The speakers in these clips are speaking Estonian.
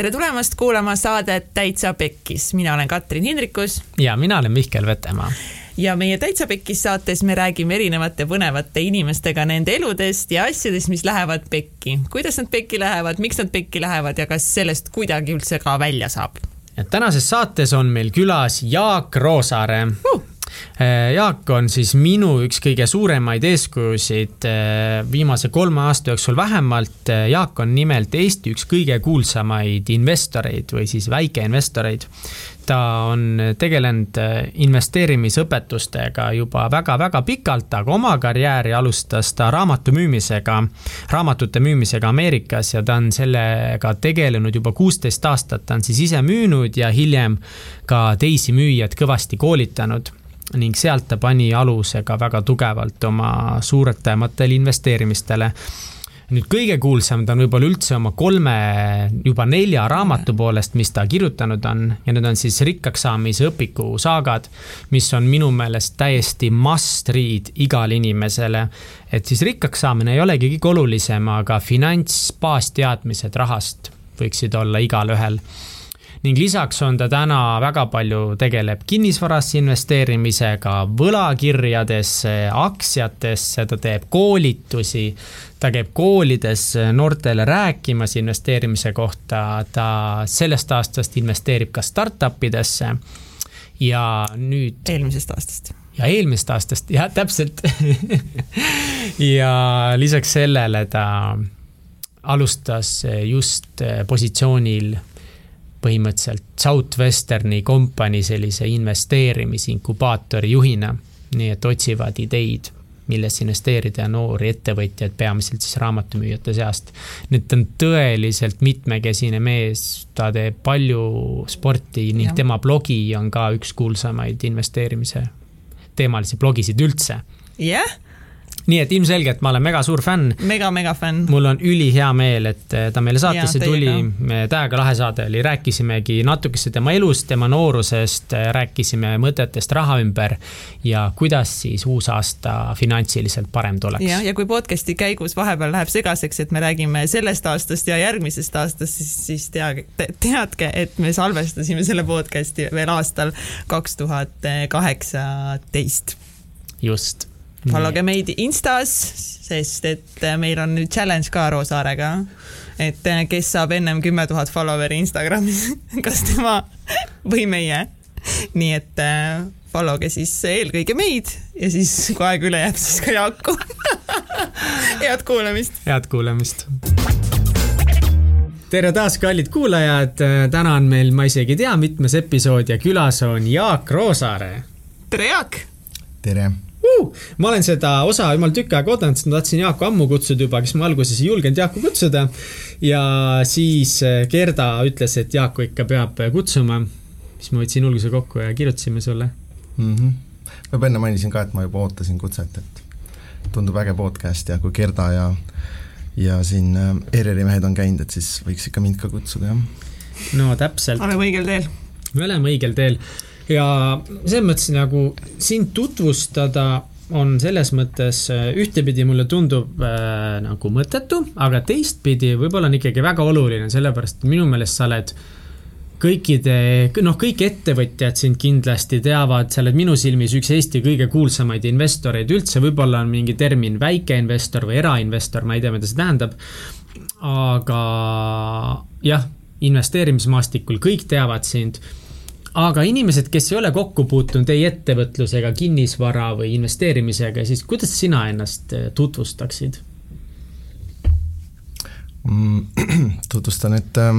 tere tulemast kuulama saadet Täitsa Pekkis, mina olen Katrin Hindrikus. ja mina olen Mihkel Vetemaa ja meie Täitsa Pekkis saates me räägime erinevate põnevate inimestega nende eludest ja asjadest, mis lähevad pekki. kuidas nad pekki lähevad, miks nad pekki lähevad ja kas sellest kuidagi üldse ka välja saab? tänases saates on meil külas Jaak Roosaare uh Jaak on siis minu üks kõige suuremaid eeskujusid äh, viimase kolme aasta jooksul vähemalt. Äh, Jaak on nimelt Eesti üks kõige kuulsamaid investoreid või siis väikeinvestoreid. ta on tegelenud investeerimisõpetustega juba väga-väga pikalt, aga oma karjääri alustas ta raamatu müümisega, raamatute müümisega Ameerikas ja ta on sellega tegelenud juba kuusteist aastat, ta on siis ise müünud ja hiljem ka teisi müüjaid kõvasti koolitanud ning sealt ta pani aluse ka väga tugevalt oma suuretamatele investeerimistele nüüd kõige kuulsam ta on võib-olla üldse oma kolme, juba nelja raamatu poolest, mis ta kirjutanud on ja need on siis rikkaks saamise õpiku saagad, mis on minu meelest täiesti must read igale inimesele. et siis rikkaks saamine ei olegi kõige olulisem, aga finants, baasteadmised rahast võiksid olla igalühel ning lisaks on ta täna väga palju tegeleb kinnisvarasse investeerimisega, võlakirjadesse, aktsiatesse, ta teeb koolitusi. ta käib koolides noortele rääkimas investeerimise kohta, ta sellest aastast investeerib ka startup idesse. ja nüüd. eelmisest aastast ja eelmisest aastast, jah, täpselt ja lisaks sellele ta alustas just positsioonil põhimõtteliselt Southwesterni kompanii sellise investeerimisinkubaatori juhina. nii et otsivad ideid, millesse investeerida ja noori ettevõtjaid, peamiselt siis raamatumüüjate seast. nüüd ta on tõeliselt mitmekesine mees, ta teeb palju sporti ning ja. tema blogi on ka üks kuulsamaid investeerimise teemalisi blogisid üldse. jah yeah nii et ilmselgelt ma olen mega suur fänn. mega-mega fänn. mul on ülihea meel, et eh, ta meile saatesse tuli, täiega lahe saade oli, rääkisimegi natukese tema elust, tema noorusest, eh, rääkisime mõtetest raha ümber ja kuidas siis uus aasta finantsiliselt parem tuleks. jah, ja kui podcast'i käigus vahepeal läheb segaseks, et me räägime sellest aastast ja järgmisest aastast, siis, siis teage, teadke, et me salvestasime selle podcast'i veel aastal kaks tuhat kaheksateist. just followge meid Instas, sest et äh, meil on nüüd challenge ka Roosaarega. et äh, kes saab ennem kümme tuhat follower'i Instagramis, kas tema või meie. nii et äh, follow ge siis eelkõige meid ja siis, kui aeg üle jääb, siis ka Jaaku head kuulamist. head kuulamist tere taas, kallid kuulajad, täna on meil, ma isegi ei tea, mitmes episood ja külas on Jaak Roosaare. tere, Jaak! tere uh,. ma olen seda osa jumal tükk aega oodanud, sest ma tahtsin Jaaku ammu kutsuda juba, kes ma alguses ei julgenud Jaaku kutsuda. ja siis eh, Gerda ütles, et Jaaku ikka peab kutsuma. siis ma võtsin julguse kokku ja kirjutasime sulle mm. -hmm. ma juba enne mainisin ka, et ma juba ootasin kutset, et tundub äge podcast ja kui Gerda ja ja siin eh, ERR-i mehed on käinud, et siis võiks ikka mind ka kutsuda, jah. no täpselt. oleme õigel teel. me oleme õigel teel ja selles mõttes nagu sind tutvustada on selles mõttes äh, ühtepidi mulle tundub äh, nagu mõttetu, aga teistpidi võib-olla on ikkagi väga oluline, sellepärast minu meelest sa oled kõikide, noh, kõik ettevõtjad sind kindlasti teavad, sa oled minu silmis üks Eesti kõige kuulsamaid investoreid üldse, võib-olla on mingi termin väikeinvestor või erainvestor, ma ei tea, mida see tähendab. aga jah, investeerimismaastikul kõik teavad sind aga inimesed, kes ei ole kokku puutunud ei ettevõtlusega, kinnisvara või investeerimisega, siis kuidas sina ennast äh, tutvustaksid mm,? tutvustan, et äh,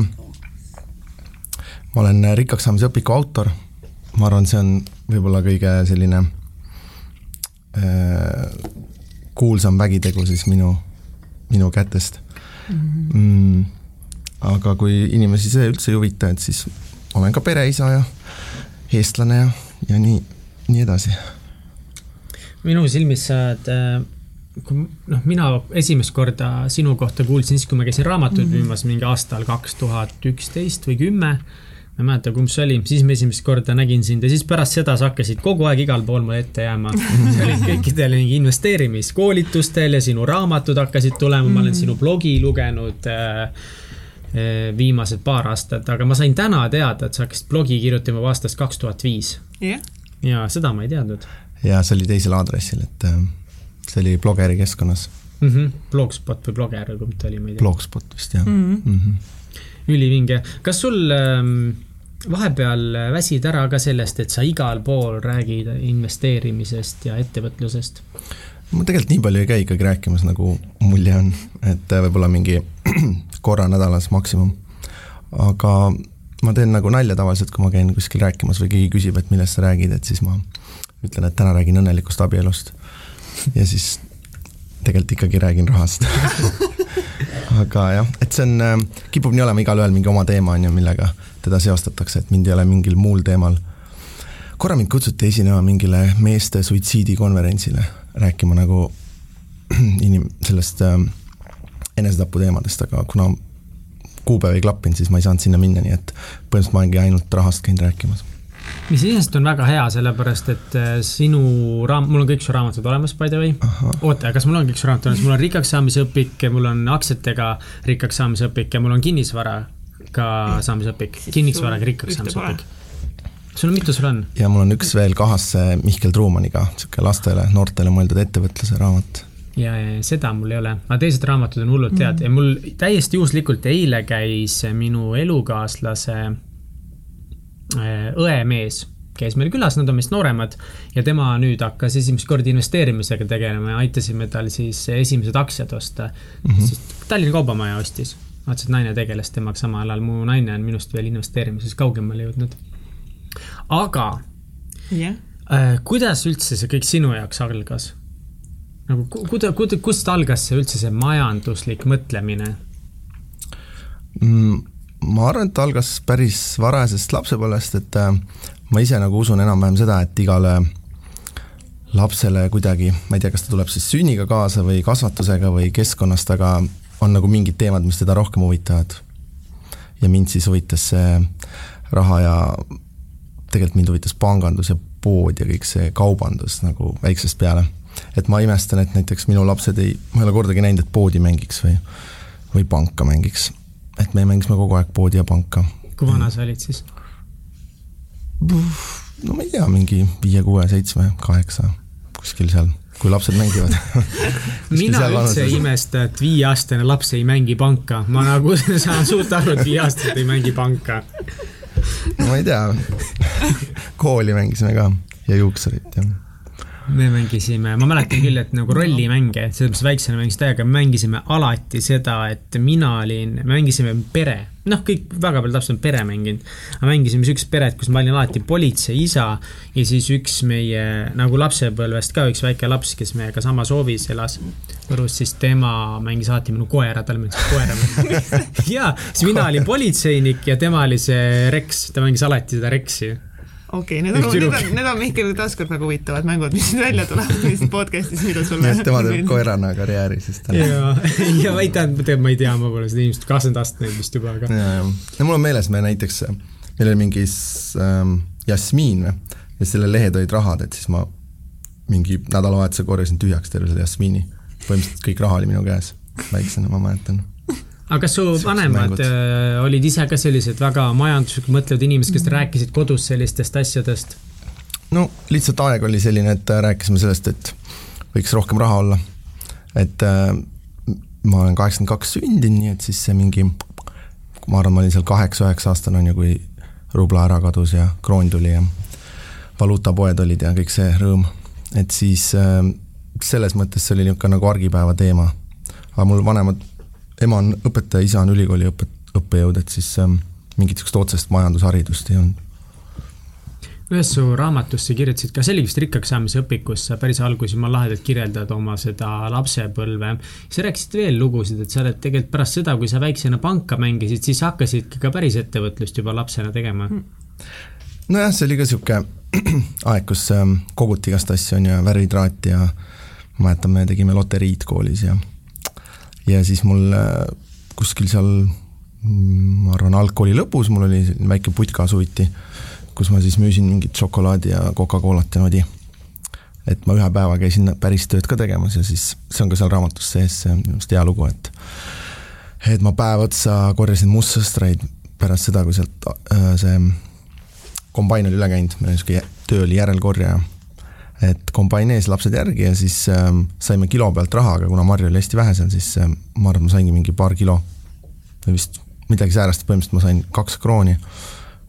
ma olen rikkaks saamise õpiku autor. ma arvan, see on võib-olla kõige selline äh, kuulsam vägitegu siis minu, minu kätest mm. -hmm. Mm, aga kui inimesi see üldse ei huvita, et siis olen ka pereisa ja eestlane ja, ja nii, nii edasi. minu silmis sa oled äh, kui noh, mina esimest korda sinu kohta kuulsin siis, kui ma käisin raamatuid mm -hmm. müümas mingi aastal kaks tuhat üksteist või kümme. ma ei mäleta, kumb see oli, siis ma esimest korda nägin sind ja siis pärast seda sa hakkasid kogu aeg igal pool mulle ette jääma. sa olid kõikidel mingi investeerimiskoolitustel ja sinu raamatud hakkasid tulema ma olen mhm. sinu blogi lugenud äh, viimased paar aastat, aga ma sain täna teada, et sa hakkasid blogi kirjutama aastast kaks tuhat viis. ja seda ma ei teadnud. ja see oli teisel aadressil, et äh, see oli blogeri keskkonnas mm. -hmm. Blogspot või Blogger või kumb ta oli, ma ei tea. Blogspot vist jah mm. -hmm. Mm -hmm. ülivinge, kas sul ähm, vahepeal väsid ära ka sellest, et sa igal pool räägid investeerimisest ja ettevõtlusest? Ma tegelikult nii palju ei käi ikkagi rääkimas, nagu mulje on, et võib-olla mingi korra nädalas maksimum. aga ma teen nagu nalja tavaliselt, kui ma käin kuskil rääkimas või keegi küsib, et millest sa räägid, et siis ma ütlen, et täna räägin õnnelikust abielust. ja siis tegelikult ikkagi räägin rahast aga jah, et see on, äh, kipub nii olema, igalühel mingi oma teema on ju, millega teda seostatakse, et mind ei ole mingil muul teemal. korra mind kutsuti esinema mingile meeste suitsiidikonverentsile, rääkima nagu inim-, sellest äh, enesetapu teemadest, aga kuna kuupäev ei klappinud, siis ma ei saanud sinna minna, nii et põhimõtteliselt ma olengi ainult rahast käinud rääkimas. mis iseenesest on väga hea, sellepärast et äh, sinu raam-, mul on kõik su raamatud olemas, by the way. oota, kas mul on kõik su raamatud olemas, mul on rikkaks saamise õpik, mul on aktsiatega rikkaks saamise õpik ja mul on kinnisvaraga saamise õpik, kinnisvaraga rikkaks saamise õpik. Sul on, mitu sul on? ja mul on üks veel kahasse Mihkel Truumaniga, sihuke lastele, noortele mõeldud ettevõtluse raamat ja, ja seda mul ei ole, aga teised raamatud on hullult head mm. ja mul täiesti juhuslikult eile käis minu elukaaslase Äh, õemees käis meil külas, nad on meist nooremad ja tema nüüd hakkas esimest korda investeerimisega tegelema ja aitasime tal siis esimesed aktsiad osta mm. -hmm. siis Tallinna Kaubamaja ostis, vaatasin, et naine tegeles temaga samal ajal, mu naine on minust veel investeerimises kaugemale jõudnud. Aga yeah. äh, kuidas üldse see kõik sinu jaoks algas? nagu kuida-, kuida-, kust algas see üldse see majanduslik mõtlemine mm,? ma arvan, et algas päris varajasest lapsepõlvest, et äh, ma ise nagu usun enam-vähem seda, et igale lapsele kuidagi, ma ei tea, kas ta tuleb siis sünniga kaasa või kasvatusega või keskkonnast, aga on nagu mingid teemad, mis teda rohkem huvitavad. ja mind siis huvitas see raha ja tegelikult mind huvitas pangandus ja pood ja kõik see kaubandus nagu väiksest peale. et ma imestan, et näiteks minu lapsed ei, ma ei ole kordagi näinud, et poodi mängiks või, või panka mängiks et me mängisime kogu aeg poodi ja panka. kui vana sa olid siis? no ma ei tea, mingi viie, kuue, seitsme, kaheksa, kuskil seal, kui lapsed mängivad mina üldse ei imesta, et viieaastane laps ei mängi panka, ma nagu saan suurt aru, et viieaastased ei mängi panka. ma ei tea. Kooli mängisime ka ja juuksurit ja me mängisime, ma mäletan küll, et nagu rollimänge, selles mõttes väiksena mängisin täiega, mängisime alati seda, et mina olin, mängisime pere. noh, kõik väga palju lapsed on pere mänginud. aga mängisime siukest peret, kus ma olin alati politsei isa ja siis üks meie nagu lapsepõlvest ka üks väike laps, kes meiega samas hoovis elas. Võrus, siis tema mängis alati minu koera, talle meeldis koera ja, siis mina olin politseinik ja tema oli see Rex, ta mängis alati seda Rexi okei okay,, need on, need on, need on Mihkel taaskord väga huvitavad mängud, mis nüüd välja tulevad siin podcast'is, mida sulle. nii et tema teeb koerana karjääri siis täna. ja, ja ma ei tea, ma ei tea, ma pole seda inimest kakskümmend aastat näinud vist juba, aga. ja, ja, ja mul on meeles, me näiteks, meil oli mingi ähm, Jasmiin ja selle lehed olid rahad, et siis ma mingi nädalavahetuse korjasin tühjaks terve selle Jasmiini. põhimõtteliselt kõik raha oli minu käes, väiksena, ma mäletan aga kas su vanemad äh, olid ise ka sellised väga majanduslikult mõtlevad inimesed, kes mm. rääkisid kodus sellistest asjadest? no lihtsalt aeg oli selline, et äh, rääkisime sellest, et võiks rohkem raha olla. et äh, ma olen kaheksakümmend kaks sündinud, nii et siis see mingi, ma arvan, ma olin seal kaheksa-üheksa aastane on ju, kui rubla ära kadus ja kroon tuli ja valuutapoed olid ja kõik see rõõm. et siis äh, selles mõttes see oli niisugune nagu argipäeva teema. aga mul vanemad ema on õpetaja, isa on ülikooli õpet-, õppejõud, et siis ähm, mingit niisugust otsest majandusharidust ei olnud. ühes su raamatus sa kirjutasid ka, vist rikkaks saamise õpikus, sa päris alguses jumala lahedalt kirjeldad oma seda lapsepõlve. sa rääkisid veel lugusid, et sa oled tegelikult pärast seda, kui sa väiksena panka mängisid, siis hakkasidki ka päris ettevõtlust juba lapsena tegema. nojah, see oli ka niisugune aeg, kus ähm, koguti igast asju, on ju, värvitraati ja ma mäletan, me tegime loteriid koolis ja ja siis mul äh, kuskil seal mm, ma arvan, algkooli lõpus mul oli väike putka suviti, kus ma siis müüsin mingit šokolaadi ja Coca-Colat ja niimoodi. et ma ühe päeva käisin päris tööd ka tegemas ja siis see on ka seal raamatus sees, see on minu arust hea lugu, et et ma päev otsa korjasin mustsõstreid pärast seda, kui sealt äh, see kombain oli üle käinud, meil oli niisugune töö oli järelkorjaja. Et kombain ees, lapsed järgi ja siis äh, saime kilo pealt raha, aga kuna marju oli hästi vähe seal, siis äh, ma arvan, ma saingi mingi paar kilo või vist midagi säärast, põhimõtteliselt ma sain kaks krooni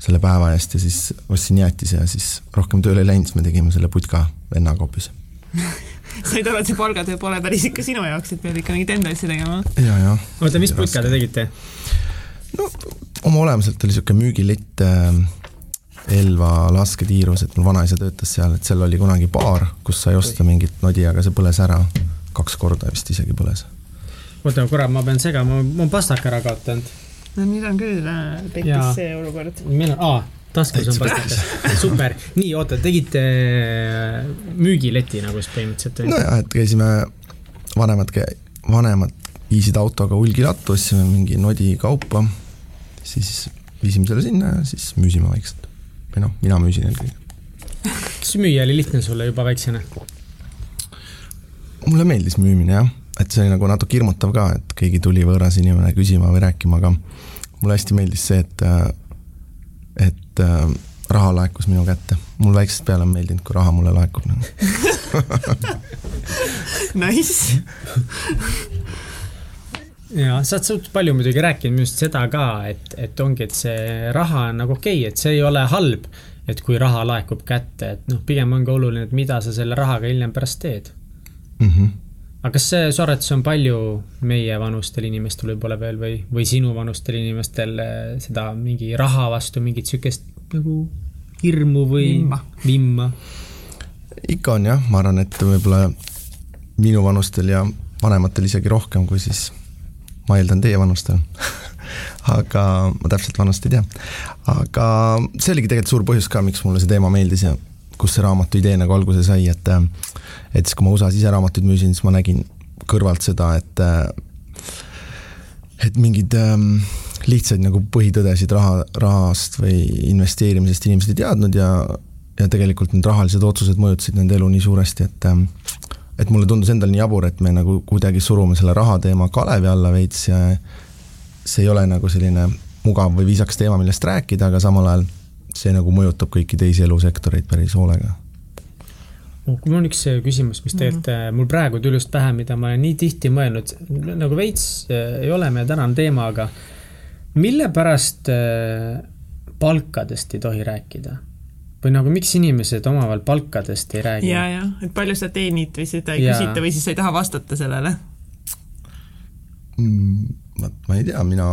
selle päeva eest ja siis ostsin jäätise ja siis rohkem tööle ei läinud, siis me tegime selle putka vennaga hoopis said aru, et see palgatöö pole päris ikka sinu jaoks, et pead ikka mingit enda asja tegema? ja, ja. oota, mis putka te tegite? no oma olemuselt oli niisugune müügilitt äh, Elva lasketiirus, et mul vanaisa töötas seal, et seal oli kunagi baar, kus sai osta mingit nodi, aga see põles ära. kaks korda vist isegi põles. oota korra, ma pean segama, ma olen pastaka ära kaotanud. no nüüd on küll äh, pekkis see olukord. meil on, aa, taskus on pastakas, super. nii, oota, tegite äh, müügileti nagu siis põhimõtteliselt? nojah, et käisime, vanemad, vanemad viisid autoga hulgilattu, ostsime mingi nodi kaupa, siis viisime selle sinna ja siis müüsime vaikselt või noh, mina müüsin eelkõige. kas müüa oli lihtne sulle juba väiksena? mulle meeldis müümine jah, et see oli nagu natuke hirmutav ka, et keegi tuli võõras inimene küsima või rääkima, aga mulle hästi meeldis see, et, et äh, raha laekus minu kätte. mul väiksest peale on meeldinud, kui raha mulle laekub nagu Nice ja sa oled suht palju muidugi rääkinud minu arust seda ka, et, et ongi, et see raha on nagu okei okay,, et see ei ole halb, et kui raha laekub kätte, et noh, pigem ongi oluline, et mida sa selle rahaga hiljem pärast teed mm. -hmm. aga kas see soretus on palju meievanustel inimestel võib-olla veel või, või sinuvanustel inimestel eh, seda mingi raha vastu mingit sihukest nagu hirmu või vimma, vimma.? ikka on jah, ma arvan, et võib-olla minuvanustel ja vanematel isegi rohkem kui siis ma eeldan teie vanustel aga ma täpselt vanust ei tea. aga see oligi tegelikult suur põhjus ka, miks mulle see teema meeldis ja kust see raamatu idee nagu alguse sai, et et siis, kui ma USA-s ise raamatuid müüsin, siis ma nägin kõrvalt seda, et et mingeid ähm, lihtsaid nagu põhitõdesid raha, rahast või investeerimisest inimesed ei teadnud ja ja tegelikult need rahalised otsused mõjutasid nende elu nii suuresti, et et mulle tundus endal nii jabur, et me nagu kuidagi surume selle raha teema kalevi alla veits ja see ei ole nagu selline mugav või viisakas teema, millest rääkida, aga samal ajal see nagu mõjutab kõiki teisi elusektoreid päris hoolega mul on üks küsimus, mis tegelikult mm -hmm. mul praegu tuli just pähe, mida ma olen nii tihti mõelnud, nagu veits äh, ei ole meie tänane teema, aga mille pärast äh, palkadest ei tohi rääkida? Või nagu miks inimesed omavahel palkadest ei räägi? ja, ja, et palju sa teenid või seda ei ja. küsita või siis sa ei taha vastata sellele mm,? vot ma ei tea, mina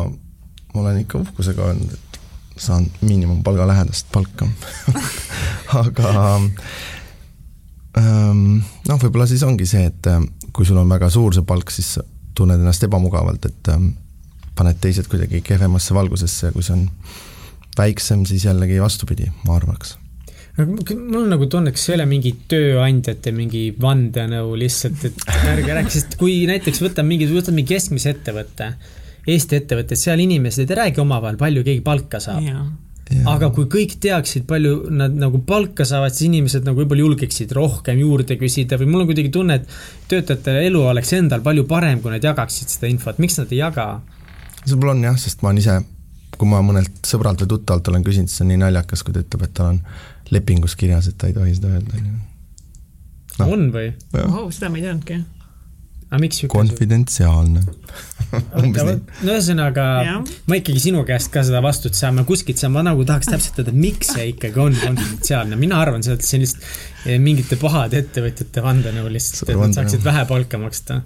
olen ikka uhkusega öelnud, et saan miinimumpalga lähedast palka aga ähm, noh, võib-olla siis ongi see, et ähm, kui sul on väga suur see palk, siis sa tunned ennast ebamugavalt, et ähm, paned teised kuidagi kehvemasse valgusesse ja kui see on väiksem, siis jällegi vastupidi, ma arvaks mul on nagu tunne, kas see ei ole mingi tööandjate mingi vandenõu lihtsalt, et ärge räägi, sest kui näiteks võtame mingi, võtame mingi keskmise ettevõtte, Eesti ettevõte, seal inimesed ei räägi omavahel, palju keegi palka saab. aga kui kõik teaksid, palju nad nagu palka saavad, siis inimesed nagu võib-olla julgeksid rohkem juurde küsida või mul on kuidagi tunne, et töötajate elu oleks endal palju parem, kui nad jagaksid seda infot, miks nad ei jaga? see võib-olla on jah, sest ma olen ise, kui ma mõnelt sõbralt või tuttavalt olen küsinud, siis see on nii naljakas, kui ta ütleb, et tal on lepingus kirjas, et ta ei tohi seda öelda no.. on või? oh, seda ma ei teadnudki. aga miks siuke? konfidentsiaalne. No ühesõnaga, ma ikkagi sinu käest ka seda vastust saan, ma kuskilt saan, ma nagu tahaks täpselt teada, miks see ikkagi on konfidentsiaalne, mina arvan see on lihtsalt eh, mingite pahade ettevõtjate vandenõu lihtsalt, et nad saaksid vähe palka maksta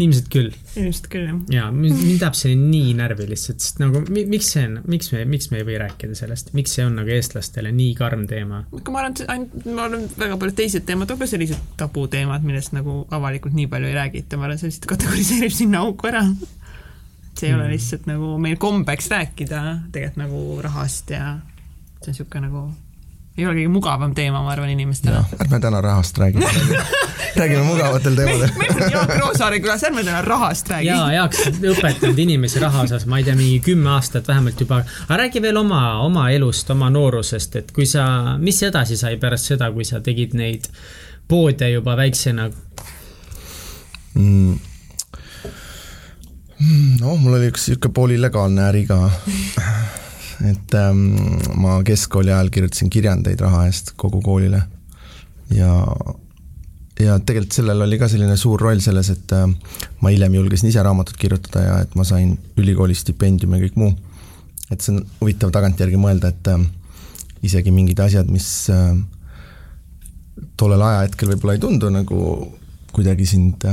ilmselt küll. ilmselt küll, jah. jaa, mind ajab see nii närvi lihtsalt, sest nagu miks see on, miks me, miks me ei või rääkida sellest, miks see on nagu eestlastele nii karm teema? aga ma arvan, et ainult, ma arvan, väga paljud teised teemad on ka sellised tabuteemad, millest nagu avalikult nii palju ei räägita, ma arvan, see lihtsalt kategoriseerib sinna auku ära. see ei mm. ole lihtsalt nagu meil kombeks rääkida tegelikult nagu rahast ja see on niisugune nagu ei ole kõige mugavam teema, ma arvan, inimestele. ärme täna rahast räägime räägime mugavatel teemadel. meil on Jaak Roosaare külas, ärme täna rahast räägi. ja, Jaak õpetanud inimesi raha osas, ma ei tea, mingi kümme aastat vähemalt juba. aga räägi veel oma, oma elust, oma noorusest, et kui sa, mis edasi sai pärast seda, kui sa tegid neid poode juba väiksena mm.? oh, mul oli üks niisugune poolillegaalne äri ka. et ähm, ma keskkooli ajal kirjutasin kirjandeid raha eest kogu koolile ja, ja tegelikult sellel oli ka selline suur roll selles, et äh, ma hiljem julgesin ise raamatut kirjutada ja et ma sain ülikooli stipendiumi ja kõik muu. et see on huvitav tagantjärgi mõelda, et äh, isegi mingid asjad, mis äh, tollel ajahetkel võib-olla ei tundu nagu kuidagi sind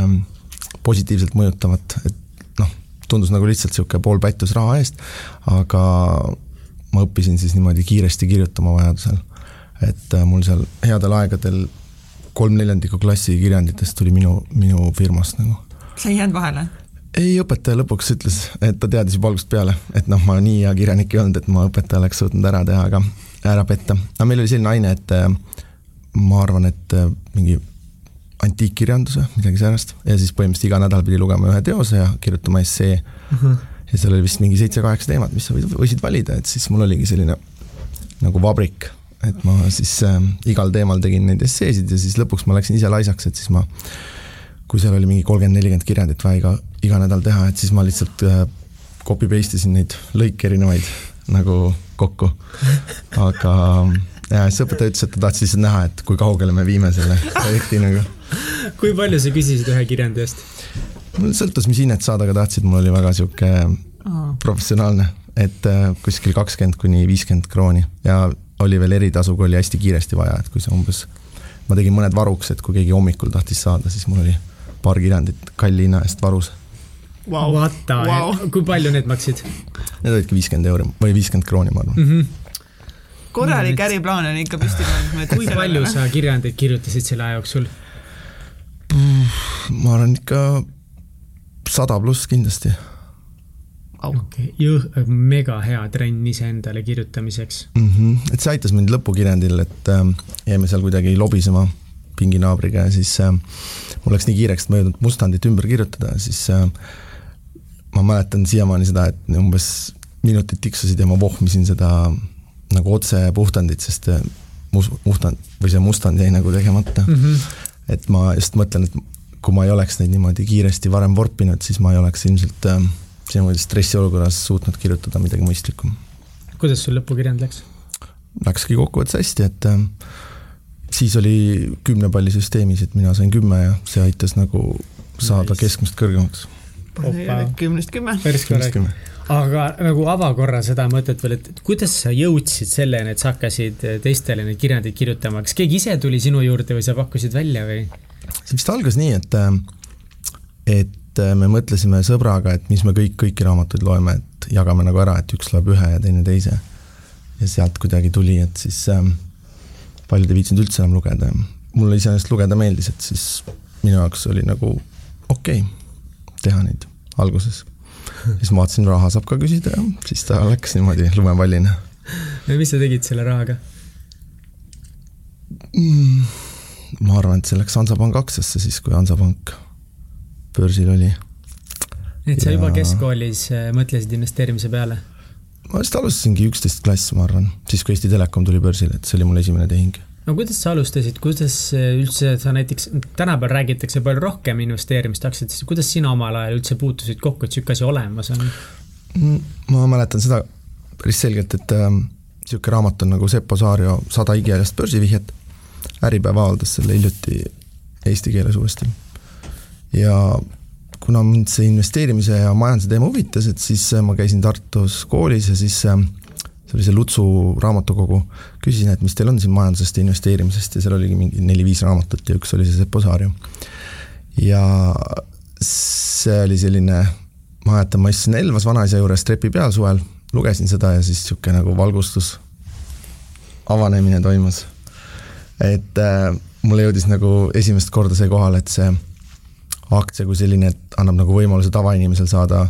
positiivselt mõjutavat, et noh, tundus nagu lihtsalt niisugune pool pättus raha eest, aga ma õppisin siis niimoodi kiiresti kirjutama vajadusel. et mul seal headel aegadel kolm neljandikku klassi kirjanditest tuli minu, minu firmast nagu. sa ei jäänud vahele? ei, õpetaja lõpuks ütles, et ta teadis juba algusest peale, et noh, ma nii hea kirjanik ei olnud, et ma õpetaja oleks suutnud ära teha, aga ära petta. aga meil oli selline aine, et äh, ma arvan, et äh, mingi antiikkirjanduse, midagi säärast, ja siis põhimõtteliselt iga nädal pidi lugema ühe teose ja kirjutama essee mm. -hmm. ja seal oli vist mingi seitse-kaheksa teemat, mis sa võisid valida, et siis mul oligi selline nagu vabrik, et ma siis äh, igal teemal tegin neid esseesid ja siis lõpuks ma läksin ise laisaks, et siis ma, kui seal oli mingi kolmkümmend, nelikümmend kirjandit vaja iga, iga nädal teha, et siis ma lihtsalt äh, copy paste isin neid lõike erinevaid nagu kokku. aga ja siis õpetaja ütles, et ta tahtis lihtsalt näha, et kui kaugele me viime selle projekti nagu. kui palju sa küsisid ühe kirjandi eest? mul sõltus, mis hinnet saada, aga tahtsid, mul oli väga sihuke professionaalne, et äh, kuskil kakskümmend kuni viiskümmend krooni ja oli veel eritasu, kui oli hästi kiiresti vaja, et kui sa umbes, ma tegin mõned varuks, et kui keegi hommikul tahtis saada, siis mul oli paar kirjandit kalli hinna eest varus wow.. The wow., kui palju need maksid? Need olidki viiskümmend euri või viiskümmend krooni, ma arvan mm. -hmm. korralik äriplaan on ikka püsti pandud. kui palju sa kirjandeid kirjutasid selle aja jooksul? ma arvan ikka sada pluss kindlasti. Okei okay., mega hea trenn iseendale kirjutamiseks mm. -hmm. et see aitas mind lõpukirjandil, et äh, jäime seal kuidagi lobisema pinginaabriga ja siis äh, mul läks nii kiireks, et ma ei jõudnud mustandit ümber kirjutada, siis äh, ma mäletan siiamaani seda, et umbes minutid tiksusid ja ma vohmisin seda nagu otse puhtandit, sest mus-, mustand või see mustand jäi nagu tegemata mm. -hmm. et ma just mõtlen, et kui ma ei oleks neid niimoodi kiiresti varem vorpinud, siis ma ei oleks ilmselt äh, niimoodi stressiolukorras suutnud kirjutada midagi mõistlikku. kuidas sul lõpukirjand läks? Läkski kokkuvõttes hästi, et äh, siis oli kümne palli süsteemis, et mina sain kümme ja see aitas nagu saada nice. keskmist kõrgemaks kümnest kümme. päris korralik. aga nagu ava korra seda mõtet veel, et kuidas sa jõudsid selleni, et sa hakkasid teistele neid kirjandeid kirjutama, kas keegi ise tuli sinu juurde või sa pakkusid välja või? see vist algas nii, et, et me mõtlesime sõbraga, et mis me kõik, kõiki raamatuid loeme, et jagame nagu ära, et üks loeb ühe ja teine teise. ja sealt kuidagi tuli, et siis ähm, paljud ei viitsinud üldse enam lugeda ja mulle iseenesest lugeda meeldis, et siis minu jaoks oli nagu okei okay teha neid alguses. siis ma vaatasin, raha saab ka küsida ja siis ta läks niimoodi lumepallina. no mis sa tegid selle rahaga mm,? ma arvan, et see läks Hansapanga aktsiasse siis, kui Hansapank börsil oli. et sa ja... juba keskkoolis äh, mõtlesid investeerimise peale? ma vist alustasingi üksteist klass, ma arvan, siis kui Eesti Telekom tuli börsile, et see oli mul esimene tehing no kuidas sa alustasid, kuidas üldse sa näiteks, tänapäeval räägitakse palju rohkem investeerimist aktsiatesse, kuidas sina omal ajal üldse puutusid kokku, et sihuke asi olemas on? Mm, ma mäletan seda päris selgelt, et niisugune äh, raamat on nagu Seppo Saario Sada igihalast börsivihjet. Äripäev avaldas selle hiljuti eesti keeles uuesti. Ja kuna mind see investeerimise ja majanduse teema huvitas, et siis äh, ma käisin Tartus koolis ja siis äh, see oli see Lutsu raamatukogu, küsisin, et mis teil on siin majandusest ja investeerimisest ja seal oligi mingi neli-viis raamatut ja üks oli see Seppo Saarju. ja see oli selline, ma mäletan, ma istusin Elvas vanaisa juures trepi peal suvel, lugesin seda ja siis niisugune nagu valgustus, avanemine toimus. et äh, mulle jõudis nagu esimest korda see kohale, et see aktsia kui selline, et annab nagu võimaluse tavainimesel saada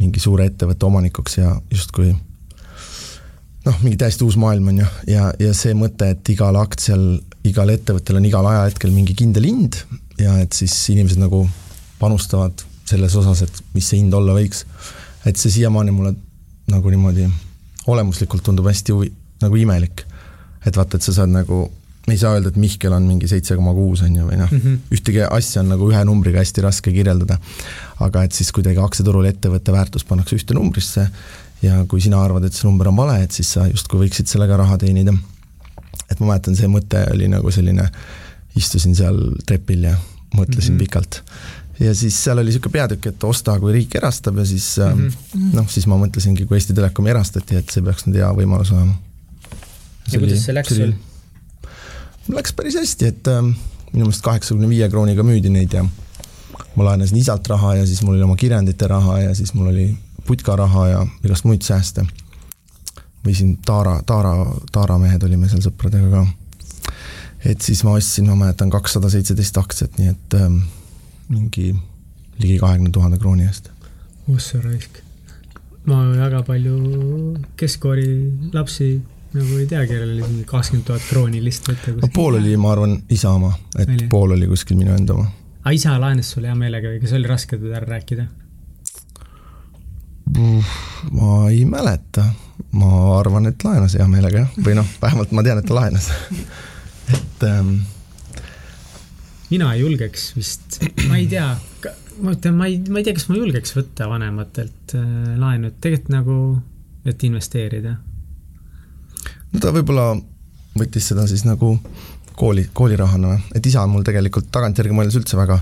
mingi suure ettevõtte omanikuks ja justkui noh, mingi täiesti uus maailm on ju, ja, ja see mõte, et igal aktsial, igal ettevõttel on igal ajahetkel mingi kindel hind ja et siis inimesed nagu panustavad selles osas, et mis see hind olla võiks. et see siiamaani mulle nagu niimoodi olemuslikult tundub hästi huvi-, nagu imelik. et vaata, et sa saad nagu ei saa öelda, et Mihkel on mingi seitse koma kuus, on ju, või noh mm -hmm., ühtegi asja on nagu ühe numbriga hästi raske kirjeldada. aga et siis kuidagi aktsiaturul ettevõtte väärtus pannakse ühte numbrisse ja kui sina arvad, et see number on vale, et siis sa justkui võiksid sellega raha teenida. et ma mäletan, see mõte oli nagu selline, istusin seal trepil ja mõtlesin mm -hmm. pikalt ja siis seal oli niisugune peatükk, et osta, kui riik erastab ja siis mm -hmm. noh, siis ma mõtlesingi, kui Eesti Telekom erastati, et see peaks nüüd hea võimalus olema. ja kuidas see läks sul? Läks päris hästi, et äh, minu meelest kaheksakümne viie krooniga müüdi neid ja ma laenasin isalt raha ja siis mul oli oma kirjandite raha ja siis mul oli putkaraha ja igast muid sääste. või siin Taara, Taara, Taara mehed olime seal sõpradega ka. et siis ma ostsin, ma mäletan, kakssada seitseteist aktsiat, nii et ähm, mingi ligi kahekümne tuhande krooni eest. ossa raisk. ma väga palju keskkooli lapsi nagu ei tea, kellel oli mingi kakskümmend tuhat krooni lihtsalt võtta. no pool oli, ma arvan, isa oma, et oli. pool oli kuskil minu enda oma. aga isa laenas sulle hea meelega või kas oli raske teda ära rääkida? ma ei mäleta, ma arvan, et laenas hea meelega jah, või noh, vähemalt ma tean, et ta laenas et ähm, mina ei julgeks vist, ma ei tea, ma ütlen, ma ei, ma ei tea, kas ma julgeks võtta vanematelt äh, laenu, et tegelikult nagu, et investeerida. Ta võib-olla võttis seda siis nagu kooli, koolirahana, et isa on mul tegelikult tagantjärgi mõeldes üldse väga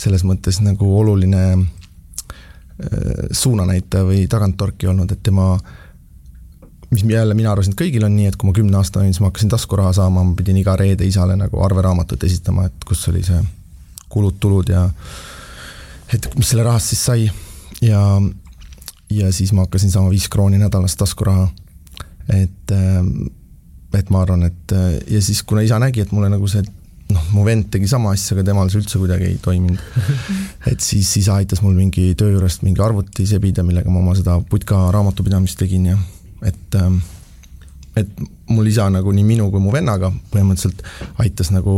selles mõttes nagu oluline äh, suunanäitaja või taganttorki olnud, et tema mis jälle mina arvasin, et kõigil on nii, et kui ma kümne aastane olin, siis ma hakkasin taskuraha saama, ma pidin iga reede isale nagu arveraamatut esitama, et kus oli see kulud-tulud ja et mis selle rahast siis sai. ja, ja siis ma hakkasin saama viis krooni nädalas taskuraha. Et, et ma arvan, et ja siis, kuna isa nägi, et mulle nagu see noh, mu vend tegi sama asja, aga temal see üldse kuidagi ei toiminud. et siis isa aitas mul mingi töö juurest mingi arvuti sebida, millega ma oma seda putka raamatupidamist tegin ja et ähm, et mul isa nagu nii minu kui mu vennaga põhimõtteliselt aitas nagu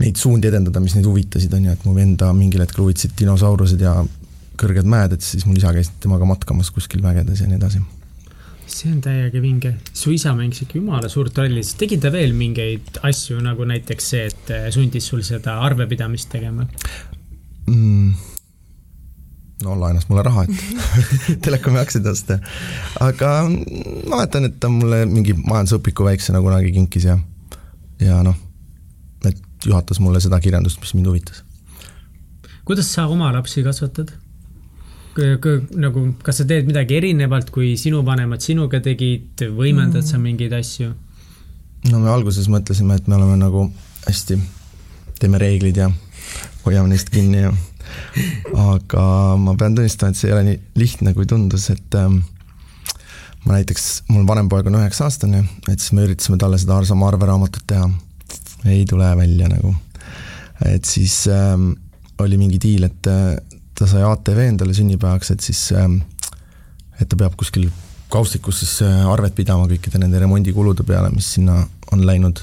neid suundi edendada, mis neid huvitasid, on ju, et mu venda mingil hetkel huvitasid dinosaurused ja kõrged mäed, et siis mul isa käis temaga matkamas kuskil mägedes ja nii edasi. See on täiega vinge, su isa mängis ikka jumala suurt rolli, siis tegi ta veel mingeid asju, nagu näiteks see, et sundis sul seda arvepidamist tegema mm.? no laenas mulle raha, et telekomi aktsiaid osta. aga ma mäletan, et ta mulle mingi majandusõpiku väiksena kunagi kinkis ja, ja noh, et juhatas mulle seda kirjandust, mis mind huvitas. kuidas sa oma lapsi kasvatad? Nagu, kas sa teed midagi erinevalt, kui sinu vanemad sinuga tegid, võimendad mm. sa mingeid asju? no me alguses mõtlesime, et me oleme nagu hästi, teeme reeglid ja hoiame neist kinni ja aga ma pean tunnistama, et see ei ole nii lihtne, kui tundus, et ähm, ma näiteks, mul vanem poeg on üheksa aastane, et siis me üritasime talle seda Arsamaa arveraamatut teha. ei tule välja nagu. et siis ähm, oli mingi diil, et äh, ta sai ATV endale sünnipäevaks, et siis ähm,, et ta peab kuskil kaustikus siis äh, arvet pidama kõikide nende remondikulude peale, mis sinna on läinud,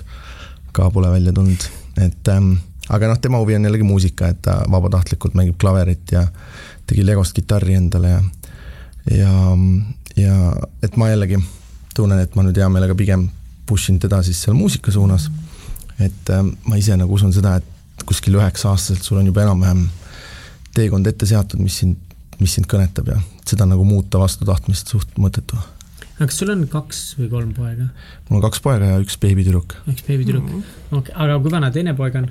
ka pole välja tulnud, et ähm, aga noh, tema huvi on jällegi muusika, et ta vabatahtlikult mängib klaverit ja tegi Legost kitarri endale ja, ja, ja et ma jällegi tunnen, et ma nüüd hea meelega pigem push in teda siis seal muusika suunas. et äh, ma ise nagu usun seda, et kuskil üheksa-aastaselt sul on juba enam-vähem teekond ette seatud, mis sind, mis sind kõnetab ja seda nagu muuta vastu tahtmist suht mõttetu aga kas sul on kaks või kolm poega? mul on kaks poega ja üks beebitüdruk. üks beebitüdruk mm, -hmm. okei okay., aga kui vana teine poeg on?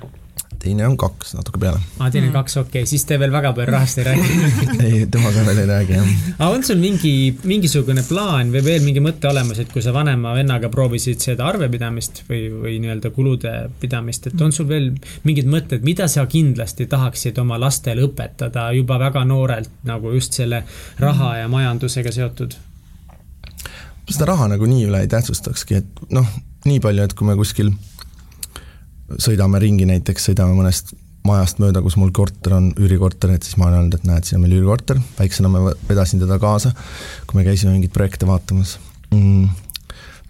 Teine on kaks, natuke peale. aa, teine on kaks, okei okay., siis te veel väga palju rahast ei räägi ei, temaga veel ei räägi, jah. aga on sul mingi, mingisugune plaan või veel mingi mõte olemas, et kui sa vanema vennaga proovisid seda arvepidamist või, või nii-öelda kulude pidamist, et on sul veel mingid mõtted, mida sa kindlasti tahaksid oma lastele õpetada juba väga noorelt nagu just selle raha ja majandusega seotud? seda raha nagu nii üle ei tähtsustakski, et noh, nii palju, et kui me kuskil sõidame ringi näiteks, sõidame mõnest majast mööda, kus mul korter on, üürikorter, et siis ma olen öelnud, et näed, siin on meil üürikorter, väiksena ma vedasin teda kaasa, kui me käisime mingeid projekte vaatamas mm,.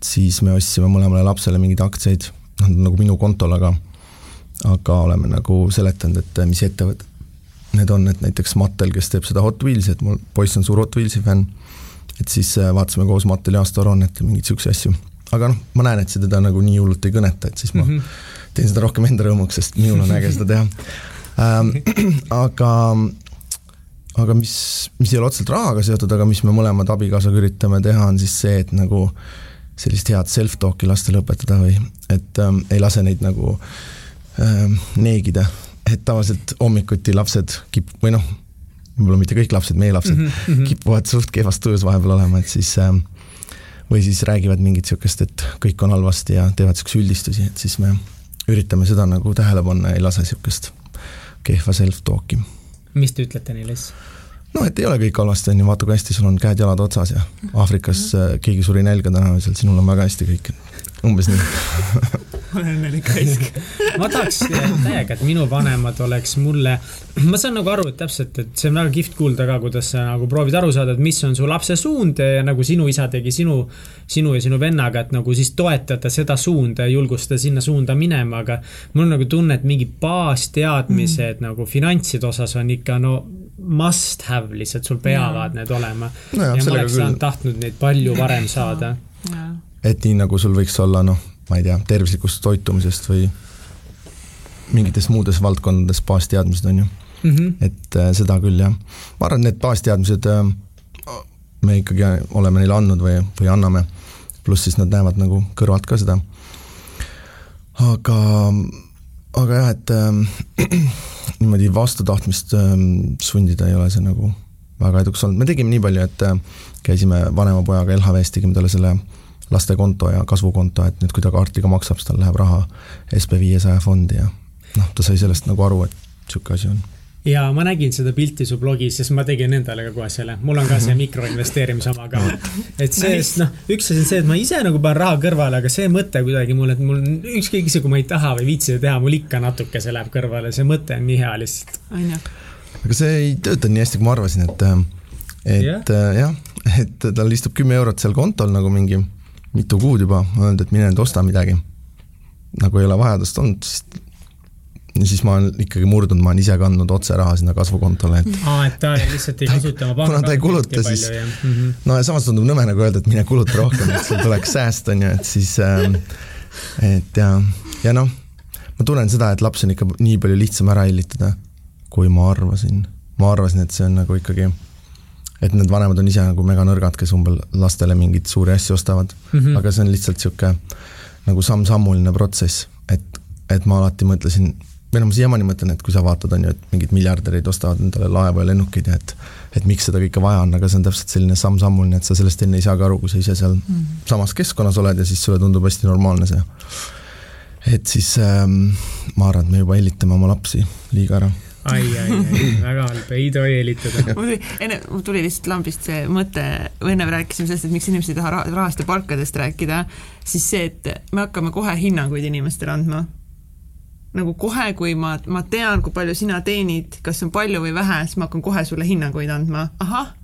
siis me ostsime mõlemale lapsele mingeid aktsiaid, noh, nagu minu kontol, aga aga oleme nagu seletanud, et mis ettevõtted need on, et näiteks Mattel, kes teeb seda Hot Wheelsi, et mul poiss on suur Hot Wheelsi fänn, et siis äh, vaatasime koos Matteli aastaaruannet ja mingeid niisuguseid asju aga noh, ma näen, et see teda nagu nii hullult ei kõneta, et siis ma mm -hmm. Teen seda rohkem enda rõõmuks, sest minul on äge seda teha ähm,. aga, aga mis, mis ei ole otseselt rahaga seotud, aga mis me mõlemad abikaasaga üritame teha, on siis see, et nagu sellist head self-talk'i lastele õpetada või et ähm, ei lase neid nagu ähm, neegida, et tavaliselt hommikuti lapsed kip- või noh, võib-olla mitte kõik lapsed, meie lapsed mm -hmm. kipuvad suht kehvas tujus vahepeal olema, et siis äh, või siis räägivad mingit niisugust, et kõik on halvasti ja teevad niisuguseid üldistusi, et siis me üritame seda nagu tähele panna ei lase niisugust kehva self-talk'i. mis te ütlete neile siis? noh, et ei ole kõik halvasti, on ju, vaata kui hästi sul on käed-jalad otsas ja Aafrikas äh, keegi suri nälga täna öösel, sinul on väga hästi kõik, umbes nii olen õnnelik raisk ma tahaks täiega, et minu vanemad oleks mulle, ma saan nagu aru, et täpselt, et see on väga kihvt kuulda ka, kuidas sa nagu proovid aru saada, et mis on su lapse suund ja nagu sinu isa tegi sinu, sinu ja sinu vennaga, et nagu siis toetada seda suunda ja julgustada sinna suunda minema, aga mul on nagu tunne, et mingi baasteadmised mm. nagu finantside osas on ikka no must have lihtsalt, sul peavad ja. need olema no. ja ma oleks küll... tahtnud neid palju varem saada. et nii nagu sul võiks olla noh ma ei tea, tervislikust toitumisest või mingites muudes valdkondades baasteadmised, on ju mm. -hmm. et äh, seda küll, jah. ma arvan, et need baasteadmised äh, me ikkagi oleme neile andnud või, või anname, pluss siis nad näevad nagu kõrvalt ka seda. aga, aga jah, et äh, niimoodi vastutahtmist äh, sundida ei ole see nagu väga edukas olnud, me tegime nii palju, et äh, käisime vanema pojaga LHV-s, tegime talle selle äh, lastekonto ja kasvukonto, et nüüd, kui ta kaardiga maksab, siis tal läheb raha SB viiesaja fondi ja noh, ta sai sellest nagu aru, et niisugune asi on. Ja ma nägin seda pilti su blogis, sest ma tegin endale ka kohe selle, mul on ka see mikroinvesteerimise oma ka. et see, noh, üks asi on see, et ma ise nagu panen raha kõrvale, aga see mõte kuidagi mul, et mul ükskõik isegi kui ma ei taha või viitsi seda teha, mul ikka natuke see läheb kõrvale, see mõte on nii hea lihtsalt. aga see ei tööta nii hästi, kui ma arvasin, et, et jah. ja,, et tal istub kümme eurot seal kontol nagu mingi mitu kuud juba öelnud, et mine nüüd osta midagi. nagu ei ole vajadust olnud, siis ja siis ma olen ikkagi murdunud, ma olen ise kandnud otse raha sinna kasvukontole, et aa, et ta lihtsalt ei kasuta oma panka kuna ta ei kuluta, siis mm -hmm. no ja samas tundub nõme nagu öelda, et mine kuluta rohkem, et sul tuleks sääst, on ju, et siis äh, et ja, ja noh, ma tunnen seda, et lapsi on ikka nii palju lihtsam ära hellitada, kui ma arvasin. ma arvasin, et see on nagu ikkagi et need vanemad on ise nagu meganõrgad, kes umbes lastele mingeid suuri asju ostavad mm, -hmm. aga see on lihtsalt niisugune nagu samm-sammuline protsess, et, et ma alati mõtlesin, või noh, ma siiamaani mõtlen, et kui sa vaatad, on ju, et mingid miljardärid ostavad endale laevu ja lennukeid ja et et miks seda kõike vaja on, aga see on täpselt selline samm-sammuline, et sa sellest enne ei saagi aru, kui sa ise seal mm -hmm. samas keskkonnas oled ja siis sulle tundub hästi normaalne see. et siis ähm, ma arvan, et me juba hellitame oma lapsi liiga ära ai, ai, ai, väga halb, ei tohi helitada. mul tuli, enne, mul tuli lihtsalt lambist see mõte, enne rääkisime sellest, et miks inimesed ei taha rahast ja palkadest rääkida, siis see, et me hakkame kohe hinnanguid inimestele andma. nagu kohe, kui ma, ma tean, kui palju sina teenid, kas on palju või vähe, siis ma hakkan kohe sulle hinnanguid andma. ahah,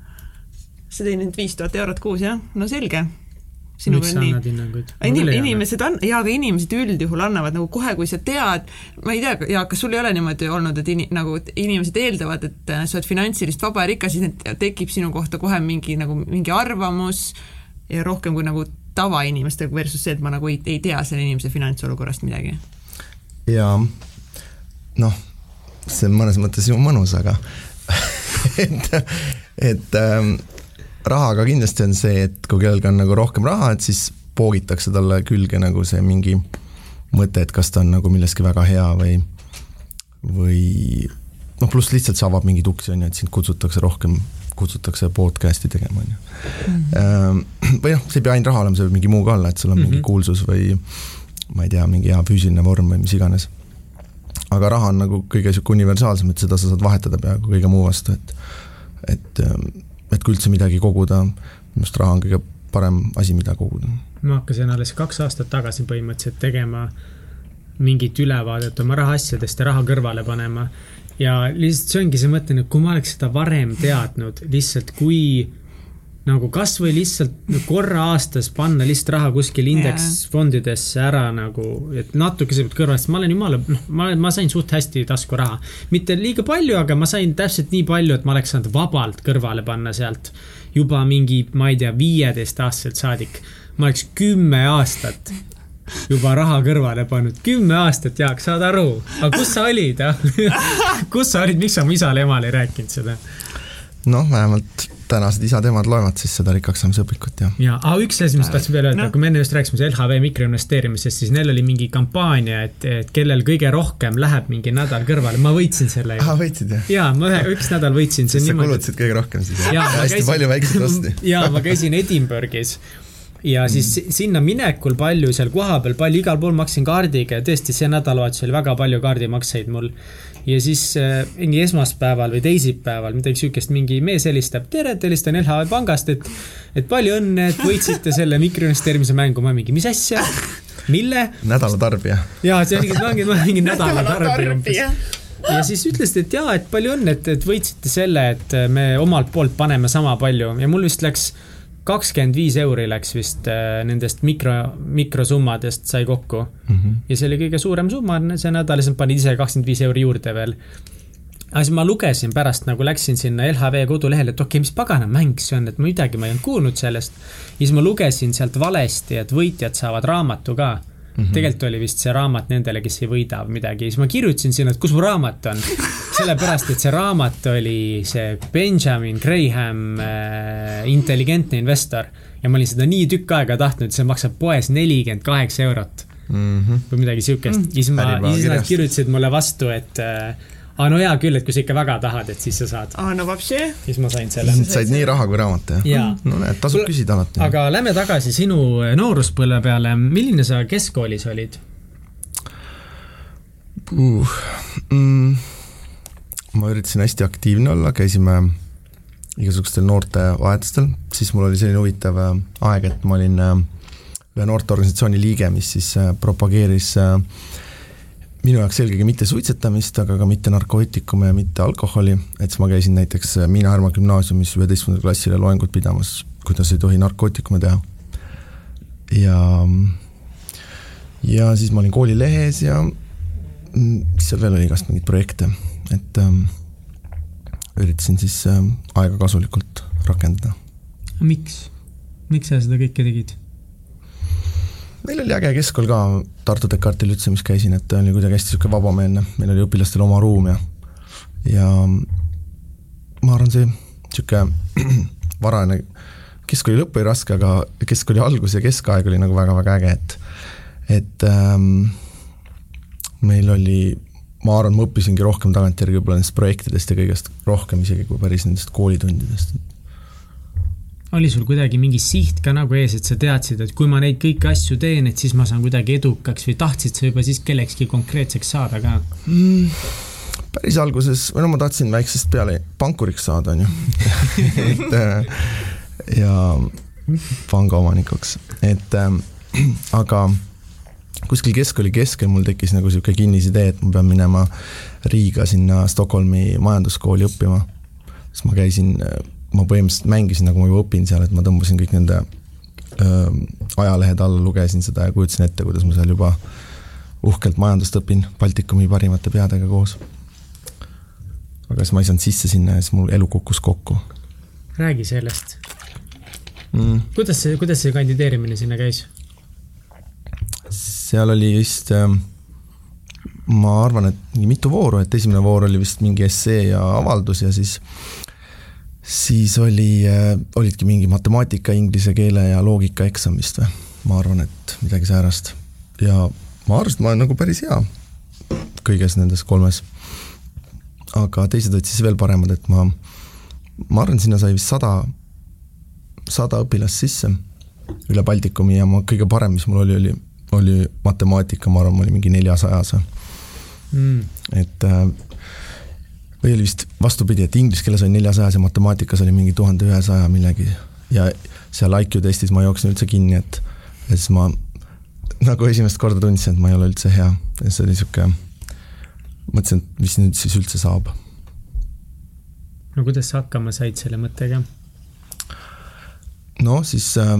sa teenid viis tuhat eurot kuus, jah? no selge sinuga on nii. Inim, inimesed on, jaa, aga inimesed üldjuhul annavad nagu kohe, kui sa tead, ma ei tea, Jaak, kas sul ei ole niimoodi olnud, et ini, nagu et inimesed eeldavad, et äh, sa oled finantsilist vaba ja rikas, siis tekib sinu kohta kohe mingi nagu mingi arvamus ja rohkem kui nagu tavainimestega versus see, et ma nagu ei, ei tea selle inimese finantsolukorrast midagi. jaa, noh, see on mõnes mõttes ju mõnus, aga et, et ähm, rahaga kindlasti on see, et kui kellelgi on nagu rohkem raha, et siis poogitakse talle külge nagu see mingi mõte, et kas ta on nagu milleski väga hea või, või noh, pluss lihtsalt see avab mingeid uksi, on ju, et sind kutsutakse rohkem, kutsutakse podcast'i tegema, on ju. Mhm. või noh, see ei pea ainult raha olema, see võib mingi muu ka olla, et sul on mm -hmm. mingi mhm. kuulsus või ma ei tea, mingi hea füüsiline vorm või mis iganes. aga raha on nagu kõige niisugune universaalsem, et seda sa saad vahetada peaaegu kõige muu vastu, et et et kui üldse midagi koguda, minu arust raha on kõige parem asi, mida koguda. ma hakkasin alles kaks aastat tagasi põhimõtteliselt tegema mingit ülevaadet oma rahaasjadest ja raha kõrvale panema. ja lihtsalt see ongi see mõte, et kui ma oleks seda varem teadnud, lihtsalt kui nagu kasvõi lihtsalt korra aastas panna lihtsalt raha kuskil indeksfondidesse ära nagu, et natuke sa pead kõrval, sest ma olen jumala, noh, ma, ma sain suht hästi taskuraha. mitte liiga palju, aga ma sain täpselt nii palju, et ma oleks saanud vabalt kõrvale panna sealt juba mingi, ma ei tea, viieteistaastaselt saadik ma oleks kümme aastat juba raha kõrvale pannud, kümme aastat, Jaak, saad aru, aga kus sa olid, ah? kus sa olid, miks sa mu isale-emale ei rääkinud seda? noh, vähemalt tänased isad-emad loevad siis seda rikkaks saamise õpikut ja. ja, aga üks asi, mis tahtsin veel öelda no., kui me enne just rääkisime LHV mikroinvesteerimisest, siis neil oli mingi kampaania, et, et kellel kõige rohkem läheb mingi nädal kõrvale, ma võitsin selle ju. aa, võitsid jah? jaa, ma ühe, üks nädal võitsin. siis sa niimoodi... kulutasid kõige rohkem siis jah? hästi käisin... palju väikseid osti. jaa, ma käisin Edinburgh'is ja siis mm. sinna minekul palju seal kohapeal, palju igal pool maksin kaardiga ja tõesti see nädalavahetus oli väga palju kaardimakseid mul ja siis äh, mingi esmaspäeval või teisipäeval midagi siukest, mingi mees helistab, tere, et helistan LHV pangast, et, et palju õnne, et võitsite selle mikroinvesteerimise mängu, ma mingi, mis asja, mille? nädala tarbija. ja see oligi, ma olin, ma mingi nädala tarbija umbes. ja siis ütlesid, et jaa, et palju õnne, et, et võitsite selle, et me omalt poolt paneme sama palju. Ja mul vist läks kakskümmend viis euri läks vist äh, nendest mikro, mikrosummadest sai kokku mm. -hmm. ja see oli kõige suurem summa see nädal ja siis nad panid ise kakskümmend viis euri juurde veel. aga siis ma lugesin pärast nagu läksin sinna LHV kodulehele, et okei okay,, mis pagana mäng see on, et ma midagi ma ei olnud kuulnud sellest. ja siis ma lugesin sealt valesti, et võitjad saavad raamatu ka Mm -hmm. tegelikult oli vist see raamat nendele, kes ei võida midagi, siis ma kirjutasin sinna, et kus mu raamat on. sellepärast, et see raamat oli see Benjamin Graham äh, intelligentne investor ja ma olin seda nii tükk aega tahtnud, see maksab poes nelikümmend kaheksa eurot mm. -hmm. või midagi siukest mm. -hmm. ja siis ma, siis nad kirjutasid mulle vastu, et äh, aa, no hea küll, et kui sa ikka väga tahad, et siis sa saad. aa, no vapsi. siis ma sain selle. said nii raha kui raamat, jah? no näed, tasub küsida alati. aga lähme tagasi sinu nooruspõlve peale, milline sa keskkoolis olid uh,? Mm, ma üritasin hästi aktiivne olla, käisime igasugustel noortevahetustel, siis mul oli selline huvitav äh, aeg, et ma olin äh, ühe noorteorganisatsiooni liige, mis siis propageeris äh, minu jaoks eelkõige mitte suitsetamist, aga ka mitte narkootikume ja mitte alkoholi, et siis ma käisin näiteks Miina Härma gümnaasiumis üheteistkümnendale klassile loengut pidamas, kuidas ei tohi narkootikume teha. ja, ja siis ma olin koolilehes ja mis seal veel oli, igast mingeid projekte, et ähm, üritasin siis äh, aega kasulikult rakendada. miks, miks sa seda kõike tegid? Meil oli äge keskkool ka, Tartu Descartesi lütseumis käisin, et ta oli kuidagi hästi niisugune vabameelne, meil oli õpilastel oma ruum ja ja ma arvan, see niisugune varane keskkooli lõpp oli raske, aga keskkooli algus ja keskaeg oli nagu väga-väga äge, et et ähm, meil oli, ma arvan, ma õppisingi rohkem tagantjärgi võib-olla nendest projektidest ja kõigest rohkem isegi kui päris nendest koolitundidest oli sul kuidagi mingi siht ka nagu ees, et sa teadsid, et kui ma neid kõiki asju teen, et siis ma saan kuidagi edukaks või tahtsid sa juba siis kellekski konkreetseks saada ka mm,? päris alguses, või no ma tahtsin väiksest peale pankuriks saada, on ju et ja pangaomanikuks, et äh, aga kuskil keskkooli keskel mul tekkis nagu niisugune kinnisidee, et ma pean minema Riiga sinna Stockholmi majanduskooli õppima. siis ma käisin äh, ma põhimõtteliselt mängisin, nagu ma juba õpin seal, et ma tõmbasin kõik nende öö, ajalehed alla, lugesin seda ja kujutasin ette, kuidas ma seal juba uhkelt majandust õpin Baltikumi parimate peadega koos. aga siis ma ei saanud sisse sinna ja siis mul elu kukkus kokku. räägi sellest mm.. kuidas see, kuidas see kandideerimine sinna käis? seal oli vist äh, ma arvan, et mingi mitu vooru, et esimene voor oli vist mingi essee ja avaldus ja siis siis oli, äh, olidki mingi matemaatika, inglise keele ja loogika eksam vist või, ma arvan, et midagi säärast. ja ma arvasin, et ma olen nagu päris hea kõiges nendes kolmes. aga teised olid siis veel paremad, et ma, ma arvan, sinna sai vist sada, sada õpilast sisse üle Baltikumi ja ma kõige parem, mis mul oli, oli, oli matemaatika, ma arvan, ma olin mingi neljasajas mm.. et äh, või oli vist vastupidi, et inglise keeles oli neljasajas ja matemaatikas oli mingi tuhande ühesaja millegi ja seal IQ testis ma jooksin üldse kinni, et ja siis ma nagu esimest korda tundsin, et ma ei ole üldse hea ja see oli sihuke, mõtlesin, et mis nüüd siis üldse saab. no kuidas sa hakkama said selle mõttega? no siis äh,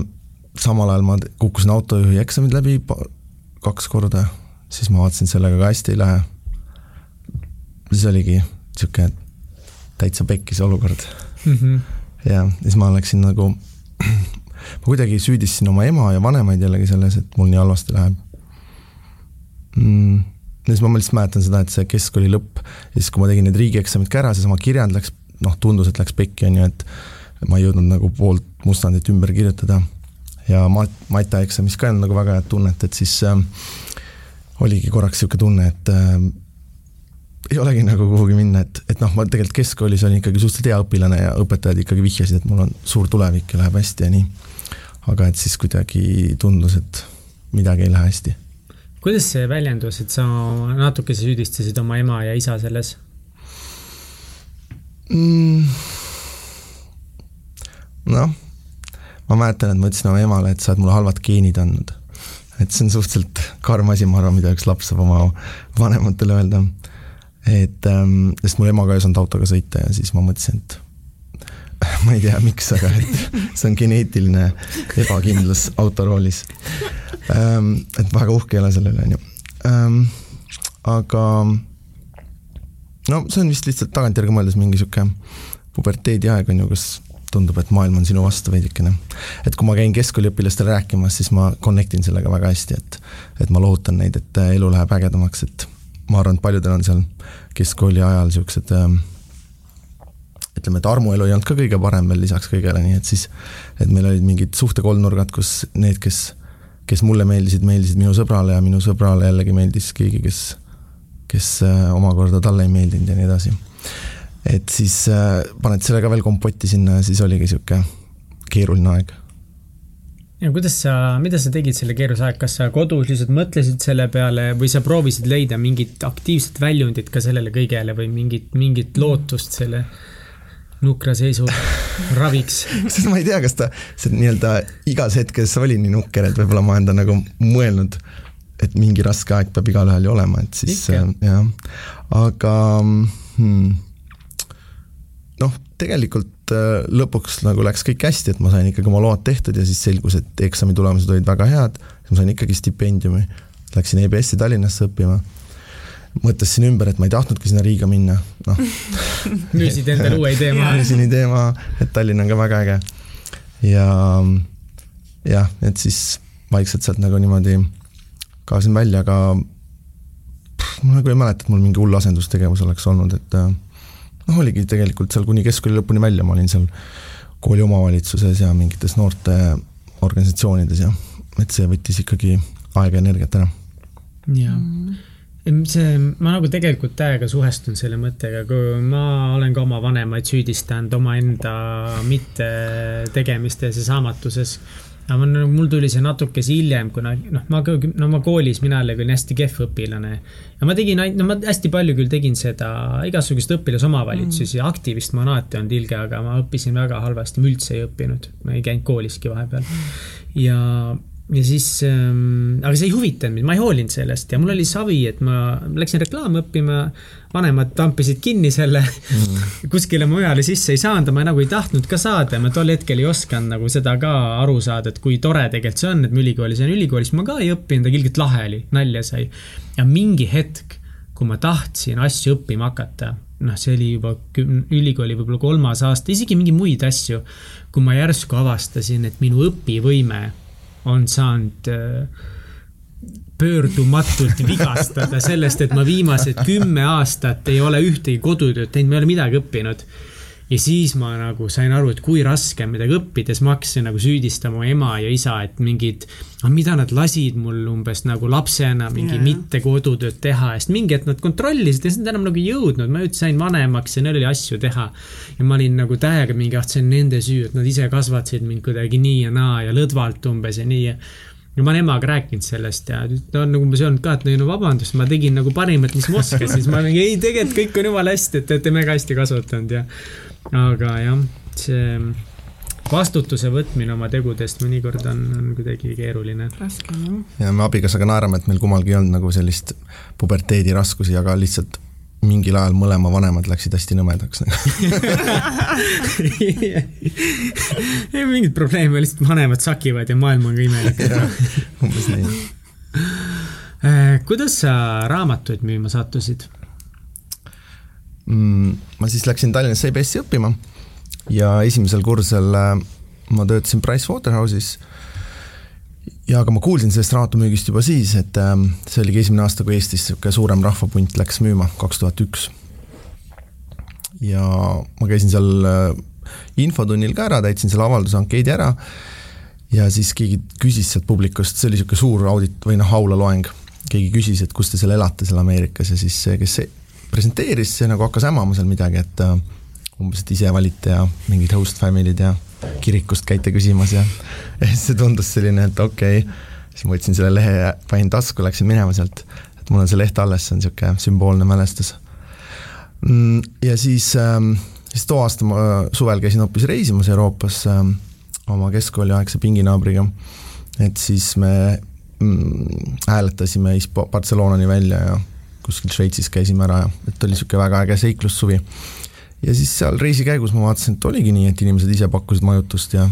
samal ajal ma kukkusin autojuhi eksamid läbi kaks korda, siis ma vaatasin, sellega ka hästi ei lähe. siis oligi sihuke täitsa pekkis olukord mm. -hmm. ja siis ma läksin nagu ma kuidagi süüdistasin oma ema ja vanemaid jällegi selles, et mul nii halvasti läheb mm,. ja siis ma lihtsalt mäletan seda, et see keskkooli lõpp ja siis, kui ma tegin need riigieksamid ka ära, seesama kirjand läks, noh, tundus, et läks pekki, on ju, et ma ei jõudnud nagu poolt mustandit ümber kirjutada. ja mat-, matjaeksamis ka ei olnud nagu väga head tunnet, et siis äh, oligi korraks niisugune tunne, et äh, ei olegi nagu kuhugi minna, et, et noh, ma tegelikult keskkoolis olin ikkagi suhteliselt hea õpilane ja õpetajad ikkagi vihjasid, et mul on suur tulevik ja läheb hästi ja nii. aga et siis kuidagi tundus, et midagi ei lähe hästi. kuidas see väljendus, et sa natuke süüdistasid oma ema ja isa selles mm.? noh, ma mäletan, et ma ütlesin oma emale, et sa oled mulle halvad geenid andnud. et see on suhteliselt karm asi, ma arvan, mida üks laps saab oma vanematele öelda et ähm, sest mul emaga ei saanud autoga sõita ja siis ma mõtlesin, et ma ei tea, miks, aga et see on geneetiline ebakindlus autoroolis ähm,. et väga uhke ei ole selle üle, on ju ähm,. aga no see on vist lihtsalt tagantjärgi mõeldes mingi sihuke puberteediaeg on ju, kus tundub, et maailm on sinu vastu veidikene. et kui ma käin keskkooliõpilastele rääkimas, siis ma connect in sellega väga hästi, et et ma lohutan neid, et elu läheb ägedamaks, et ma arvan, et paljudel on seal keskkooli ajal niisugused ähm, ütleme, et armuelu ei olnud ka kõige parem veel lisaks kõigele, nii et siis, et meil olid mingid suhtekolmnurgad, kus need, kes, kes mulle meeldisid, meeldisid minu sõbrale ja minu sõbrale jällegi meeldis keegi, kes, kes äh, omakorda talle ei meeldinud ja nii edasi. et siis äh, paned selle ka veel kompotti sinna ja siis oligi niisugune keeruline aeg ja kuidas sa, mida sa tegid selle keerulise aeg, kas sa kodus lihtsalt mõtlesid selle peale või sa proovisid leida mingit aktiivset väljundit ka sellele kõigele või mingit, mingit lootust selle nukra seisu raviks? Sest ma ei tea, kas ta, see nii-öelda igas hetkes oli nii nukker, et võib-olla ma enda nagu mõelnud, et mingi raske aeg peab igalühel ju olema, et siis Ikka. jah, aga hmm, noh, tegelikult äh, lõpuks nagu läks kõik hästi, et ma sain ikkagi oma load tehtud ja siis selgus, et eksami tulemused olid väga head, siis ma sain ikkagi stipendiumi. Läksin EBS-i Tallinnasse õppima. mõtlesin ümber, et ma ei tahtnudki sinna Riiga minna, noh. müüsid endale uue idee maha. müüsin idee maha, et Tallinn on ka väga äge. ja jah, et siis vaikselt sealt nagu niimoodi kaasin välja, aga pff, ma nagu ei mäleta, et mul mingi hull asendustegevus oleks olnud, et äh, noh, oligi tegelikult seal kuni keskkooli lõpuni välja, ma olin seal kooli omavalitsuses ja mingites noorte organisatsioonides ja et see võttis ikkagi aega ja energiat ära. jaa mm. see, ma nagu tegelikult täiega suhestun selle mõttega, kui ma olen ka oma vanemaid süüdistanud omaenda mittetegemistes ja saamatuses aga ma, mul tuli see natukese hiljem, kuna noh, ma ka, no ma koolis, mina olin hästi kehv õpilane. ja ma tegin no ma hästi palju küll tegin seda igasuguseid õpilasomavalitsusi mm., aktivist ma alati olnud ilge, aga ma õppisin väga halvasti, ma üldse ei õppinud, ma ei käinud kooliski vahepeal. ja ja siis ähm,, aga see ei huvitanud mind, ma ei hoolinud sellest ja mul oli savi, et ma läksin reklaami õppima, vanemad tampisid kinni selle mm. kuskile mujale sisse ei saanud, ma nagu ei tahtnud ka saada, ma tol hetkel ei osanud nagu seda ka aru saada, et kui tore tegelikult see on, et ma ülikoolis olen, ülikoolis ma ka ei õppinud, aga ilgelt lahe oli, nalja sai. ja mingi hetk, kui ma tahtsin asju õppima hakata, noh, see oli juba ülikooli võib-olla kolmas aasta, isegi mingeid muid asju, kui ma järsku avastasin, et minu õpivõime on saanud äh, pöördumatult vigastada sellest, et ma viimased kümme aastat ei ole ühtegi kodutööd teinud, ma ei ole midagi õppinud. Ja siis ma nagu sain aru, et kui raske on midagi õppides, ma hakkasin nagu süüdistama ema ja isa, et mingid, mida nad lasid mul umbes nagu lapsena mingi yeah. mitte kodutööd teha, sest mingi hetk nad kontrollisid ja siis nad enam nagu ei jõudnud, ma nüüd sain vanemaks ja neil oli asju teha. ja ma olin nagu täiega mingi, ah see on nende süü, et nad ise kasvatasid mind kuidagi nii ja naa ja lõdvalt umbes ja nii ja ja ma olen emaga rääkinud sellest ja ta on nagu umbes öelnud ka, et no vabandust, ma tegin nagu parimat, mis ma oskasin, siis ma mingi ei, tegelikult kõik on jumala hästi, et te olete mega hästi kasvatanud ja. Aga jah, see vastutuse võtmine oma tegudest mõnikord on, on kuidagi keeruline. raske jah. ja me abikaasaga naerame, et meil kummalgi ei olnud nagu sellist puberteedi raskusi, aga lihtsalt mingil ajal mõlema vanemad läksid hästi nõmedaks ei mingit probleemi, lihtsalt vanemad sakivad ja maailm on ka imelik umbes nii. Kuidas sa raamatuid müüma sattusid? Ma siis läksin Tallinnasse EBS-i õppima ja esimesel kursusel äh, ma töötasin Pricewaterhouse'is. Ja aga ma kuulsin sellest raamatumüügist juba siis, et ähm, see oligi esimene aasta, kui Eestis niisugune suurem rahvapunt läks müüma, kaks tuhat üks. ja ma käisin seal äh, infotunnil ka ära, täitsin selle avalduse ankeedi ära. Ja siis keegi küsis sealt publikust, see oli niisugune suur audit või noh, aulaloeng, keegi küsis, et kus te seal elate seal Ameerikas ja siis see, kes presenteeris, see nagu hakkas hämama seal midagi, et äh, umbes, et ise valite ja mingid host family'd ja kirikust käite küsimas ja, ja siis see tundus selline, et okei okay. siis ma võtsin selle lehe ja panin tasku, läksin minema sealt, et mul on see leht alles, see on niisugune sümboolne mälestus. Mm, ja siis, ähm, siis too aasta ma suvel käisin hoopis reisimas Euroopas ähm, oma keskkooliaegse pinginaabriga, et siis me mm, hääletasime Barcelonani välja ja kuskil Šveitsis käisime ära ja et oli niisugune väga äge seiklussuvi ja siis seal reisi käigus ma vaatasin, et oligi nii, et inimesed ise pakkusid majutust ja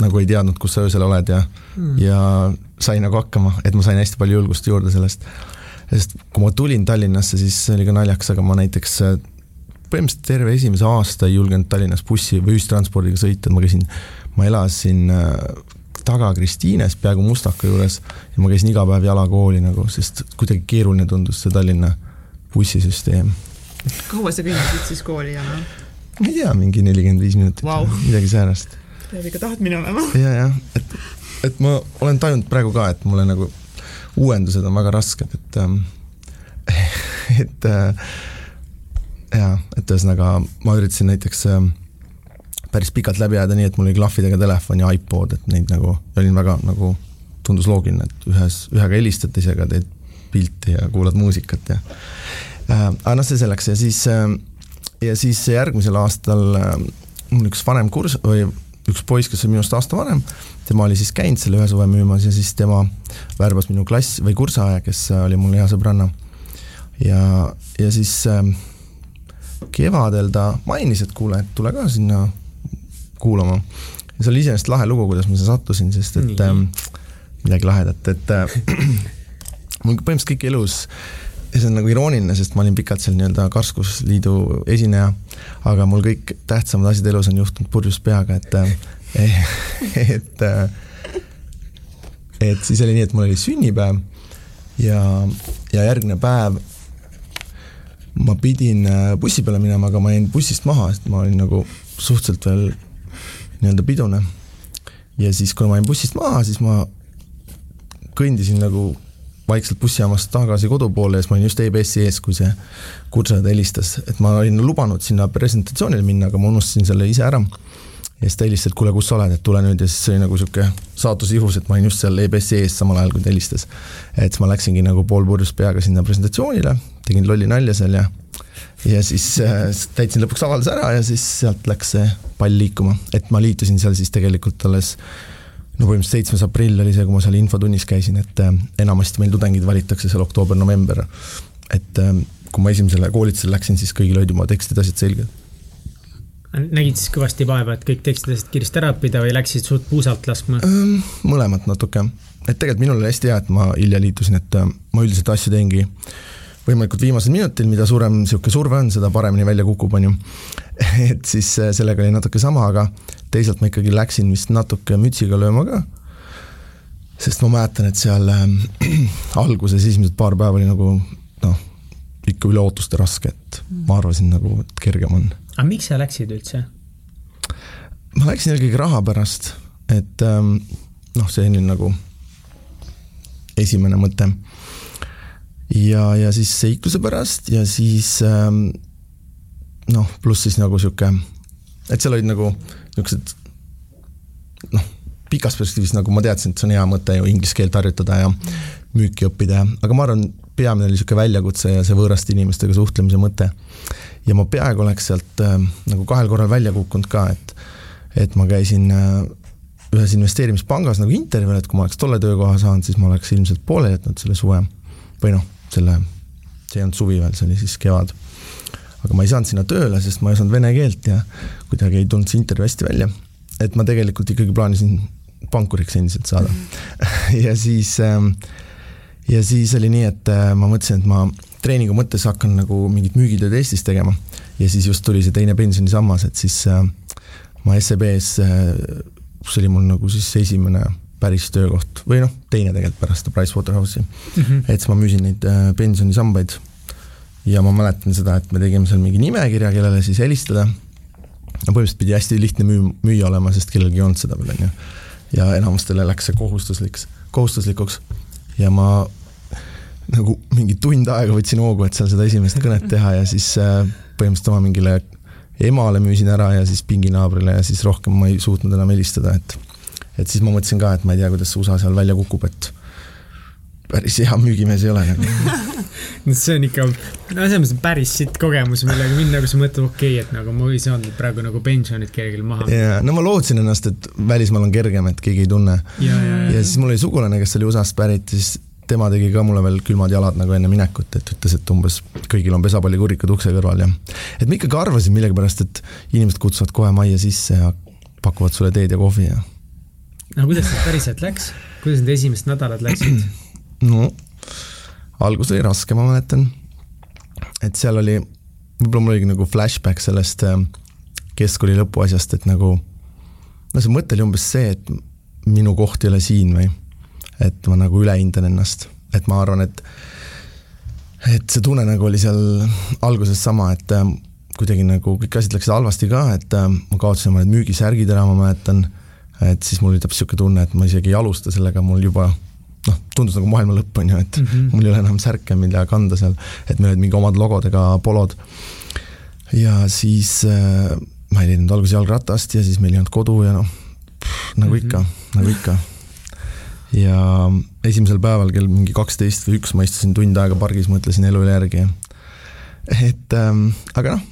nagu ei teadnud, kus sa öösel oled ja mm., ja sai nagu hakkama, et ma sain hästi palju julgust juurde sellest. sest kui ma tulin Tallinnasse, siis oli ka naljakas, aga ma näiteks äh, põhimõtteliselt terve esimese aasta ei julgenud Tallinnas bussi või ühistranspordiga sõita, et ma käisin, ma elasin äh, taga Kristiines, peaaegu Mustaka juures ja ma käisin iga päev jala kooli nagu, sest kuidagi keeruline tundus see Tallinna bussisüsteem kaua sa kõndisid siis kooli ja noh? ma ei tea, mingi nelikümmend viis minutit wow., midagi säärast. peab ikka tahad minema. ja, jah, et, et ma olen tajunud praegu ka, et mulle nagu uuendused on väga rasked, et ähm, et äh, jaa, et ühesõnaga ma üritasin näiteks äh, päris pikalt läbi ajada nii, et mul oli klahvidega telefon ja iPod, et neid nagu, olin väga nagu, tundus loogiline, et ühes, ühega helistad, teisega teed pilti ja kuulad muusikat ja äh,. aga noh, see selleks ja siis äh, ja siis järgmisel aastal äh, mul üks vanem kurs- või üks poiss, kes on minust aasta vanem, tema oli siis käinud selle ühe suve müümas ja siis tema värbas minu klass või kursaja, kes oli mul hea sõbranna. ja, ja siis äh, kevadel ta mainis, et kuule, et tule ka sinna kuulama. see oli iseenesest lahe lugu, kuidas ma siia sattusin, sest et äh, midagi lahedat, et äh, mul põhimõtteliselt kõik elus ja see on nagu irooniline, sest ma olin pikalt seal nii-öelda Karskusliidu esineja, aga mul kõik tähtsamad asjad elus on juhtunud purjus peaga, et eh, et et siis oli nii, et mul oli sünnipäev ja, ja järgmine päev ma pidin äh, bussi peale minema, aga ma jäin bussist maha, sest ma olin nagu suhteliselt veel nii-öelda pidune. ja siis, kuna ma jäin bussist maha, siis ma kõndisin nagu vaikselt bussijaamast tagasi kodu poole ja siis ma olin just EBS-i ees, kui see kursaõde helistas, et ma olin lubanud sinna presentatsioonile minna, aga ma unustasin selle ise ära. Ja siis ta helistas, et kuule, kus sa oled, et tule nüüd ja siis see oli nagu sihuke saatuse juhus, et ma olin just seal EBS-i ees samal ajal, kui ta helistas. et siis ma läksingi nagu poolpurjus peaga sinna presentatsioonile, tegin lolli nalja seal ja ja siis äh, täitsin lõpuks avalduse ära ja siis sealt läks see pall liikuma, et ma liitusin seal siis tegelikult alles no põhimõtteliselt seitsmes aprill oli see, kui ma seal infotunnis käisin, et äh, enamasti meil tudengid valitakse seal oktoober-november. et äh, kui ma esimesele koolitusele läksin, siis kõigil olid juba tekstid, asjad selged. Nägid siis kõvasti vaeva, et kõik tekstid asjad kiiresti ära õppida või läksid suht puusalt laskma? Ähm, mõlemat natuke, et tegelikult minul oli hästi hea, et ma hilja liitusin, et äh, ma üldiselt asju teengi võimalikult viimasel minutil, mida suurem niisugune surve on, seda paremini välja kukub, on ju. et siis sellega oli natuke sama, aga teisalt ma ikkagi läksin vist natuke mütsiga lööma ka, sest ma mäletan, et seal äh, alguses esimesed paar päeva oli nagu noh, ikka üle ootuste raske, et ma arvasin nagu, et kergem on. aga miks sa läksid üldse? ma läksin eelkõige raha pärast, et ähm, noh, see oli nagu esimene mõte. ja, ja siis seikluse pärast ja siis ähm, noh, pluss siis nagu sihuke, et seal olid nagu niisugused noh, pikas perspektiivis nagu ma teadsin, et see on hea mõte ju inglise keelt harjutada ja müüki õppida ja, aga ma arvan, peamine oli niisugune väljakutse ja see võõraste inimestega suhtlemise mõte. ja ma peaaegu oleks sealt äh, nagu kahel korral välja kukkunud ka, et, et ma käisin äh, ühes investeerimispangas nagu intervjuul, et kui ma oleks tolle töökoha saanud, siis ma oleks ilmselt pooleli jätnud selle suve või noh, selle, see ei olnud suvi veel, see oli siis kevad aga ma ei saanud sinna tööle, sest ma ei osanud vene keelt ja kuidagi ei tulnud see intervjuu hästi välja. et ma tegelikult ikkagi plaanisin pankuriks endiselt saada ja siis, ähm, ja siis oli nii, et äh, ma mõtlesin, et ma treeningu mõttes hakkan nagu mingit müügitööd Eestis tegema ja siis just tuli see teine pensionisammas, et siis äh, ma SEB-s äh, see oli mul nagu siis esimene päris töökoht või noh, teine tegelikult pärast Pricewaterhouse'i mm. -hmm. et siis ma müüsin neid äh, pensionisambaid ja ma mäletan seda, et me tegime seal mingi nimekirja, kellele siis helistada. no põhimõtteliselt pidi hästi lihtne müü-, müüa olema, sest kellelgi ei olnud seda veel, on ju. ja enamustele läks see kohustuslik, kohustuslikuks ja ma nagu mingi tund aega võtsin hoogu, et seal seda esimest kõnet teha ja siis äh, põhimõtteliselt oma mingile emale müüsin ära ja siis pinginaabrile ja siis rohkem ma ei suutnud enam helistada, et et siis ma mõtlesin ka, et ma ei tea, kuidas see USA seal välja kukub, et päris hea müügimees ei ole nagu no see on ikka, no selles mõttes päris sitt kogemus, millega minna, kui sa mõtled, okei okay,, et nagu ma ei saanud praegu nagu pensionit kellelgi maha. jaa, no ma lootsin ennast, et välismaal on kergem, et keegi ei tunne. ja, ja, ja. ja siis mul oli sugulane, kes oli USA-st pärit, siis tema tegi ka mulle veel külmad jalad nagu enne minekut, et ütles, et umbes kõigil on pesapallikurikad ukse kõrval ja et ma ikkagi arvasin millegipärast, et inimesed kutsuvad kohe majja sisse ja pakuvad sulle teed ja kohvi ja. no kuidas see päriselt läks, kuidas need esimesed nädalad läksid? no algus oli raske, ma mäletan. et seal oli, võib-olla mul oligi nagu flashback sellest äh, keskkooli lõpuasjast, et nagu no see mõte oli umbes see, et minu koht ei ole siin või et ma nagu ülehindan ennast, et ma arvan, et et see tunne nagu oli seal alguses sama, et äh, kuidagi nagu kõik asjad läksid halvasti ka, et äh, ma kaotasin oma need müügisärgid ära, ma mäletan, et siis mul oli täpselt niisugune tunne, et ma isegi ei alusta sellega, mul juba noh, tundus nagu maailma lõpp, on ju, et mm -hmm. mul ei ole enam särke, mida kanda seal, et meil olid mingi omad logodega polod. ja siis äh, ma ei leidnud alguses jalgratast ja siis meil ei olnud kodu ja noh, nagu mm -hmm. ikka, nagu ikka. ja esimesel päeval kell mingi kaksteist või üks ma istusin tund aega pargis, mõtlesin elu üle järgi. et ähm, aga noh,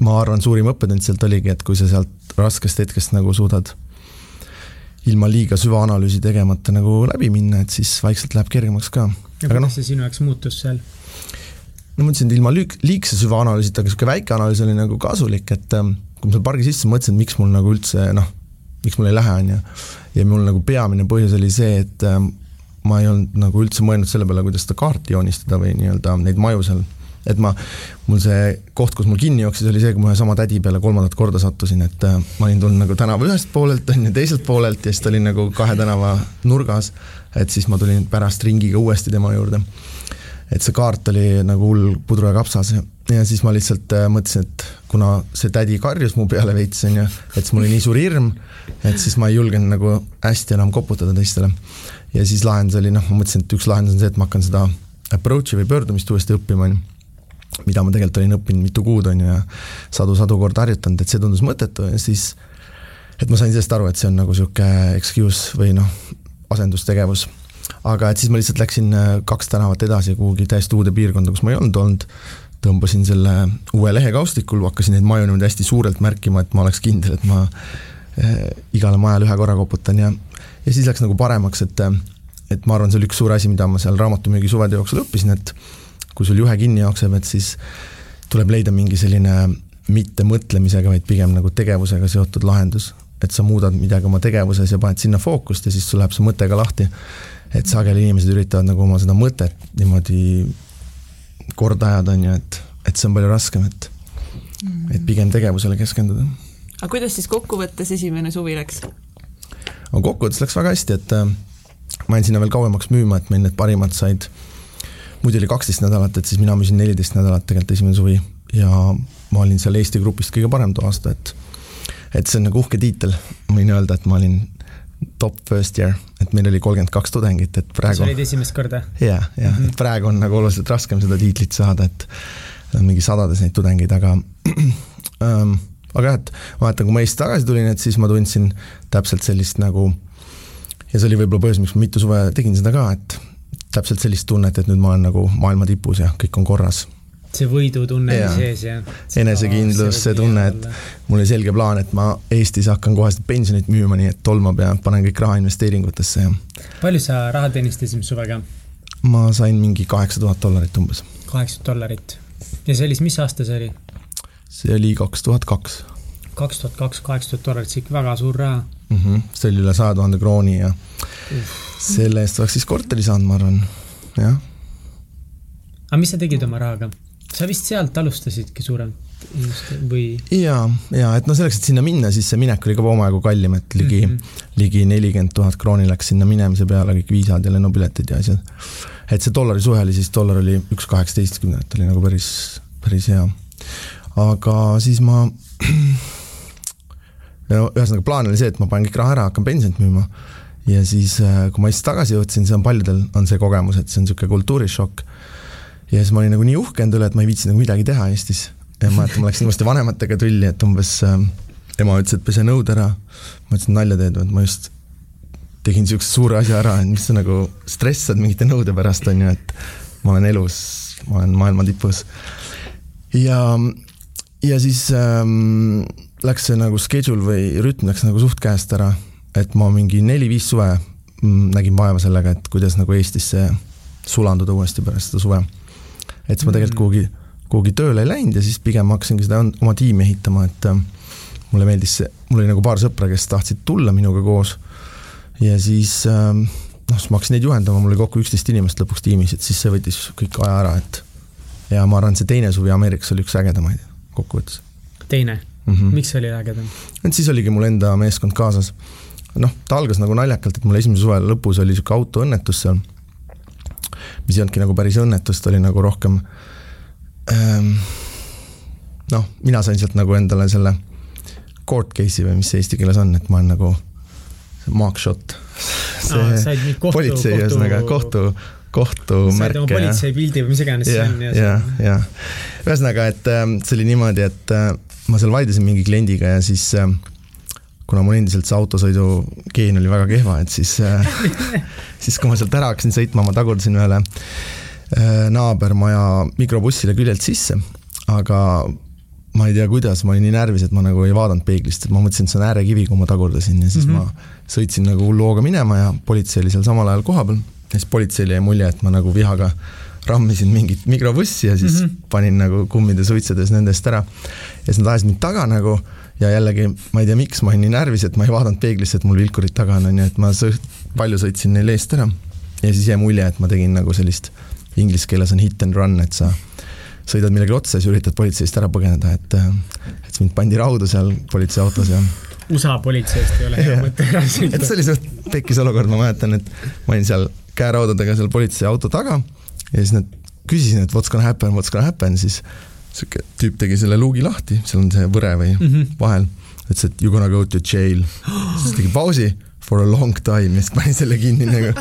ma arvan, suurim õppetund sealt oligi, et kui sa sealt raskest hetkest nagu suudad ilma liiga süvaanalüüsi tegemata nagu läbi minna, et siis vaikselt läheb kergemaks ka. ja kuidas no, see sinu jaoks muutus seal? no ma ütlesin, et ilma liigse süvaanalüüsita, aga niisugune väike analüüs oli nagu kasulik, et ähm, kui ma seal pargi sisse mõtlesin, et miks mul nagu üldse noh, miks mul ei lähe, on ju. ja mul nagu peamine põhjus oli see, et ähm, ma ei olnud nagu üldse mõelnud selle peale, kuidas seda kaarti joonistada või nii-öelda neid maju seal et ma, mul see koht, kus mul kinni jooksis, oli see, kui ma ühe sama tädi peale kolmandat korda sattusin, et äh, ma olin tulnud nagu tänava ühest poolelt, on ju, teiselt poolelt ja siis ta oli nagu kahe tänava nurgas. et siis ma tulin pärast ringiga uuesti tema juurde. et see kaart oli nagu hull pudru ja kapsas ja, siis ma lihtsalt äh, mõtlesin, et kuna see tädi karjus mu peale veits, on ju, et siis mul oli nii suur hirm, et siis ma ei julgenud nagu hästi enam koputada teistele. ja siis lahendus oli noh, ma mõtlesin, et üks lahendus on see, et ma hakkan seda approach'i või pöördumist uuesti õppima, on ju mida ma tegelikult olin õppinud mitu kuud, on ju, ja sadu-sadu korda harjutanud, et see tundus mõttetu ja siis et ma sain sellest aru, et see on nagu niisugune excuse või noh, asendustegevus. aga et siis ma lihtsalt läksin äh, kaks tänavat edasi kuhugi täiesti uude piirkonda, kus ma ei olnud olnud, tõmbasin selle uue lehe kaustikul, hakkasin neid maju niimoodi hästi suurelt märkima, et ma oleks kindel, et ma äh, igale majale ühe korra koputan ja ja siis läks nagu paremaks, et et ma arvan, see oli üks suur asi, mida ma seal raamatumüügi suvede jooksul õppisin, et kui sul juhe kinni jookseb, et siis tuleb leida mingi selline mitte mõtlemisega, vaid pigem nagu tegevusega seotud lahendus. et sa muudad midagi oma tegevuses ja paned sinna fookust ja siis sul läheb see mõte ka lahti. et sageli inimesed üritavad nagu oma seda mõtet niimoodi korda ajada, on ju, et, et see on palju raskem, et mm., et pigem tegevusele keskenduda. aga kuidas siis kokkuvõttes esimene suvi läks? kokkuvõttes läks väga hästi, et äh, ma jäin sinna veel kauemaks müüma, et meil need parimad said muidu oli kaksteist nädalat, et siis mina müüsin neliteist nädalat tegelikult esimene suvi ja ma olin seal Eesti grupist kõige parem too aasta, et et see on nagu uhke tiitel, ma võin öelda, et ma olin top first year, et meil oli kolmkümmend kaks tudengit, et praegu. sa olid esimest korda? jah, jah mm, -hmm. praegu on nagu oluliselt raskem seda tiitlit saada, et mingi sadades neid tudengeid, aga ähm, aga jah, et ma mäletan, kui ma Eestist tagasi tulin, et siis ma tundsin täpselt sellist nagu ja see oli võib-olla põhjus, miks ma mitu suve tegin seda ka, et täpselt sellist tunnet, et nüüd ma olen nagu maailma tipus ja kõik on korras. see võidutunne oli sees ja? enesekindlus, see tunne, et mul oli selge plaan, et ma Eestis hakkan kohe seda pensionit müüma, nii et tolmab ja panen kõik raha investeeringutesse ja. palju sa raha teenisid esimese suvega? ma sain mingi kaheksa tuhat dollarit umbes. kaheksa dollarit. ja see oli siis, mis aasta see oli? see oli kaks tuhat kaks. kaks tuhat kaks, kaheksa tuhat dollarit, see ikka väga suur raha mm. -hmm. see oli üle saja tuhande krooni ja selle eest oleks siis korteri saanud, ma arvan, jah. aga mis sa tegid oma rahaga? sa vist sealt alustasidki suurem? või? ja, ja et noh, selleks, et sinna minna, siis see minek oli ka omajagu kallim, et ligi mm, -hmm. ligi nelikümmend tuhat krooni läks sinna minemise peale, kõik viisad ja lennupiletid ja asjad. et see dollari suhe oli siis, dollar oli üks kaheksateistkümne, et oli nagu päris, päris hea. aga siis ma no ühesõnaga plaan oli see, et ma panen kõik raha ära, hakkan pensionit müüma ja siis, äh, kui ma Eestist tagasi jõudsin, see on paljudel, on see kogemus, et see on niisugune kultuurishokk. ja siis ma olin nagu nii uhke enda üle, et ma ei viitsi nagu midagi teha Eestis. ja ma mäletan, ma läksin uuesti vanematega tülli, et umbes äh, ema ütles, et pese nõud ära. ma ütlesin, nalja teed või, et ma just tegin niisuguse suure asja ära, et mis sa nagu stressad mingite nõude pärast, on ju, et ma olen elus, ma olen maailma tipus. ja, ja siis ähm, läks see nagu schedule või rütm läks nagu suht käest ära et ma mingi neli-viis suve mm, nägin vaeva sellega, et kuidas nagu Eestisse sulanduda uuesti pärast seda suve. et siis ma tegelikult mm. kuhugi, kuhugi tööle ei läinud ja siis pigem hakkasingi seda oma tiimi ehitama, et äh, mulle meeldis see, mul oli nagu paar sõpra, kes tahtsid tulla minuga koos ja siis äh, noh, siis ma hakkasin neid juhendama, mul oli kokku üksteist inimest lõpuks tiimis, et siis see võttis kõik aja ära, et ja ma arvan, et see teine suvi Ameerikas oli üks ägedamaid kokkuvõttes. teine mm? -hmm. miks see oli ägedam? et siis oligi mul enda meeskond kaasas noh, ta algas nagu naljakalt, et mul esimese suve lõpus oli niisugune autoõnnetus seal, mis ei olnudki nagu päris õnnetus, ta oli nagu rohkem ähm, noh, mina sain sealt nagu endale selle court case'i või mis see eesti keeles on, et ma olen nagu mugshot. see no, politsei ühesõnaga kohtu, kohtumärke. politseipildi või mis iganes see on. ja, ja, ja ühesõnaga, et äh, see oli niimoodi, et äh, ma seal vaidlesin mingi kliendiga ja siis äh, kuna mul endiselt see autosõidu geen oli väga kehva, et siis äh, siis kui ma sealt ära hakkasin sõitma, ma tagurdasin ühele naabermaja mikrobussile küljelt sisse, aga ma ei tea, kuidas, ma olin nii närvis, et ma nagu ei vaadanud peeglist, et ma mõtlesin, et see on äärekivi, kui ma tagurdasin ja siis mm -hmm. ma sõitsin nagu hullu hooga minema ja politsei oli seal samal ajal kohapeal siis politseile jäi mulje, et ma nagu vihaga rammisin mingit mikrobussi ja siis mm -hmm. panin nagu kummide suitsedes nendest ära. ja siis nad ajasid mind taga nagu ja jällegi ma ei tea, miks ma olin nii närvis, et ma ei vaadanud peeglisse, et mul vilkurid taga on, on ju, et ma sõht, palju sõitsin neil eest ära. ja siis jäi mulje, et ma tegin nagu sellist, inglise keeles on hit and run, et sa sõidad millegi otsa ja siis üritad politseist ära põgeneda, et, et mind pandi raudu seal politseiautos ja USA politseist ei ole hea mõte ära sõita. et see oli suht tekkis olukord, ma mäletan, et ma olin seal käeraudadega seal politseiauto taga ja siis nad küsisin, et what's gonna happen, what's gonna happen, siis sihuke tüüp tegi selle luugi lahti, seal on see võre või mm -hmm. vahel, ütles, et you gonna go to jail. siis tegi pausi for a long time ja siis pani selle kinni nagu.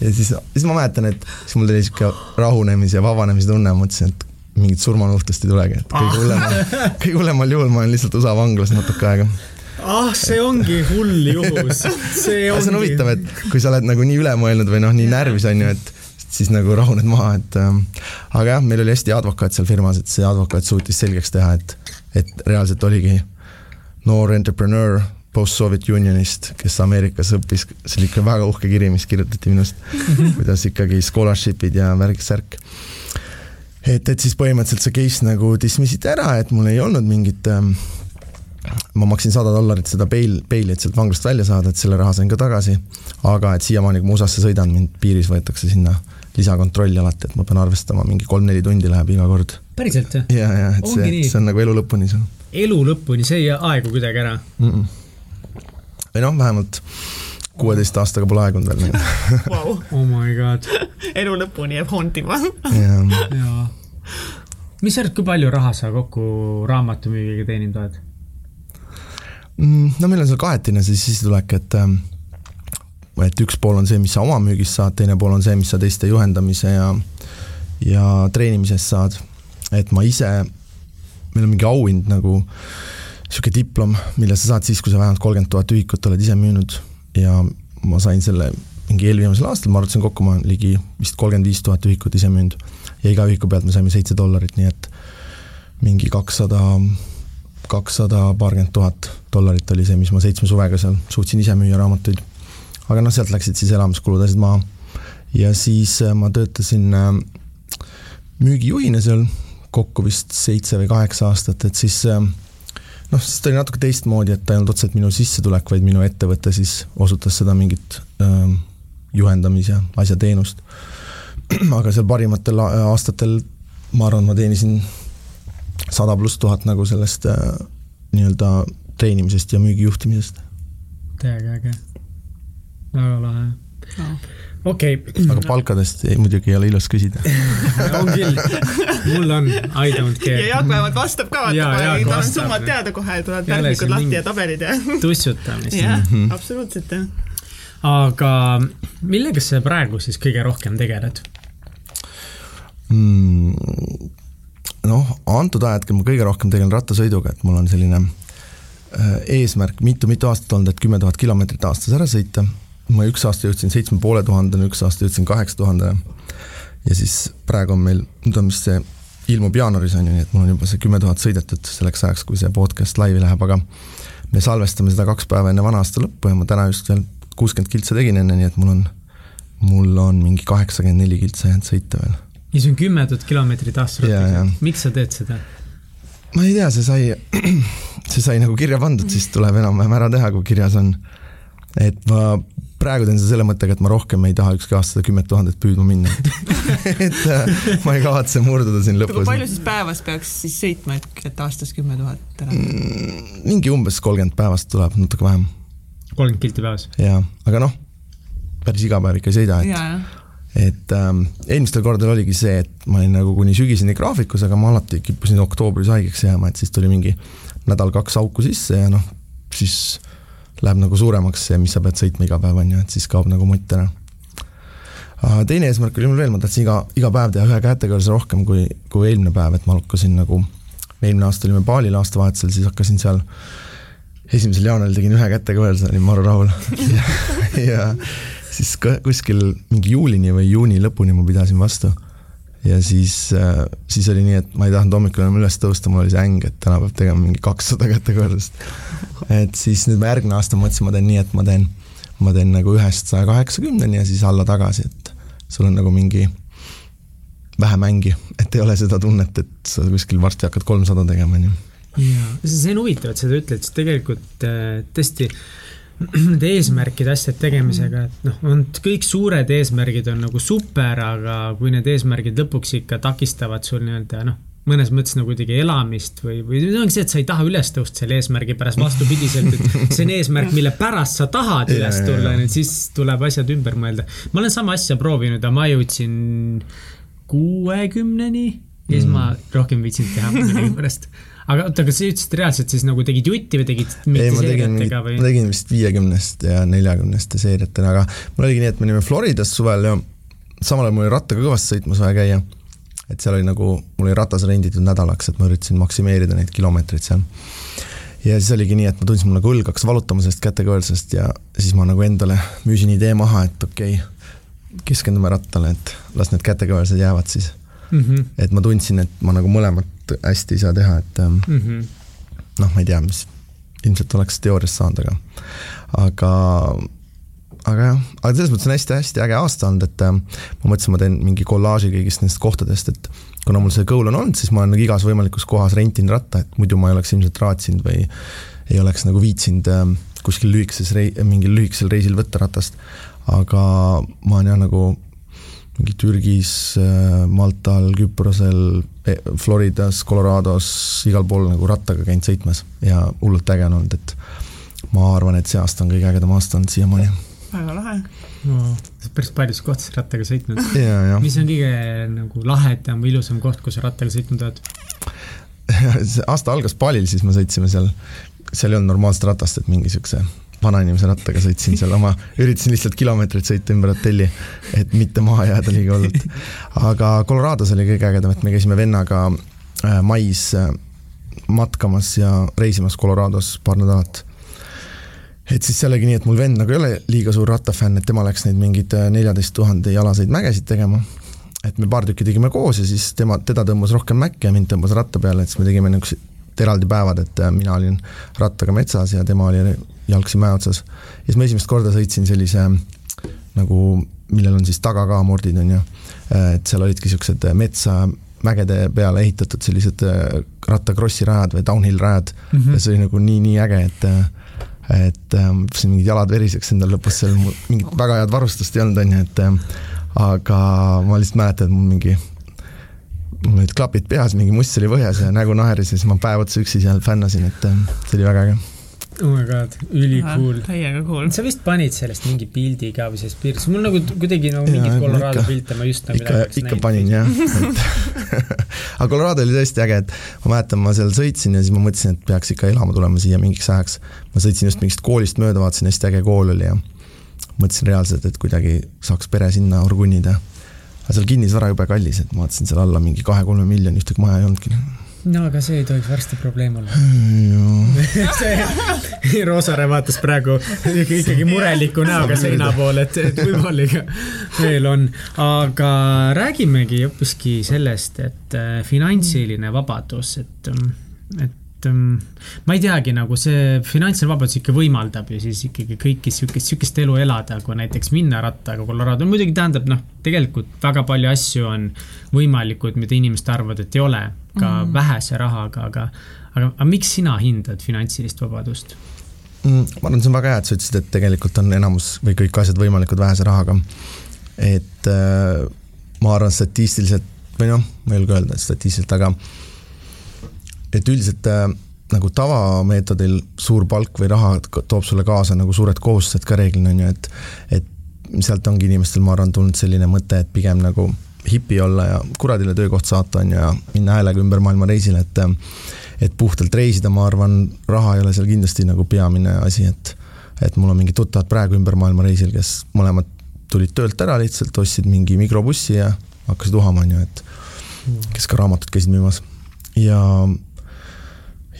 ja siis, siis ma mäletan, et siis mul tuli sihuke rahunemise ja vabanemise tunne, ma mõtlesin, et mingit surmanuhtlust ei tulegi, et kõige hullemal, kõige hullemal juhul ma olen lihtsalt USA vanglas natuke aega ah, see ongi hull juhus. see ongi. see on huvitav, et kui sa oled nagu nii üle mõelnud või noh, nii närvis on ju, et siis nagu rahuned maha, et äh, aga jah, meil oli hästi advokaat seal firmas, et see advokaat suutis selgeks teha, et, et reaalselt oligi noor entrepreneur post-Soviet Unionist, kes Ameerikas õppis, see oli ikka väga uhke kiri, mis kirjutati minust kuidas ikkagi scholarship'id ja värk-särk. et, et siis põhimõtteliselt see case nagu dismiss iti ära, et mul ei olnud mingit ähm, ma maksin sada dollarit seda bail, baili, et sealt vanglast välja saada, et selle raha sain ka tagasi. aga et siiamaani, kui ma USA-sse sõidan, mind piiris võetakse sinna lisakontrolli alati, et ma pean arvestama, mingi kolm-neli tundi läheb iga kord. päriselt või? ja, ja, et Ongi see, nii. see on nagu elu lõpuni sul. elu lõpuni, see ei aegu kuidagi ära mm? -mm. või noh, vähemalt kuueteist aastaga pole aegunud veel wow. oh my god. elu lõpuni jääb hauntima jaa. mis sa arvad, kui palju raha sa kokku raamatumüügiga teeninud oled? Mm, no meil on seal kahetine see sissetulek, et ähm, et üks pool on see, mis sa oma müügist saad, teine pool on see, mis sa teiste juhendamise ja ja treenimisest saad. et ma ise, meil on mingi auhind nagu niisugune diplom, mille sa saad siis, kui sa vähemalt kolmkümmend tuhat ühikut oled ise müünud ja ma sain selle mingi eelviimasel aastal, ma arvutasin kokku, ma olen ligi vist kolmkümmend viis tuhat ühikut ise müünud. ja iga ühiku pealt me saime seitse dollarit, nii et mingi kakssada, kakssada paarkümmend tuhat dollarit oli see, mis ma seitsme suvega seal suutsin ise müüa raamatuid aga noh, sealt läksid siis elamiskulud, asjad maha. ja siis äh, ma töötasin äh, müügijuhina seal kokku vist seitse või kaheksa aastat, et siis äh, noh, siis ta oli natuke teistmoodi, et ta ei olnud otseselt minu sissetulek, vaid minu ettevõte siis osutas seda mingit äh, juhendamis- ja asjateenust. aga seal parimatel aastatel ma arvan, ma teenisin sada pluss tuhat nagu sellest äh, nii-öelda treenimisest ja müügijuhtimisest. täiega äge, väga lahe no.. okei okay.. aga palkadest ei, muidugi ei ole ilus küsida on küll, mul on, I don't care. ja Jaak vähemalt vastab ka, vaata tal on summad teada kohe, tulevad graafikud lahti ja tabelid ja. tussutamist. jah -hmm., absoluutselt jah. aga millega sa praegu siis kõige rohkem tegeled mm,? Noh, antud ajahetkel ma kõige rohkem tegelen rattasõiduga, et mul on selline äh, eesmärk mitu-mitu aastat olnud, et kümme tuhat kilomeetrit aastas ära sõita. ma üks aasta jõudsin seitsme poole tuhandene, üks aasta jõudsin kaheksa tuhandene. ja siis praegu on meil, nüüd on vist see, ilmub jaanuaris on ju, nii et mul on juba see kümme tuhat sõidetud selleks ajaks, kui see podcast laivi läheb, aga me salvestame seda kaks päeva enne vana aasta lõppu ja ma täna just veel kuuskümmend kiltsa tegin enne, nii et mul on, mul on mingi kaheksakümmend neli kiltsa jäänud sõita veel ja see on kümme tuhat kilomeetrit aastas. miks sa teed seda? ma ei tea, see sai, see sai nagu kirja pandud, siis tuleb enam-vähem ära teha, kui kirjas on. et ma praegu teen seda selle mõttega, et ma rohkem ei taha ükski aasta seda kümmet tuhandet püüdma minna et äh, ma ei kavatse murduda siin lõpus. palju siis päevas peaks siis sõitma, et aastas kümme tuhat ära mm,? mingi umbes kolmkümmend päevast tuleb, natuke vähem. kolmkümmend kilti päevas? jaa, aga noh, päris iga päev ikka ei sõida, et et ähm, eelmistel kordadel oligi see, et ma olin nagu kuni sügiseni graafikus, aga ma alati kippusin oktoobris haigeks jääma, et siis tuli mingi nädal-kaks auku sisse ja noh, siis läheb nagu suuremaks see, mis sa pead sõitma iga päev, on ju, et siis kaob nagu mott ära. teine eesmärk oli mul veel, ma tahtsin iga, iga päev teha ühe kätekõrse rohkem kui, kui eelmine päev, et ma hakkasin nagu, eelmine aasta olime Balil aastavahetusel, siis hakkasin seal esimesel jaanuaril tegin ühe kätekõverse, olin maru rahul ja, ja siis kuskil mingi juulini või juuni lõpuni ma pidasin vastu. ja siis, äh, siis oli nii, et ma ei tahtnud hommikul enam üles tõusta, mul oli see äng, et täna peab tegema mingi kakssada kätekordust. et siis nüüd ma järgmine aasta mõtlesin, ma teen nii, et ma teen, ma teen nagu ühest saja kaheksakümneni ja siis alla tagasi, et sul on nagu mingi vähe mängi, et ei ole seda tunnet, et sa kuskil varsti hakkad kolmsada tegema, on ju. jaa, see on huvitav, et sa ütled, sest tegelikult äh, tõesti nende eesmärkide asjade tegemisega, et noh, on kõik suured eesmärgid on nagu super, aga kui need eesmärgid lõpuks ikka takistavad sul nii-öelda noh, mõnes mõttes nagu kuidagi elamist või, või see ongi see, et sa ei taha üles tõusta selle eesmärgi pärast, vastupidiselt, et see on eesmärk, mille pärast sa tahad üles tulla, siis tuleb asjad ümber mõelda. ma olen sama asja proovinud, aga ma jõudsin kuuekümneni ja siis ma mm. rohkem viitsinud teha millegipärast aga oota, kas sa ütlesid reaalselt siis nagu tegid jutti või tegid multiseeriatega või? ma tegin vist viiekümnest ja neljakümneste seeriatena, aga mul oligi nii, et me olime Floridas suvel ja samal ajal mul oli rattaga kõvasti sõitmas vaja käia. et seal oli nagu, mul oli ratas renditud nädalaks, et ma üritasin maksimeerida neid kilomeetreid seal. ja siis oligi nii, et ma tundsin, mul nagu õlg hakkas valutama sellest kätekõversest ja siis ma nagu endale müüsin idee maha, et okei okay,, keskendume rattale, et las need kätekõversed jäävad siis mm. -hmm. et ma tundsin, et ma nagu mõlemat hästi ei saa teha, et mm -hmm. noh, ma ei tea, mis ilmselt oleks teoorias saanud, aga, aga, aga jah, aga selles mõttes on hästi-hästi äge aasta olnud, et ähm, ma mõtlesin, ma teen mingi kollaaži kõigist nendest kohtadest, et kuna mul see goal on olnud, siis ma olen nagu igas võimalikus kohas rentinud ratta, et muidu ma ei oleks ilmselt raatsinud või ei oleks nagu viitsinud ähm, kuskil lühikeses rei-, mingil lühikesel reisil võtta ratast. aga ma olen jah nagu mingi Türgis, äh, Maltal, Küprosel, e, Floridas, Colorados, igal pool nagu rattaga käinud sõitmas ja hullult äge on olnud, et ma arvan, et see aasta on kõige ägedam aasta olnud siiamaani. väga lahe no,. päris paljudes kohtades rattaga sõitnud. mis on kõige nagu lahedam või ilusam koht, kus sa rattaga sõitnud oled? see aasta algas Balil, siis me sõitsime seal, seal ei olnud normaalset ratast, et mingi siukse vanainimese rattaga sõitsin seal oma, üritasin lihtsalt kilomeetreid sõita ümber hotelli, et mitte maha jääda liiga hullult. aga Colorados oli kõige ägedam, et me käisime vennaga äh, mais äh, matkamas ja reisimas Colorados paar nädalat. et siis seal oligi nii, et mul vend nagu ei ole liiga suur rattafänn, et tema läks neid mingeid äh, neljateist tuhande jalaseid mägesid tegema et me paar tükki tegime koos ja siis tema, teda tõmbas rohkem mäkke ja mind tõmbas ratta peale, et siis me tegime niisugused eraldi päevad, et mina olin rattaga metsas ja tema oli jalgsi mäe otsas. ja siis ma esimest korda sõitsin sellise nagu, millel on siis taga ka mordid, on ju, et seal olidki niisugused metsa mägede peale ehitatud sellised äh, rattakrossi rajad või downhill rajad mm -hmm. ja see oli nagu nii-nii äge, et et äh, panin mingid jalad veriseks endal lõpus, seal mingit väga head varustust ei olnud, on ju, et aga ma lihtsalt mäletan, et mul mingi mul olid klapid peas, mingi must oli põhjas ja nägu naeris ja siis ma päev otsa üksi seal fännasin, et äh, see oli väga äge oh my god, ülikool. täiega cool. sa vist panid sellest mingi pildi ka või sellest piirdus, mul nagu kuidagi nagu mingeid Colorado pilte ma just nagu ikka, ikka näinud. panin jah, aga Colorado oli tõesti äge, et ma mäletan, ma seal sõitsin ja siis ma mõtlesin, et peaks ikka elama tulema siia mingiks ajaks. ma sõitsin just mingist koolist mööda, vaatasin, hästi äge kool oli ja mõtlesin reaalselt, et kuidagi saaks pere sinna orgunnida. Aga seal kinnisvara jube kallis, et ma vaatasin seal alla mingi kahe-kolme miljoni, ühtegi maja ei olnudki. No aga see ei tohiks varsti probleem olla. See, Roosare vaatas praegu ikkagi mureliku näoga seina poole, et, et võib-olla ikka veel on. aga räägimegi hoopiski sellest, et äh, finantsiline vabadus, et, et ähm, ma ei teagi, nagu see finantsiline vabadus ikka võimaldab ju siis ikkagi kõiki sihukest, sihukest elu elada, kui näiteks minna rattaga Colorado, muidugi tähendab noh, tegelikult väga palju asju on võimalikud, mida inimesed arvavad, et ei ole, ka mm. vähese rahaga, aga, aga, aga miks sina hindad finantsilist vabadust? Mm, ma arvan, see on väga hea, et sa ütlesid, et tegelikult on enamus või kõik asjad võimalikud vähese rahaga. et äh, ma arvan statistiliselt või noh, ma ei julge öelda statistiliselt, aga et üldiselt äh, nagu tavameetodil suur palk või raha toob sulle kaasa nagu suured kohustused ka reeglina on ju, et, et sealt ongi inimestel, ma arvan, tulnud selline mõte, et pigem nagu hipi olla ja kuradile töökoht saata on ju ja minna häälega ümber maailma reisile, et et puhtalt reisida, ma arvan, raha ei ole seal kindlasti nagu peamine asi, et et mul on mingid tuttavad praegu ümber maailma reisil, kes mõlemad tulid töölt ära lihtsalt, ostsid mingi mikrobussi ja hakkasid uhama, on ju, et kes ka raamatut käisid müümas. Ja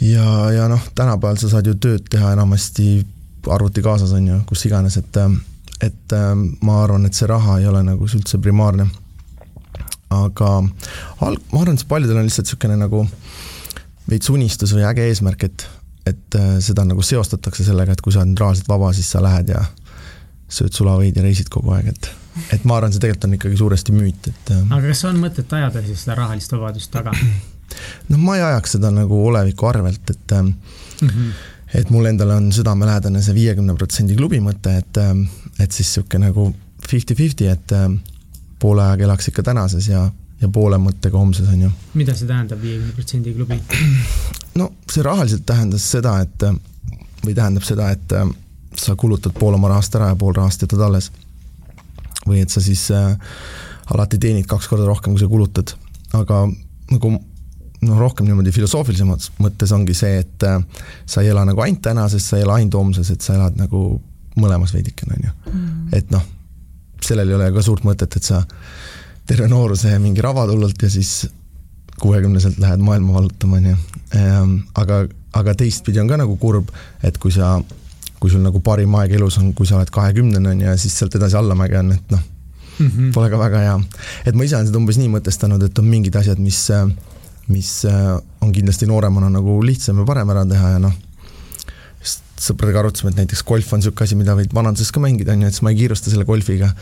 ja, ja noh, tänapäeval sa saad ju tööd teha enamasti arvuti kaasas, on ju, kus iganes, et et ma arvan, et see raha ei ole nagu üldse primaarne. aga alg-, ma arvan, et paljudel on lihtsalt niisugune nagu veits unistus või äge eesmärk, et, et äh, seda nagu seostatakse sellega, et kui sa oled reaalselt vaba, siis sa lähed ja sööd sulavõid ja reisid kogu aeg, et, et ma arvan, see tegelikult on ikkagi suuresti müüt, et. aga kas on mõtet ajada siis seda rahalist vabadust taga? Noh, ma ei ajaks seda nagu oleviku arvelt, et mm -hmm. et mul endale on südamelähedane see viiekümne protsendi klubi mõte, et, ähm, et siis niisugune nagu fifty-fifty, et ähm, poole ajaga elaks ikka tänases ja, ja poole mõttega homses, on ju. mida see tähendab, viiekümne protsendi klubi? no see rahaliselt tähendas seda, et või tähendab seda, et sa kulutad pool oma rahast ära ja pool rahast jätad alles. või et sa siis äh, alati teenid kaks korda rohkem, kui sa kulutad, aga nagu noh, rohkem niimoodi filosoofilisemas mõttes ongi see, et äh, sa ei ela nagu ainult tänases, sa ei ela ainult homses, et sa elad nagu mõlemas veidikene, on ju. Mm. et noh, sellel ei ole ka suurt mõtet, et sa terve nooruse mingi ravatulult ja siis kuuekümneselt lähed maailma vallutama, on ju. Ehm, aga, aga teistpidi on ka nagu kurb, et kui sa, kui sul nagu parim aeg elus on, kui sa oled kahekümnene, on ju, ja siis sealt edasi allamäge on, et noh mm -hmm., pole ka väga hea. et ma ise olen seda umbes nii mõtestanud, et on mingid asjad, mis äh, mis äh, on kindlasti nooremana nagu lihtsam ja parem ära teha ja noh, sõpradega arutasime, et näiteks golf on niisugune asi, mida võid vanaduses ka mängida, on ju, et siis ma ei kiirusta selle golfiga.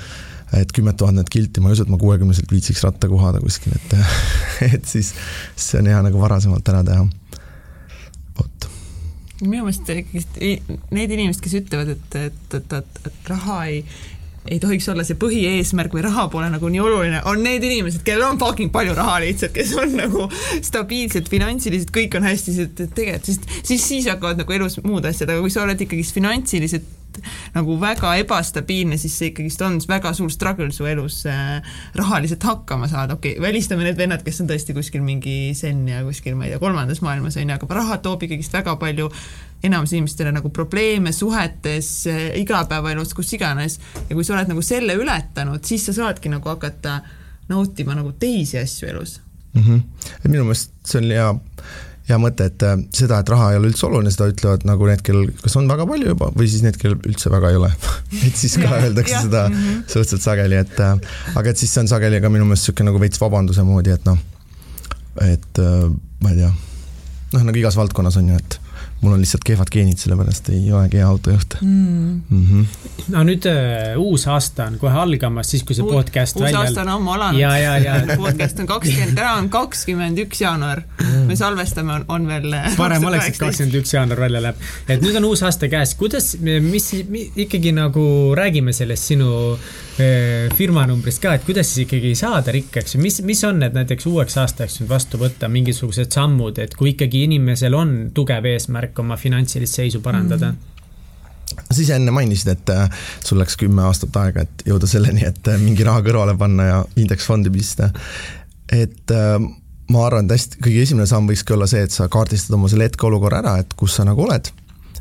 et kümmet tuhandet kilti, ma ei usu, et ma kuuekümneselt viitsiks ratta kuhada kuskil, et et siis see on hea nagu varasemalt ära teha. vot. minu meelest ikkagi need inimesed, kes ütlevad, et, et, et, et, et raha ei ei tohiks olla see põhieesmärk või raha pole nagu nii oluline, on need inimesed, kellel on fucking palju raha lihtsalt, kes on nagu stabiilsed finantsiliselt, kõik on hästi, tegelikult siis, siis, siis hakkavad nagu elus muud asjad, aga kui sa oled ikkagist finantsiliselt nagu väga ebastabiilne, siis see ikkagist on väga suur struggle su elus äh, rahaliselt hakkama saada, okei okay,, välistame need vennad, kes on tõesti kuskil mingi zen ja kuskil, ma ei tea, kolmandas maailmas on ju, aga raha toob ikkagist väga palju enamus inimestele nagu probleeme suhetes, äh, igapäevaelus, kus iganes. ja kui sa oled nagu selle ületanud, siis sa saadki nagu hakata nautima nagu teisi asju elus mm. -hmm. minu meelest see on hea hea mõte, et äh, seda, et raha ei ole üldse oluline, seda ütlevad nagu need, kellel kas on väga palju juba või siis need, kellel üldse väga ei ole. Et siis ka öeldakse seda mm -hmm. suhteliselt sageli, et äh, aga et siis see on sageli ka minu meelest niisugune nagu veits vabanduse moodi, et noh, et äh, ma ei tea, noh, nagu igas valdkonnas on ju, et mul on lihtsalt kehvad geenid, sellepärast ei olegi hea autojuht mm.. Mm -hmm. no nüüd uh, uus aasta on kohe algamas, siis kui see podcast uus välja. uus aasta on ammu alanud. ja, ja, ja podcast on kakskümmend, täna on kakskümmend üks jaanuar mm.. me salvestame, on, on veel. Äh, parem oleks, et kakskümmend üks jaanuar välja läheb. et nüüd on uus aasta käes, kuidas, mis, mis ikkagi nagu räägime sellest sinu firma numbrist ka, et kuidas siis ikkagi saada rikkaks ja mis, mis on need näiteks uueks aastaks nüüd vastu võtta mingisugused sammud, et kui ikkagi inimesel on tugev eesmärk oma finantsilist seisu parandada mm.? sa ise enne mainisid, et äh, sul läks kümme aastat aega, et jõuda selleni, et äh, mingi raha kõrvale panna ja indeksfondi pista. et äh, ma arvan, et hästi, kõige esimene samm võikski olla see, et sa kaardistad oma selle hetkeolukorra ära, et kus sa nagu oled.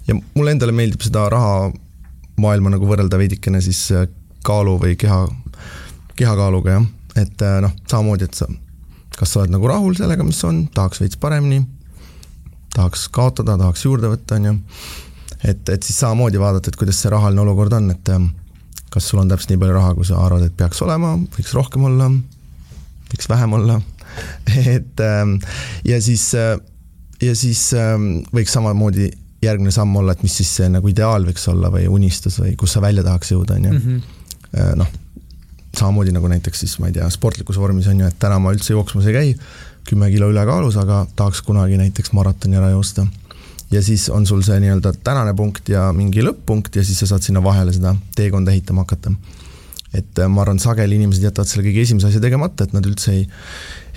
ja mulle endale meeldib seda rahamaailma nagu võrrelda veidikene siis kaalu või keha, kehakaaluga jah, et noh, samamoodi, et sa, kas sa oled nagu rahul sellega, mis on, tahaks veits paremini, tahaks kaotada, tahaks juurde võtta, on ju. Et, et siis samamoodi vaadata, et kuidas see rahaline olukord on, et ähm, kas sul on täpselt nii palju raha, kui sa arvad, et peaks olema, võiks rohkem olla, võiks vähem olla, et ähm, ja siis, äh, ja siis ähm, võiks samamoodi järgmine samm olla, et mis siis see nagu ideaal võiks olla või unistus või kus sa välja tahaks jõuda, on ju. Äh, noh, samamoodi nagu näiteks siis ma ei tea, sportlikus vormis on ju, et täna ma üldse jooksmas ei käi, kümme kilo ülekaalus, aga tahaks kunagi näiteks maratoni ära joosta ja siis on sul see nii-öelda tänane punkt ja mingi lõpp-punkt ja siis sa saad sinna vahele seda teekonda ehitama hakata. et äh, ma arvan, sageli inimesed jätavad selle kõige esimese asja tegemata, et nad üldse ei,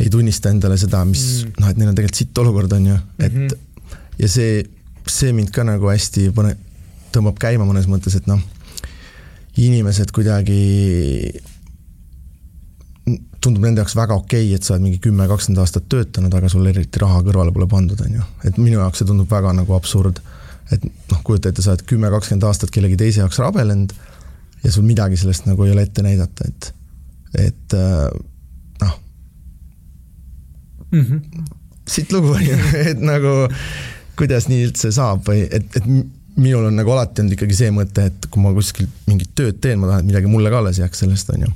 ei tunnista endale seda, mis mm. noh, et neil on tegelikult sitt olukord, on ju, et mm -hmm. ja see, see mind ka nagu hästi põne-, tõmbab käima mõnes mõttes, et noh, inimesed kuidagi tundub nende jaoks väga okei okay,, et sa oled mingi kümme, kakskümmend aastat töötanud, aga sul eriti raha kõrvale pole pandud, on ju. et minu jaoks see tundub väga nagu absurd. et noh, kujuta ette, sa oled kümme, kakskümmend aastat kellegi teise jaoks rabelenud ja sul midagi sellest nagu ei ole ette näidata, et, et äh, noh mm -hmm.. siit lugu on ju, et nagu kuidas nii üldse saab või et, et minul on nagu alati olnud ikkagi see mõte, et kui ma kuskil mingit tööd teen, ma tahan, et midagi mulle ka alles jääks sellest, on ju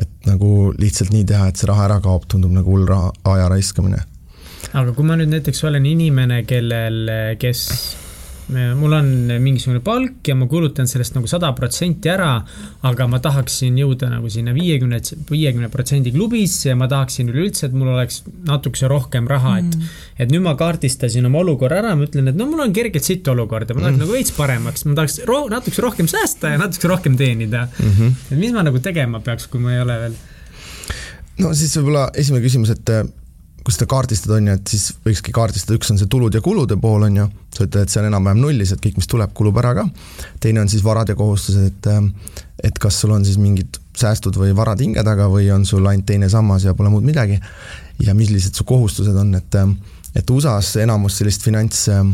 et nagu lihtsalt nii teha, et see raha ära kaob, tundub nagu hull raha, aja raiskamine. aga kui ma nüüd näiteks olen inimene, kellel, kes mul on mingisugune palk ja ma kulutan sellest nagu sada protsenti ära, aga ma tahaksin jõuda nagu sinna viiekümne, viiekümne protsendi klubisse ja ma tahaksin üleüldse, et mul oleks natukese rohkem raha, et mm. et nüüd ma kaardistasin oma olukorra ära, ma ütlen, et no mul on kergelt sitt olukord ja ma tahaks mm. nagu veits paremaks, ma tahaks ro natukese rohkem säästa ja natukese rohkem teenida mm. -hmm. et mis ma nagu tegema peaks, kui ma ei ole veel? no siis võib-olla esimene küsimus, et kui seda kaardistada, on ju, et siis võikski kaardistada, üks on see tulud ja kulude pool, on ju, sa ütled, et see on enam-vähem nullis, et kõik, mis tuleb, kulub ära ka. teine on siis varad ja kohustused, et ähm, et kas sul on siis mingid säästud või varad hinge taga või on sul ainult teine sammas ja pole muud midagi. ja millised su kohustused on, et ähm, et USA-s enamus sellist finants äh,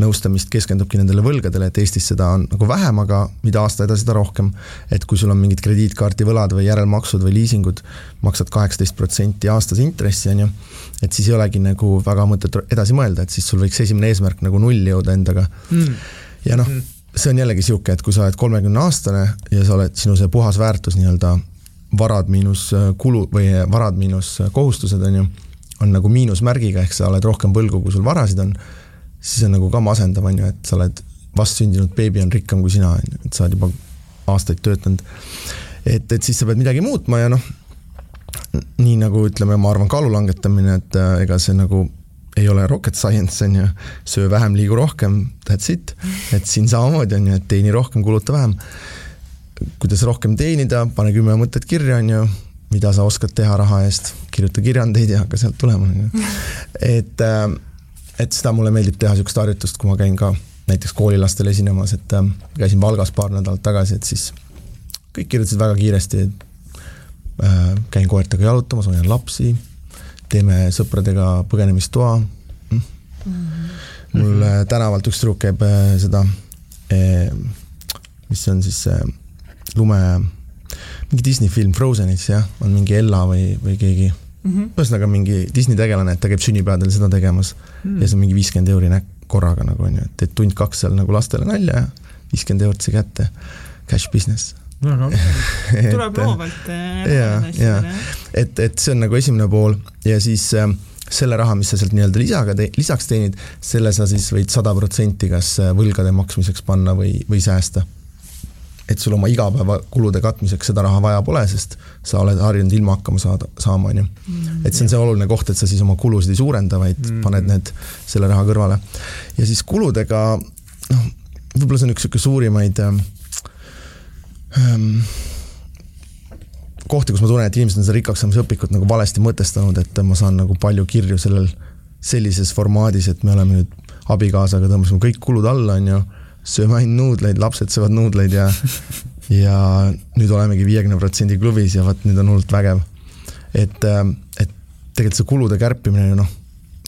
nõustamist keskendubki nendele võlgadele, et Eestis seda on nagu vähem, aga mida aasta edasi, seda rohkem. et kui sul on mingid krediitkaardi võlad või järelmaksud või liisingud, maksad kaheksateist protsenti aastas intressi, on ju, et siis ei olegi nagu väga mõtet edasi mõelda, et siis sul võiks esimene eesmärk nagu nulli jõuda endaga. Mm.. ja noh, see on jällegi niisugune, et kui sa oled kolmekümne aastane ja sa oled, sinu see puhas väärtus nii-öelda varad miinus äh, kulu või varad miinus äh, kohustused, on ju, on nagu miinusmärgiga, ehk sa oled rohkem võlgu, kui sul varasid on siis on nagu ka masendav, on ju, et sa oled vastsündinud beebi on rikkam kui sina, on ju, et sa oled juba aastaid töötanud. et, et siis sa pead midagi muutma ja noh, nii nagu ütleme, ma arvan, kaalu langetamine, et äh, ega see nagu ei ole rocket science, on ju, söö vähem, liigu rohkem, that's it. et siin samamoodi on ju, et teeni rohkem, kuluta vähem. kuidas rohkem teenida, pane kümme mõtet kirja, on ju, mida sa oskad teha raha eest, kirjuta kirjandeid ja hakka sealt tulema, on ju. et äh, et seda mulle meeldib teha, niisugust harjutust, kui ma käin ka näiteks koolilastele esinemas, et äh, käisin Valgas paar nädalat tagasi, et siis kõik kirjutasid väga kiiresti, et äh, käin koertega jalutamas, hoian lapsi, teeme sõpradega põgenemistoa mm.. Mm -hmm. mul äh, tänavalt üks tüdruk käib äh, seda äh,, mis on siis äh, lume, mingi Disney film Frozenit, jah, on mingi Ella või, või keegi mm -hmm. ühesõnaga mingi Disney tegelane, et ta käib sünnipäevadel seda tegemas mm. ja see on mingi viiskümmend euri näkk korraga nagu on ju, et teed tund-kaks seal nagu lastele nalja ja viiskümmend eurot sai kätte. Cash business. väga tuleb loovalt äh, ja, ja et, et see on nagu esimene pool ja siis äh, selle raha, mis sa sealt nii-öelda lisaga te-, lisaks teenid, selle sa siis võid sada protsenti kas võlgade maksmiseks panna või, või säästa et sul oma igapäevakulude katmiseks seda raha vaja pole, sest sa oled harjunud ilma hakkama saada, saama, on ju. Mm. et see on see oluline koht, et sa siis oma kulusid ei suurenda, vaid mm. paned need, selle raha kõrvale. ja siis kuludega, noh, võib-olla see on üks niisugune suurimaid ähm, ähm, kohti, kus ma tunnen, et inimesed on seda rikkaks saamise õpikut nagu valesti mõtestanud, et ma saan nagu palju kirju sellel, sellises formaadis, et me oleme nüüd abikaasaga tõmbasime kõik kulud alla, on ju sööme ainult nuudleid, lapsed söövad nuudleid ja ja nüüd olemegi viiekümne protsendi klubis ja vot nüüd on hullult vägev. et, äh, et tegelikult see kulude kärpimine ju noh,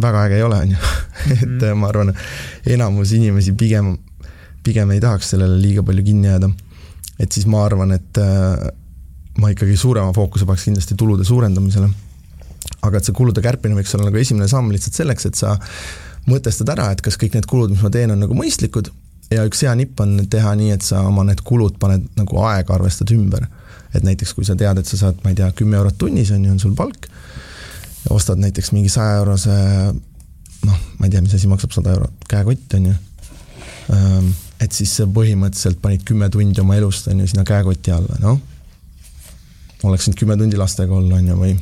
väga äge ei ole, on ju. et mhm. äh, ma arvan, enamus inimesi pigem, pigem ei tahaks sellele liiga palju kinni jääda. et siis ma arvan, et äh, ma ikkagi suurema fookuse paneks kindlasti tulude suurendamisele. aga et see kulude kärpimine võiks olla nagu esimene samm lihtsalt selleks, et sa mõtestad ära, et kas kõik need kulud, mis ma teen, on nagu mõistlikud ja üks hea nipp on teha nii, et sa oma need kulud paned nagu aega arvestad ümber. et näiteks, kui sa tead, et sa saad, ma ei tea, kümme eurot tunnis on ju, on sul palk, ostad näiteks mingi saja eurose noh, ma ei tea, mis asi maksab sada eurot, käekott on ju. Ehm, et siis sa põhimõtteliselt panid kümme tundi oma elust on ju sinna käekoti alla, noh. oleks nüüd kümme tundi lastega olla on ju, või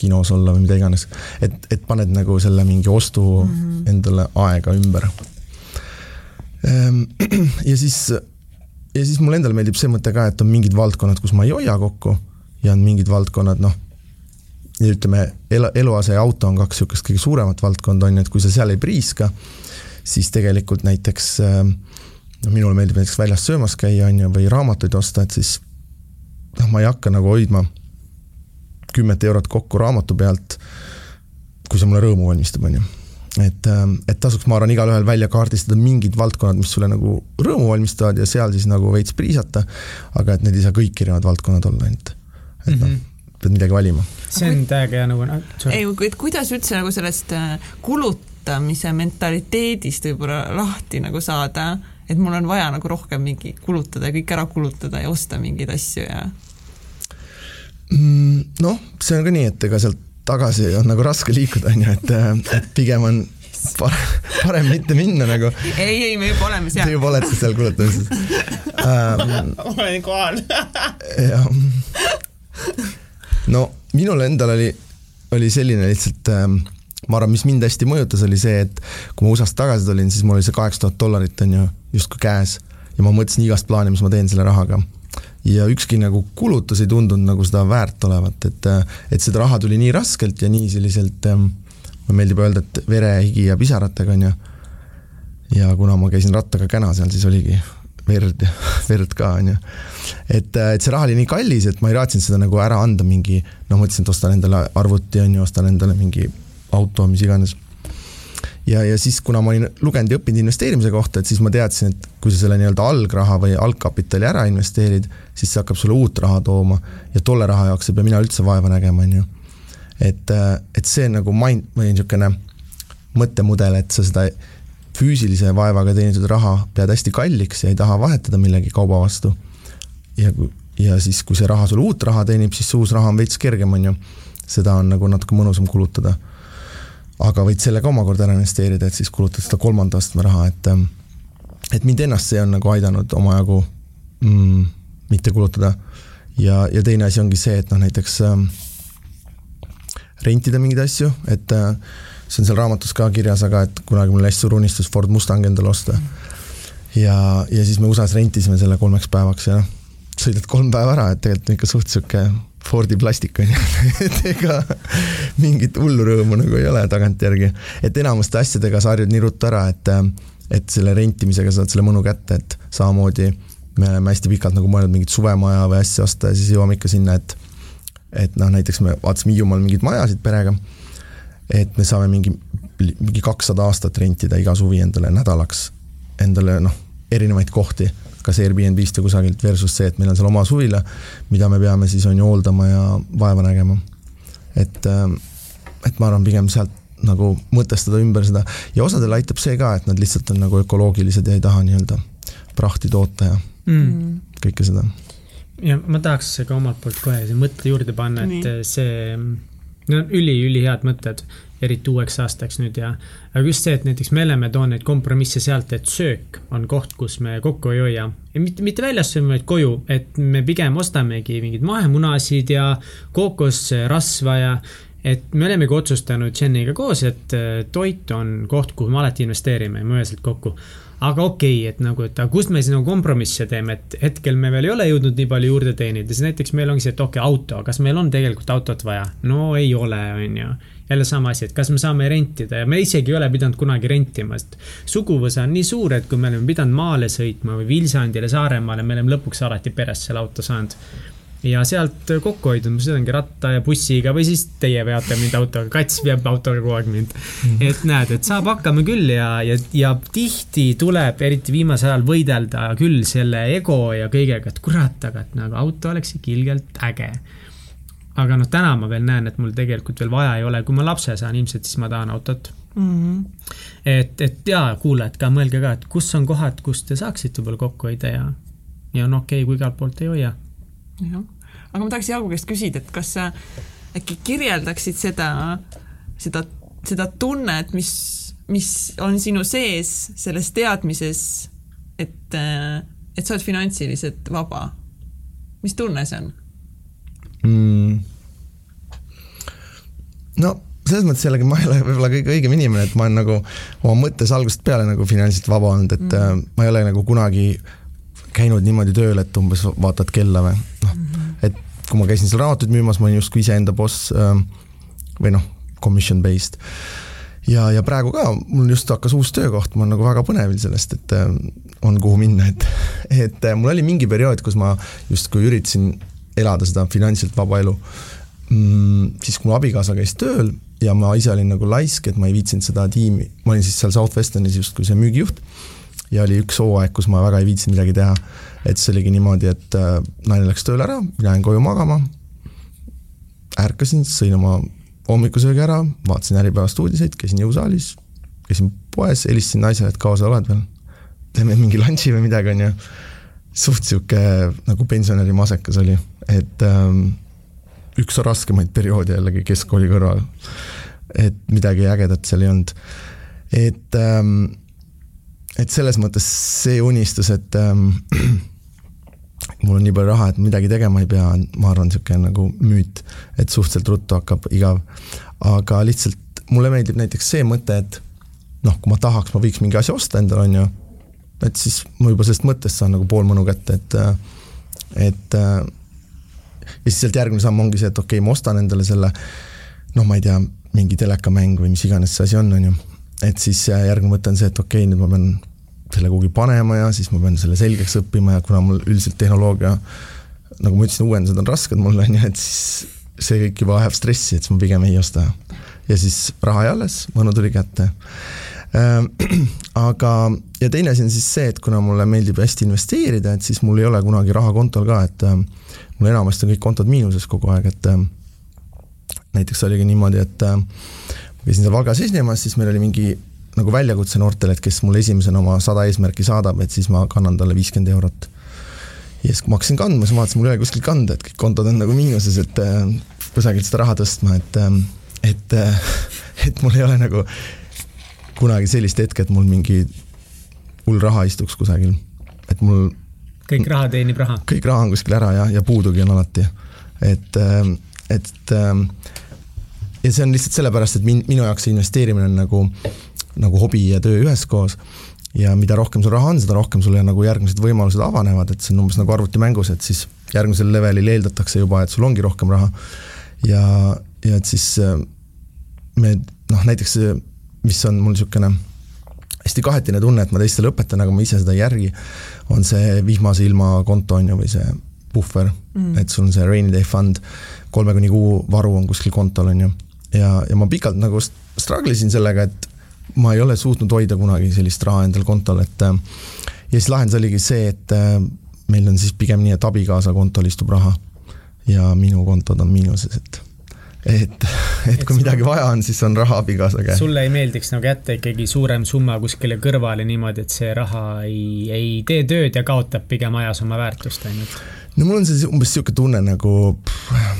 kinos olla või mida iganes. et, et paned nagu selle mingi ostu mm -hmm. endale aega ümber ja siis, ja siis mulle endale meeldib see mõte ka, et on mingid valdkonnad, kus ma ei hoia kokku ja on mingid valdkonnad, noh, ütleme, elu, eluase ja auto on kaks niisugust kõige suuremat valdkonda, on ju, et kui sa seal ei priiska, siis tegelikult näiteks ehm, noh, minule meeldib näiteks väljas söömas käia, on ju, või raamatuid osta, et siis noh, ma ei hakka nagu hoidma kümmet eurot kokku raamatu pealt, kui see mulle rõõmu valmistab, on ju et, ähm, et tasuks, ma arvan, igalühel välja kaardistada mingid valdkonnad, mis sulle nagu rõõmu valmistavad ja seal siis nagu veits priisata. aga et need ei saa kõik erinevad valdkonnad olla ainult, et mm -hmm. noh, mhm. pead midagi valima. see on täiega hea nagu. ei, et kuidas üldse nagu sellest äh, kulutamise mentaliteedist võib-olla lahti nagu saada, et mul on vaja nagu rohkem mingi kulutada ja kõik ära kulutada ja osta mingeid asju ja mm,? noh, see on ka nii, et ega sealt tagasi on nagu raske liikuda, on ju, et, et pigem on parem, parem mitte minna nagu. ei, ei, me juba oleme seal. Te juba olete seal kulutamises ähm,. olen kohal jah. no minul endal oli, oli selline lihtsalt ähm, ma arvan, mis mind hästi mõjutas, oli see, et kui ma USA-st tagasi tulin, siis mul oli see kaheksa tuhat dollarit on ju justkui käes ja ma mõtlesin igast plaani, mis ma teen selle rahaga ja ükski nagu kulutus ei tundunud nagu seda väärt olevat, et, et seda raha tuli nii raskelt ja nii selliselt, ähm, mulle meeldib öelda, et vere, higi ja pisaratega, on ju. ja kuna ma käisin rattaga käna seal, siis oligi verd verd ka, on ju. et, et see raha oli nii kallis, et ma ei raatsinud seda nagu ära anda mingi, noh, mõtlesin, et ostan endale arvuti, on ju, ostan endale mingi auto, mis iganes ja, ja siis, kuna ma olin lugenud ja õppinud investeerimise kohta, et siis ma teadsin, et kui sa selle nii-öelda algraha või algkapitali ära investeerid, siis see hakkab sulle uut raha tooma ja tolle raha jaoks ei pea mina üldse vaeva nägema, on ju. et, et see on nagu mind või niisugune mõttemudel, et sa seda füüsilise vaevaga teenitud raha pead hästi kalliks ja ei taha vahetada millegi kauba vastu. ja, ja siis, kui see raha sulle uut raha teenib, siis see uus raha on veits kergem, on ju. seda on nagu natuke mõnusam kulutada aga võid selle ka omakorda ära investeerida, et siis kulutad seda kolmanda astme raha, et ähm, et mind ennast see on nagu aidanud omajagu mm, mitte kulutada. ja, ja teine asi ongi see, et noh, näiteks ähm, rentida mingeid asju, et äh, see on seal raamatus ka kirjas, aga et kunagi mul hästi suur unistus Ford Mustang endale osta. ja, ja siis me USA-s rentisime selle kolmeks päevaks ja noh, sõidad kolm päeva ära, et tegelikult on ikka suht sihuke Fordi plastik on ju et ega mingit hullu rõõmu nagu ei ole tagantjärgi. et enamuste asjadega sa harjud nii ruttu ära, et, et selle rentimisega saad selle mõnu kätte, et samamoodi me oleme hästi pikalt nagu mõelnud mingit suvemaja või asja osta ja siis jõuame ikka sinna, et et noh, näiteks me vaatasime Hiiumaal mingeid majasid perega, et me saame mingi, mingi kakssada aastat rentida iga suvi endale nädalaks, endale noh, erinevaid kohti kas Airbnb-st või kusagilt versus see, et meil on seal oma suvila, mida me peame siis on ju hooldama ja vaeva nägema. et, ähm, et ma arvan, pigem sealt nagu mõtestada ümber seda ja osadele aitab see ka, et nad lihtsalt on nagu ökoloogilised ja ei taha nii-öelda prahti toota ja mm. kõike seda. ja ma tahaks ka omalt poolt kohe mõtte juurde panna, et see, need on üli-ülihead mõtted eriti uueks aastaks nüüd ja. aga just see, et näiteks me oleme toonud kompromisse sealt, et söök on koht, kus me kokku ei hoia. mitte, mitte väljas sööme, vaid koju, et me pigem ostamegi mingeid mahemunasid ja kookosrasva ja et me olemegi otsustanud Jeniga koos, et äh, toit on koht, kuhu me alati investeerime ja me sealt kokku aga okei okay,, et nagu, et aga kust me siis nagu kompromisse teeme, et hetkel me veel ei ole jõudnud nii palju juurde teenida, siis näiteks meil ongi see, et okei okay,, auto, kas meil on tegelikult autot vaja? no ei ole, on ju. Jälle sama asi, et kas me saame rentida ja me isegi ei ole pidanud kunagi rentima, sest suguvõsa on nii suur, et kui me oleme pidanud maale sõitma või Vilsandile, Saaremaale, me oleme lõpuks alati perest selle auto saanud ja sealt kokku hoidnud, ma sõidangi ratta ja bussiga või siis teie veate mind autoga, kats veab autoga kogu aeg mind. -hmm. et näed, et saab hakkama küll ja, ja, ja tihti tuleb, eriti viimasel ajal võidelda küll selle ego ja kõigega, et kurat, aga et nagu auto oleks ikka ilgelt äge. Aga noh, täna ma veel näen, et mul tegelikult veel vaja ei ole, kui ma lapse saan, ilmselt siis ma tahan autot mm. -hmm. et, et ja kuulajad ka, mõelge ka, et kus on kohad, kus te saaksite võib-olla kokku hoida ja, ja on okei okay,, kui igalt poolt ei hoia jah, aga ma tahaks Jaagu käest küsida, et kas sa äkki kirjeldaksid seda, seda, seda tunnet, mis, mis on sinu sees selles teadmises, et, et sa oled finantsiliselt vaba. mis tunne see on mm.? no selles mõttes jällegi ma ei ole võib-olla kõige õigem inimene, et ma olen nagu oma mõttes algusest peale nagu finantsiliselt vaba olnud, et mm. ma ei ole nagu kunagi käinud niimoodi tööl, et umbes vaatad kella või noh mm et kui ma käisin seal raamatuid müümas, ma olin justkui iseenda boss ähm, või noh, commission based. ja, ja praegu ka, mul just hakkas uus töökoht, ma olen nagu väga põnevil sellest, et äh, on kuhu minna, et, et äh, mul oli mingi periood, kus ma justkui üritasin elada seda finantsiliselt vaba elu mm,. siis, kui mu abikaasa käis tööl ja ma ise olin nagu laisk, et ma ei viitsinud seda tiimi, ma olin siis seal Southwesternis justkui see müügijuht ja oli üks hooaeg, kus ma väga ei viitsinud midagi teha. et see oligi niimoodi, et äh, naine läks tööle ära, mina jäin koju magama, ärkasin, sõin oma hommikusöögi ära, vaatasin Äripäevast uudiseid, käisin jõusaalis, käisin poes, helistasin naisele, et kaua sa oled veel, teeme mingi lunch'i või midagi, on ju. suht sihuke nagu pensionäri masekas oli, et ähm, üks raskemaid perioode jällegi keskkooli kõrval. et midagi ägedat seal ei olnud. et ähm, et selles mõttes see unistus, et ähm, mul on nii palju raha, et midagi tegema ei pea, ma arvan, niisugune nagu müüt, et suhteliselt ruttu hakkab igav. aga lihtsalt mulle meeldib näiteks see mõte, et noh, kui ma tahaks, ma võiks mingi asja osta endale, on ju, et siis ma juba sellest mõttest saan nagu pool mõnu kätte, et et ja siis sealt järgmine samm ongi see, et okei okay,, ma ostan endale selle noh, ma ei tea, mingi telekamäng või mis iganes see asi on, on ju et siis järgmine mõte on see, et okei okay,, nüüd ma pean selle kuhugi panema ja siis ma pean selle selgeks õppima ja kuna mul üldiselt tehnoloogia, nagu ma ütlesin, uuendused on rasked mulle, on ju, et siis see kõik juba ajab stressi, et siis ma pigem ei osta. ja siis raha jäi alles, mõnu tuli kätte. Ehm, aga, ja teine asi on siis see, et kuna mulle meeldib hästi investeerida, et siis mul ei ole kunagi raha kontol ka, et ehm, mul enamasti on kõik kontod miinuses kogu aeg, et ehm, näiteks oligi niimoodi, et käisin seal Valgas esinemas, siis meil oli mingi nagu väljakutse noortele, et kes mulle esimesena oma sada eesmärki saadab, et siis ma kannan talle viiskümmend eurot. ja siis, kui ma hakkasin kandma, siis ma vaatasin, mul ei ole kuskilt kanda, et kõik kontod on nagu miinuses, et äh, kusagilt seda raha tõstma, et et äh,, et mul ei ole nagu kunagi sellist hetke, et mul mingi hull raha istuks kusagil, et mul kõik raha teenib raha? kõik raha on kuskil ära ja, ja puudugi on alati. et, äh, et äh, ja see on lihtsalt sellepärast, et min-, minu jaoks see investeerimine on nagu, nagu hobi ja töö üheskoos. ja mida rohkem sul raha on, seda rohkem sulle nagu järgmised võimalused avanevad, et see on umbes nagu arvutimängus, et siis järgmisel levelil eeldatakse juba, et sul ongi rohkem raha. ja, ja et siis äh, me noh, näiteks mis on mul niisugune hästi kahetine tunne, et ma teistele õpetan, aga ma ise seda ei järgi, on see vihmase ilma konto on ju, või see puhver mm., et sul on see rainy day fund, kolme kuni kuu varu on kuskil kontol, on ju ja, ja ma pikalt nagu struggle isin sellega, et ma ei ole suutnud hoida kunagi sellist raha endal kontol, et äh, ja siis lahendus oligi see, et äh, meil on siis pigem nii, et abikaasa kontol istub raha ja minu kontod on miinuses, et et, et kui midagi vaja on, siis on raha abikaasa käes. sulle ei meeldiks nagu jätta ikkagi suurem summa kuskile kõrvale niimoodi, et see raha ei, ei tee tööd ja kaotab pigem ajas oma väärtust, on ju? no mul on see umbes niisugune tunne nagu,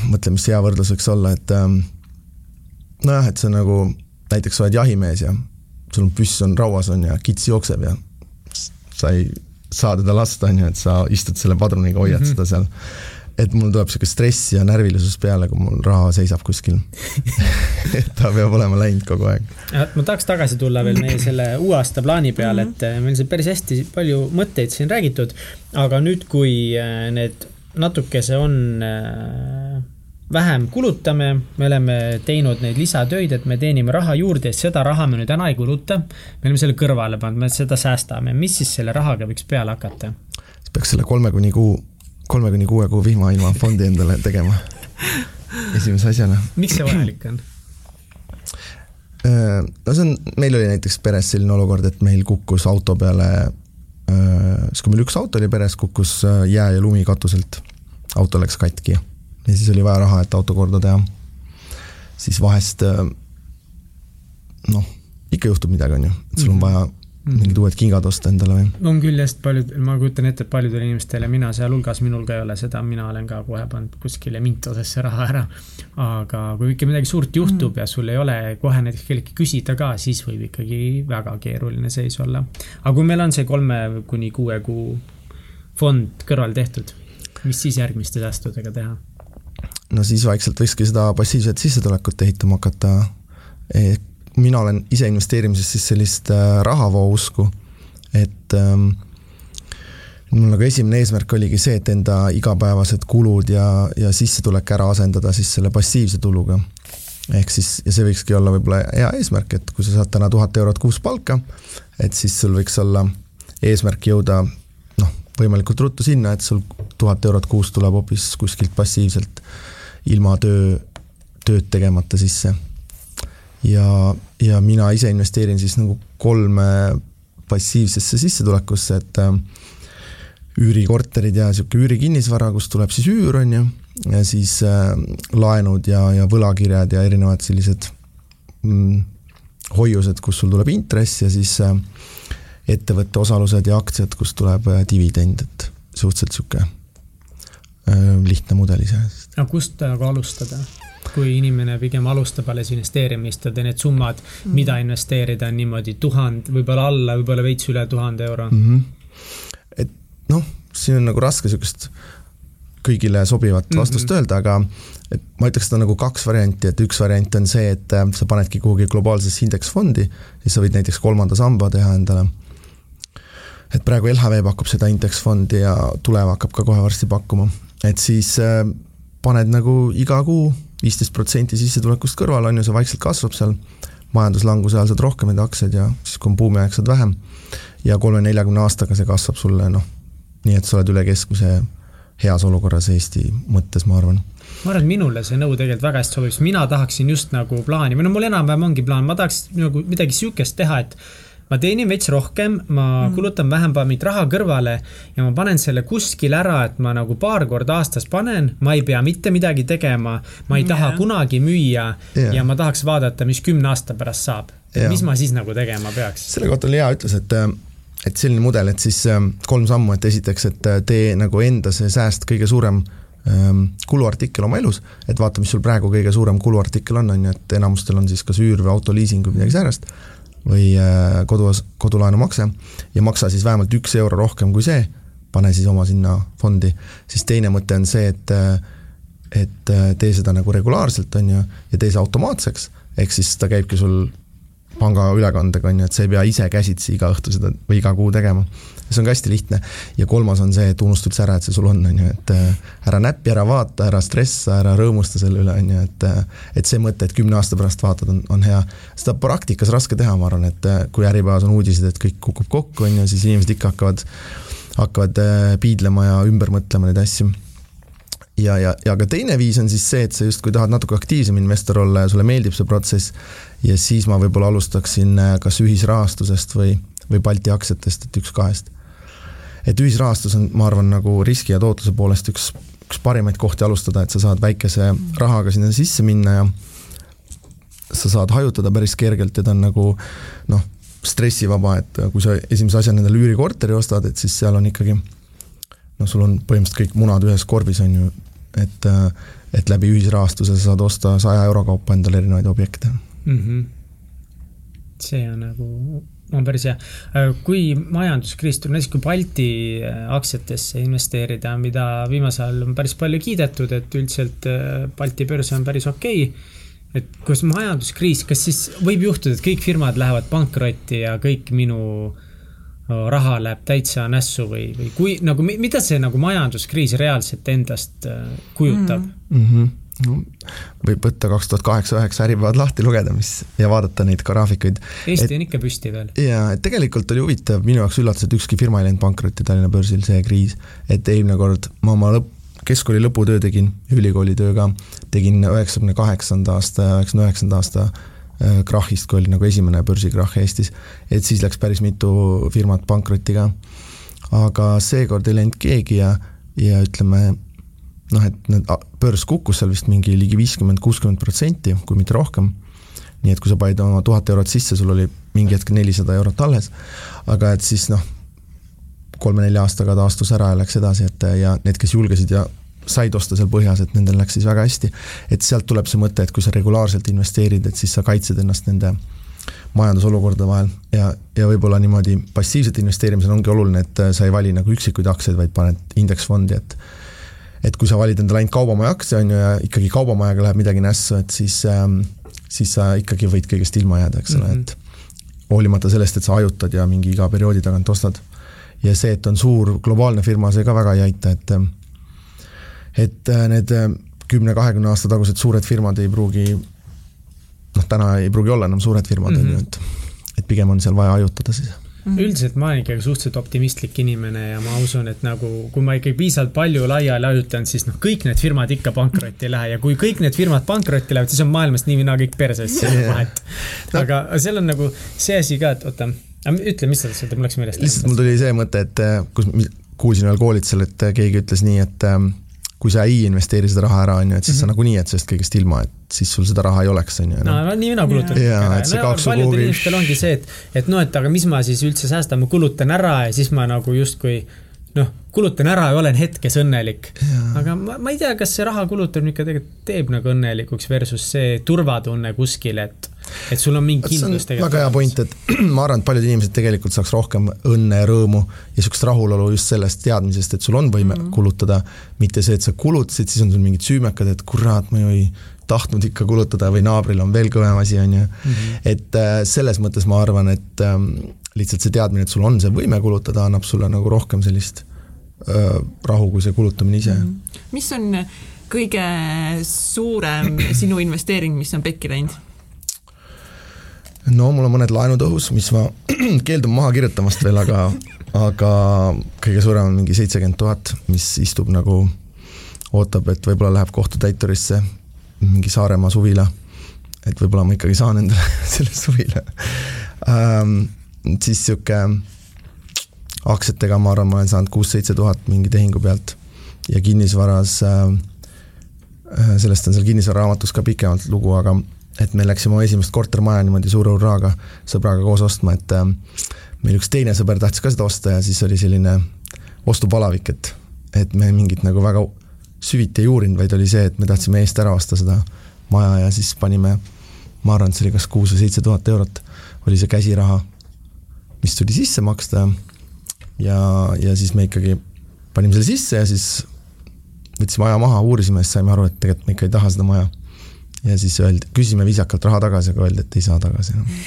mõtle, mis hea võrdlus võiks olla, et ähm, nojah, et see on nagu näiteks sa oled jahimees ja sul on püss on rauas on ja kits jookseb ja sa ei saa teda lasta, on ju, et sa istud selle padruniga, hoiad mm -hmm. seda seal. Et mul tuleb sihuke stress ja närvilisus peale, kui mul raha seisab kuskil ta peab olema läinud kogu aeg. ma tahaks tagasi tulla veel meie selle uue aasta plaani peale, mhm. et meil on päris hästi palju mõtteid siin räägitud, aga nüüd, kui äh, need natukese on äh, vähem kulutame, me oleme teinud neid lisatöid, et me teenime raha juurde ja seda raha me nüüd täna ei kuluta. me oleme selle kõrvale pannud, me seda säästame, mis siis selle rahaga võiks peale hakata? peaks selle kolme kuni kuu, kolme kuni kuue kuu vihmailma fondi endale tegema esimese asjana. miks see vajalik on? No see on, meil oli näiteks peres selline olukord, et meil kukkus auto peale, siis kui meil üks auto oli peres, kukkus jää ja lumi katuselt. auto läks katki ja siis oli vaja raha, et auto korda teha. siis vahest noh, ikka juhtub midagi, on ju, et sul on mhm. vaja. Mingid uued kingad osta endale või? on küll jah, paljud, ma kujutan ette, et paljudele inimestele, mina sealhulgas, minul ka ei ole seda, mina olen ka kohe pannud kuskile mintosesse raha ära. aga kui ikka midagi suurt juhtub mm. ja sul ei ole kohe näiteks kelleltki küsida ka, siis võib ikkagi väga keeruline seis olla. aga kui meil on see kolme kuni kuue kuu fond kõrval tehtud, mis siis järgmiste säästudega teha? no siis vaikselt võikski seda passiivset sissetulekut ehitama hakata. Mina olen ise investeerimises siis sellist äh, rahavoo usku, et ähm, mul nagu esimene eesmärk oligi see, et enda igapäevased kulud ja, ja sissetulek ära asendada siis selle passiivse tuluga. ehk siis, ja see võikski olla võib-olla hea eesmärk, et kui sa saad täna tuhat eurot kuus palka, et siis sul võiks olla eesmärk jõuda noh, võimalikult ruttu sinna, et sul tuhat eurot kuus tuleb hoopis kuskilt passiivselt ilma töö, tööd tegemata sisse. Ja, ja mina ise investeerin siis nagu kolme passiivsesse sissetulekusse, et äh, üürikorterid ja sihuke üürikinnisvara, kust tuleb siis üür, on ju, ja siis äh, laenud ja, ja võlakirjad ja erinevad sellised mm, hoiused, kus sul tuleb intress ja siis äh, ettevõtte osalused ja aktsiad, kust tuleb äh, dividend, et suhteliselt sihuke äh, lihtne mudel iseenesest aga kust nagu alustada? Kui inimene pigem alustab alles investeerimist ja need summad mm., mida investeerida on niimoodi tuhand, võib-olla alla, võib-olla veits üle tuhande euro mm. -hmm. et noh, siin on nagu raske sihukest kõigile sobivat mhm. vastust mm -hmm. öelda, aga et ma ütleks, et on nagu kaks varianti, et üks variant on see, et äh, sa panedki kuhugi globaalsesse indeksfondi, siis sa võid näiteks kolmanda samba teha endale. et praegu LHV pakub seda indeksfondi ja Tulev hakkab ka kohe varsti pakkuma, et siis äh, paned nagu iga kuu viisteist protsenti sissetulekust kõrvale, on ju, see vaikselt kasvab seal, majanduslanguse ajal saad rohkem neid aktsiaid ja siis, kui on buumiaeg, saad vähem. ja kolme-neljakümne aastaga see kasvab sulle noh, nii et sa oled üle keskmise heas olukorras Eesti mõttes, ma arvan. Ma arvan, et minule see nõu tegelikult väga hästi sobib, sest mina tahaksin just nagu plaani või no mul enam-vähem ongi plaan, ma tahaks nagu midagi sihukest teha, et ma teenin veits rohkem, ma mm. kulutan vähem mingit raha kõrvale ja ma panen selle kuskile ära, et ma nagu paar korda aastas panen, ma ei pea mitte midagi tegema, ma ei yeah. taha kunagi müüa yeah. ja ma tahaks vaadata, mis kümne aasta pärast saab yeah.. mis ma siis nagu tegema peaks? selle kohta oli hea ütlus, et et selline mudel, et siis ähm, kolm sammu, et esiteks, et äh, tee nagu enda see sääst kõige suurem ähm, kuluartikkel oma elus, et vaata, mis sul praegu kõige suurem kuluartikkel on, on ju, et enamustel on siis kas üür või autoliising või midagi säärast või äh, kodu, kodulaenumakse ja maksa siis vähemalt üks euro rohkem kui see, pane siis oma sinna fondi, siis teine mõte on see, et äh, et äh, tee seda nagu regulaarselt, on ju, ja tee see automaatseks, ehk siis ta käibki sul pangaülekandega, on ju, et sa ei pea ise käsitsi iga õhtu seda või iga kuu tegema see on ka hästi lihtne. ja kolmas on see, et unusta üldse ära, et see sul on, on ju, et äh, ära näppi, ära vaata, ära stressa, ära rõõmusta selle üle, on ju, et äh, et see mõte, et kümne aasta pärast vaatad, on, on hea. seda praktikas raske teha, ma arvan, et äh, kui Äripäevas on uudised, et kõik kukub kokku, on ju, siis inimesed ikka hakkavad, hakkavad piidlema ja ümber mõtlema neid asju ja, ja, ja ka teine viis on siis see, et sa justkui tahad natuke aktiivsem investor olla ja sulle meeldib see protsess. Ja siis ma võib-olla alustaksin kas ühisrahastusest või, või Balti aktsiatest, et üks kahest. Et ühisrahastus on, ma arvan, nagu riski ja tootluse poolest üks, üks parimaid kohti alustada, et sa saad väikese rahaga sinna sisse minna ja sa saad hajutada päris kergelt ja ta on nagu noh, stressivaba, et kui sa esimese asjana endale üürikorteri ostad, et siis seal on ikkagi noh, sul on põhimõtteliselt kõik munad ühes korvis, on ju, et et läbi ühisrahastuse sa saad osta saja euro kaupa endale erinevaid objekte mm. -hmm see on nagu, on päris hea. kui majanduskriis tuleb, näiteks kui Balti aktsiatesse investeerida, mida viimasel ajal on päris palju kiidetud, et üldiselt Balti börs on päris okei okay et kus majanduskriis, kas siis võib juhtuda, et kõik firmad lähevad pankrotti ja kõik minu raha läheb täitsa nässu või, või kui nagu, mida see nagu majanduskriis reaalselt endast äh, kujutab mm? -hmm. No, võib võtta kaks tuhat kaheksa, üheksa Äripäevad lahti lugeda, mis ja vaadata neid graafikuid. Eesti et, on ikka püsti veel. ja, et tegelikult oli huvitav, minu jaoks üllatus, et ükski firma ei läinud pankrotti Tallinna börsil, see kriis. et eelmine kord ma oma lõpp, keskkooli lõputöö tegin, ülikooli töö ka, tegin üheksakümne kaheksanda aasta ja üheksakümne üheksanda aasta krahhist, kui oli nagu esimene börsikrahh Eestis, et siis läks päris mitu firmat pankrotti ka. aga seekord ei läinud keegi ja, ja ütleme noh, et need, börs kukkus seal vist mingi ligi viiskümmend, kuuskümmend protsenti, kui mitte rohkem. nii et kui sa panid oma tuhat eurot sisse, sul oli mingi hetk nelisada eurot alles, aga et siis noh, kolme-nelja aastaga taastus ära ja läks edasi, et ja need, kes julgesid ja said osta seal põhjas, et nendel läks siis väga hästi. et sealt tuleb see mõte, et kui sa regulaarselt investeerid, et siis sa kaitsed ennast nende majandusolukorda vahel ja, ja võib-olla niimoodi passiivselt investeerimisel ongi oluline, et sa ei vali nagu üksikuid aktsiaid, vaid paned indeksfondi, et et kui sa valid endale ainult kaubamaja aktsia, on ju, ja ikkagi kaubamajaga läheb midagi nässu, et siis ähm,, siis sa ikkagi võid kõigest ilma jääda, eks ole mm, -hmm. et hoolimata sellest, et sa ajutad ja mingi iga perioodi tagant ostad ja see, et on suur globaalne firma, see ka väga ei aita, et et äh, need äh, kümne-kahekümne aasta tagused suured firmad ei pruugi noh, täna ei pruugi olla enam suured firmad, on ju, Mhm. et et pigem on seal vaja hajutada siis. üldiselt ma olen ikkagi suhteliselt optimistlik inimene ja ma usun, et nagu kui ma ikkagi piisavalt palju laiali hajutan, siis noh, kõik need firmad ikka pankrotti ei lähe ja kui kõik need firmad pankrotti lähevad, siis on maailmast nii või naa kõik perses, vahet. aga seal on nagu see asi ka, et oota, ütle, mis sa tahtsid, mul läks meelest. lihtsalt mul tuli see mõte, et äh, kus kuulsin ühel koolitusel, et keegi ütles nii, et ähm, kui sa ei investeeri seda raha ära, on ju, et siis mm -hmm. sa nagunii jääd sellest kõigest ilma, et siis sul seda raha ei oleks, on ju. no nii mina kulutan yeah.. jaa, et see no, paljudel kuhugi. inimestel ongi see, et, et noh, et aga mis ma siis üldse säästan, ma kulutan ära ja siis ma nagu justkui noh, kulutan ära ja olen hetkes õnnelik. aga ma, ma ei tea, kas see raha kulutamine ikka tegelikult teeb nagu õnnelikuks versus see turvatunne kuskil, et, et sul on mingi kindlus tegelikult. väga hea point, et ma arvan, et paljud inimesed tegelikult saaks rohkem õnne ja rõõmu ja sihukest rahulolu just sellest teadmisest, et sul on võime mm -hmm. kulutada, mitte see, et sa kulutasid, siis on sul mingid süümekad, et kurat, ma ju ei tahtnud ikka kulutada või naabril on veel kõvem asi, on ju. et äh, selles mõttes ma arvan, et ähm, lihtsalt see teadmine, et sul on see võime kulutada, annab sulle nagu rohkem sellist äh, rahu, kui see kulutamine ise mm. -hmm. mis on kõige suurem sinu investeering, mis on pekki läinud? No mul on mõned laenud õhus, mis ma keeldun maha kirjutamast veel, aga, aga kõige suurem on mingi seitsekümmend tuhat, mis istub nagu, ootab, et võib-olla läheb kohtutäiturisse mingi Saaremaa suvila. et võib-olla ma ikkagi saan endale selle suvila ähm,. siis sihuke aktsiatega ma arvan, ma olen saanud kuus-seitse tuhat mingi tehingu pealt ja kinnisvaras äh, sellest on seal kinnisvararaamatus ka pikemalt lugu, aga et me läksime oma esimest kortermaja niimoodi suure hurraaga sõbraga koos ostma, et äh, meil üks teine sõber tahtis ka seda osta ja siis oli selline ostupalavik, et, et me mingit nagu väga süviti ei uurinud, vaid oli see, et me tahtsime eest ära osta seda maja ja siis panime, ma arvan, et see oli kas kuus või seitse tuhat eurot, oli see käsiraha, mis tuli sisse maksta. Ja, ja siis me ikkagi panime selle sisse ja siis võtsime aja maha, uurisime, siis saime aru, et tegelikult me ikka ei taha seda maja ja siis öeldi, küsisime viisakalt raha tagasi, aga öeldi, et ei saa tagasi enam no..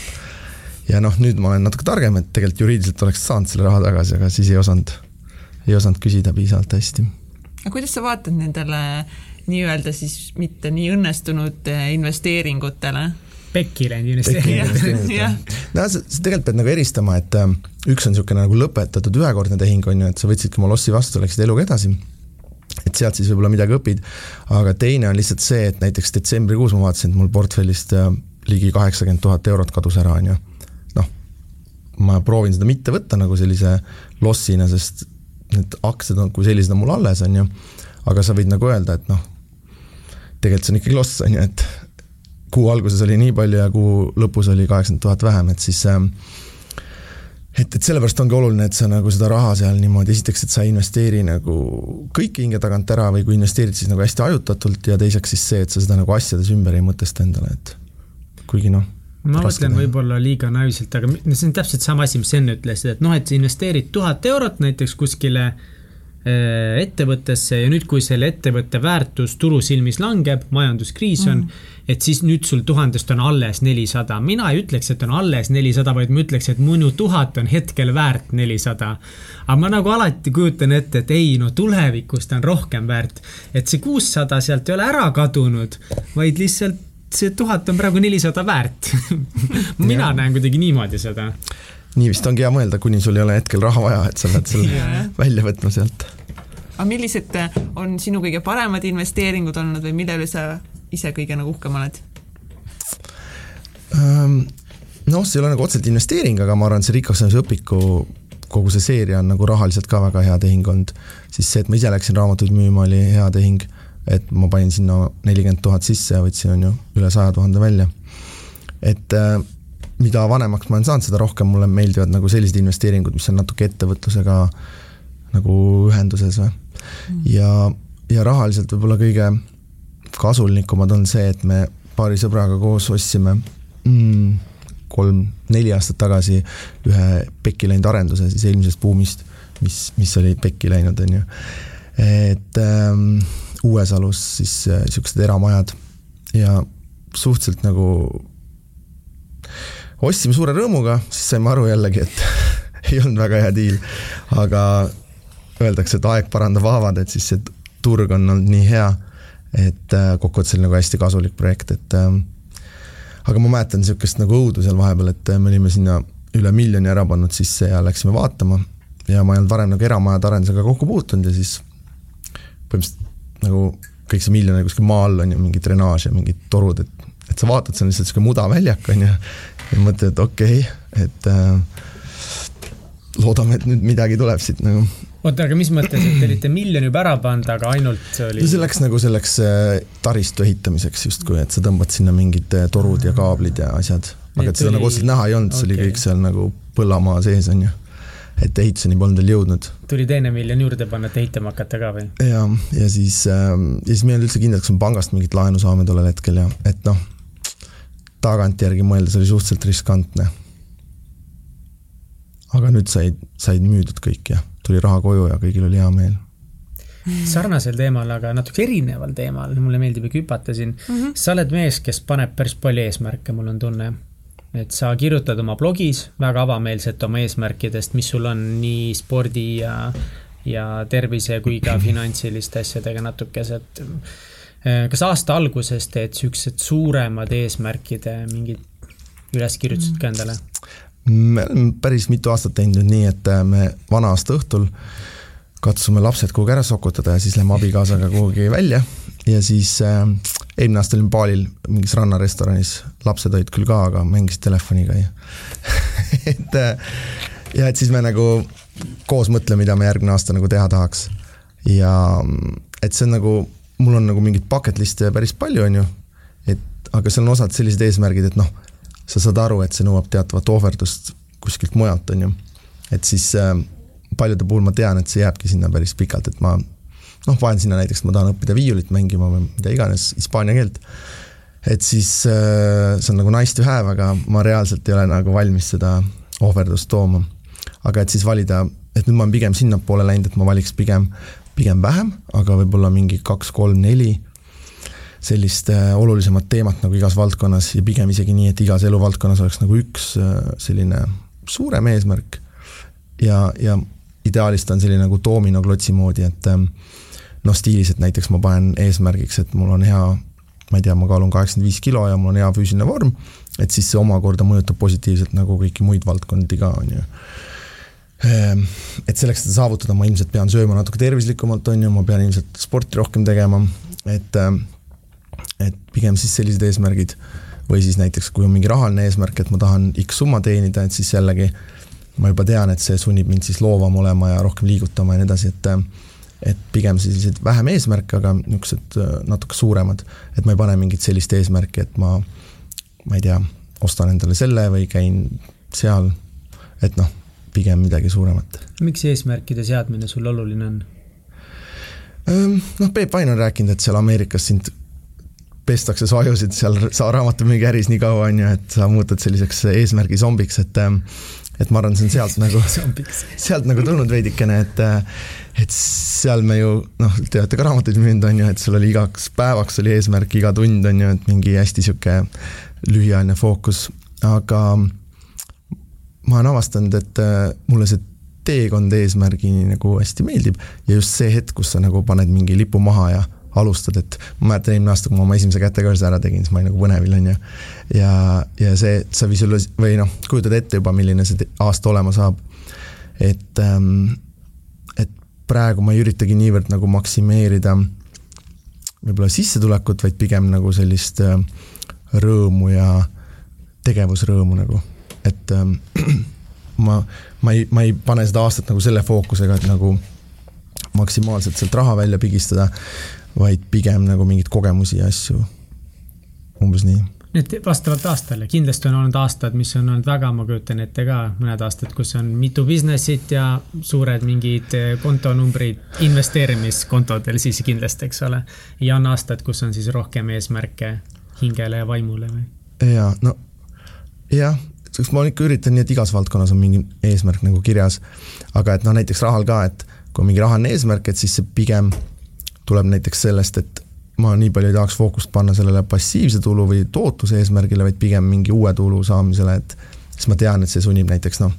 ja noh, nüüd ma olen natuke targem, et tegelikult juriidiliselt oleks saanud selle raha tagasi, aga siis ei osanud, ei osanud küsida piisavalt hästi. aga kuidas sa vaatad nendele nii-öelda siis mitte nii õnnestunud eh, investeeringutele? pekki läinud investeeringutele. no sa, sa tegelikult pead nagu eristama, et äh, üks on niisugune nagu lõpetatud ühekordne tehing, on ju, et sa võtsidki oma lossi vastu, läksid eluga edasi et sealt siis võib-olla midagi õpid, aga teine on lihtsalt see, et näiteks detsembrikuus ma vaatasin, et mul portfellist äh, ligi kaheksakümmend tuhat eurot kadus ära, on ju. noh, ma proovin seda mitte võtta nagu sellise lossina, sest need aktsiad on, kui sellised on mul alles, on ju, aga sa võid nagu öelda, et noh, tegelikult see on ikkagi loss, on ju, et kuu alguses oli nii palju ja kuu lõpus oli kaheksakümmend tuhat vähem, et siis äh, et, et sellepärast ongi oluline, et sa nagu seda raha seal niimoodi, esiteks, et sa ei investeeri nagu kõiki hinge tagant ära või kui investeerid, siis nagu hästi hajutatult ja teiseks siis see, et sa seda nagu asjades ümber ei mõtesta endale, et kuigi noh. ma mõtlen võib-olla liiga naiivselt, aga see on täpselt sama asi, mis sa enne ütlesid, et noh, et sa investeerid tuhat eurot näiteks kuskile Äh, ettevõttesse ja nüüd, kui selle ettevõtte väärtus turu silmis langeb, majanduskriis on mm, -hmm. et siis nüüd sul tuhandest on alles nelisada. mina ei ütleks, et on alles nelisada, vaid ma ütleks, et minu tuhat on hetkel väärt nelisada. aga ma nagu alati kujutan ette, et ei, no tulevikus ta on rohkem väärt. et see kuussada sealt ei ole ära kadunud, vaid lihtsalt see tuhat on praegu nelisada väärt mina näen kuidagi niimoodi seda nii vist ongi hea mõelda, kuni sul ei ole hetkel raha vaja, et sa pead selle välja võtma sealt aga millised äh, on sinu kõige paremad investeeringud olnud või mille üle sa ise kõige nagu uhkem oled? Ehm, noh, see ei ole nagu otseselt investeering, aga ma arvan, et see Rikas õpiku kogu see seeria on nagu rahaliselt ka väga hea tehing olnud. siis see, et ma ise läksin raamatuid müüma, oli hea tehing, et ma panin sinna nelikümmend tuhat sisse ja võtsin, on ju, üle saja tuhande välja. et äh, mida vanemaks ma olen saanud, seda rohkem mulle meeldivad nagu sellised investeeringud, mis on natuke ettevõtlusega nagu ühenduses või ja, ja rahaliselt võib-olla kõige kasulikumad on see, et me paari sõbraga koos ostsime mm, kolm-neli aastat tagasi ühe pekki läinud arenduse siis eelmisest buumist, mis, mis oli pekki läinud, on ju. et ähm, Uuesalus siis niisugused äh, eramajad ja suhteliselt nagu ostsime suure rõõmuga, siis saime aru jällegi, et ei olnud väga hea diil, aga öeldakse, et aeg parandab haavad, et siis see turg on olnud nii hea, et äh, kokkuvõttes oli nagu hästi kasulik projekt, et äh, aga ma mäletan niisugust nagu õudu seal vahepeal, et äh, me olime sinna üle miljoni ära pannud sisse ja läksime vaatama. Ja ma ei olnud varem nagu eramajade arendusega kokku puutunud ja siis põhimõtteliselt nagu kõik see miljon oli kuskil maa all, on ju, mingi drenaaž ja mingid torud, et, et sa vaatad, see on lihtsalt niisugune mudaväljak, on ju, ja mõtled, et okei okay,, et äh, loodame, et nüüd midagi tuleb siit nagu oota, aga mis mõttes, et te olite miljoni juba ära pannud, aga ainult oli? no see läks nagu selleks äh, taristu ehitamiseks justkui, et sa tõmbad sinna mingid äh, torud ja kaablid ja asjad. aga et seda nagu otseselt näha ei olnud okay., see oli kõik seal nagu põllamaa sees, on ju. et ehituseni polnud veel jõudnud. tuli teine miljon juurde panna, et ehitama hakata ka või? ja, ja siis äh,, ja siis me ei olnud üldse kindlad, kas me pangast mingit laenu saame tollel hetkel ja et noh, tagantjärgi mõeldes oli suhteliselt riskantne. aga nüüd said, said müüdud kõik ja tuli raha koju ja kõigil oli hea meel sarnasel teemal, aga natuke erineval teemal, mulle meeldib ikka hüpata siin mm. -hmm. sa oled mees, kes paneb päris palju eesmärke, mul on tunne. et sa kirjutad oma blogis väga avameelselt oma eesmärkidest, mis sul on nii spordi ja, ja tervise kui ka finantsiliste asjadega natukesed. Kas aasta alguses teed siuksed suuremad eesmärkide mingid üleskirjutused ka endale? Me oleme päris mitu aastat teinud nüüd nii, et äh, me vana aasta õhtul katsume lapsed kuhugi ära sokutada ja siis lähme abikaasaga kuhugi välja. Ja siis äh, eelmine aasta olin baalil mingis rannarestoranis, lapsed olid küll ka, aga mängisid telefoniga ja et äh, ja et siis me nagu koos mõtleme, mida me järgmine aasta nagu teha tahaks. ja et see on nagu, mul on nagu mingeid bucket list'e päris palju, on ju, et aga seal on osad sellised eesmärgid, et noh sa saad aru, et see nõuab teatavat ohverdust kuskilt mujalt, on ju. et siis äh, paljude puhul ma tean, et see jääbki sinna päris pikalt, et ma noh, panen sinna näiteks, ma tahan õppida viiulit mängima või mida iganes, hispaania keelt. et siis äh, see on nagu nice to have, aga ma reaalselt ei ole nagu valmis seda ohverdust tooma. aga et siis valida, et nüüd ma olen pigem sinnapoole läinud, et ma valiks pigem, pigem vähem, aga võib-olla mingi kaks, kolm, neli sellist äh, olulisemat teemat nagu igas valdkonnas ja pigem isegi nii, et igas eluvaldkonnas oleks nagu üks äh, selline suurem eesmärk. ja, ja ideaalis ta on selline nagu doominoklotsi moodi, et ähm, noh, stiilis, et näiteks ma panen eesmärgiks, et mul on hea, ma ei tea, ma kaalun kaheksakümmend viis kilo ja mul on hea füüsiline vorm, et siis see omakorda mõjutab positiivselt nagu kõiki muid valdkondi ka, on ju ähm, et selleks, seda saavutada, ma ilmselt pean sööma natuke tervislikumalt, on ju, ma pean ilmselt sporti rohkem tegema, et ähm, et pigem siis sellised eesmärgid või siis näiteks, kui on mingi rahaline eesmärk, et ma tahan X summa teenida, et siis jällegi ma juba tean, et see sunnib mind siis loovam olema ja rohkem liigutama ja nii edasi, et et pigem sellised vähem eesmärke, aga niisugused äh, natuke suuremad, et ma ei pane mingit sellist eesmärki, et ma, ma ei tea, ostan endale selle või käin seal, et noh, pigem midagi suuremat. miks eesmärkide seadmine sul oluline on? noh, Peep Vain on rääkinud, et seal Ameerikas sind pestakse su ajusid seal raamatumüügiäris nii kaua, on ju, et sa muutud selliseks eesmärgi zombiks, et et ma arvan, see on sealt nagu, sealt nagu tulnud veidikene, et et seal me ju noh, te olete ka raamatuid müünud, on ju, et sul oli igaks päevaks oli eesmärk, iga tund on ju, et mingi hästi sihuke lühiajaline fookus, aga ma olen avastanud, et mulle see teekond eesmärgini nagu hästi meeldib. Ja just see hetk, kus sa nagu paned mingi lipu maha ja alustad, et ma mäletan eelmine aasta, kui ma oma esimese kätekõrse ära tegin, siis ma olin nagu põnevil, on ju. ja, ja see, sa visualis- või noh, kujutad ette juba, milline see aasta olema saab. et ähm,, et praegu ma ei üritagi niivõrd nagu maksimeerida võib-olla sissetulekut, vaid pigem nagu sellist äh, rõõmu ja tegevusrõõmu nagu, et ähm, ma, ma ei, ma ei pane seda aastat nagu selle fookusega, et nagu maksimaalselt sealt raha välja pigistada, vaid pigem nagu mingeid kogemusi ja asju. umbes nii. nüüd vastavalt aastale, kindlasti on olnud aastad, mis on olnud väga, ma kujutan ette ka, mõned aastad, kus on mitu business'it ja suured mingid eh, kontonumbrid investeerimiskontodel siis kindlasti, eks ole. ja on aastad, kus on siis rohkem eesmärke hingele ja vaimule või? jaa, no jah, sest ma ikka üritan nii, et igas valdkonnas on mingi eesmärk nagu kirjas. aga et noh, näiteks rahal ka, et kui mingi rahaline eesmärk, et siis see pigem tuleb näiteks sellest, et ma nii palju ei tahaks fookust panna sellele passiivse tulu või tootluse eesmärgile, vaid pigem mingi uue tulu saamisele, et siis ma tean, et see sunnib näiteks noh,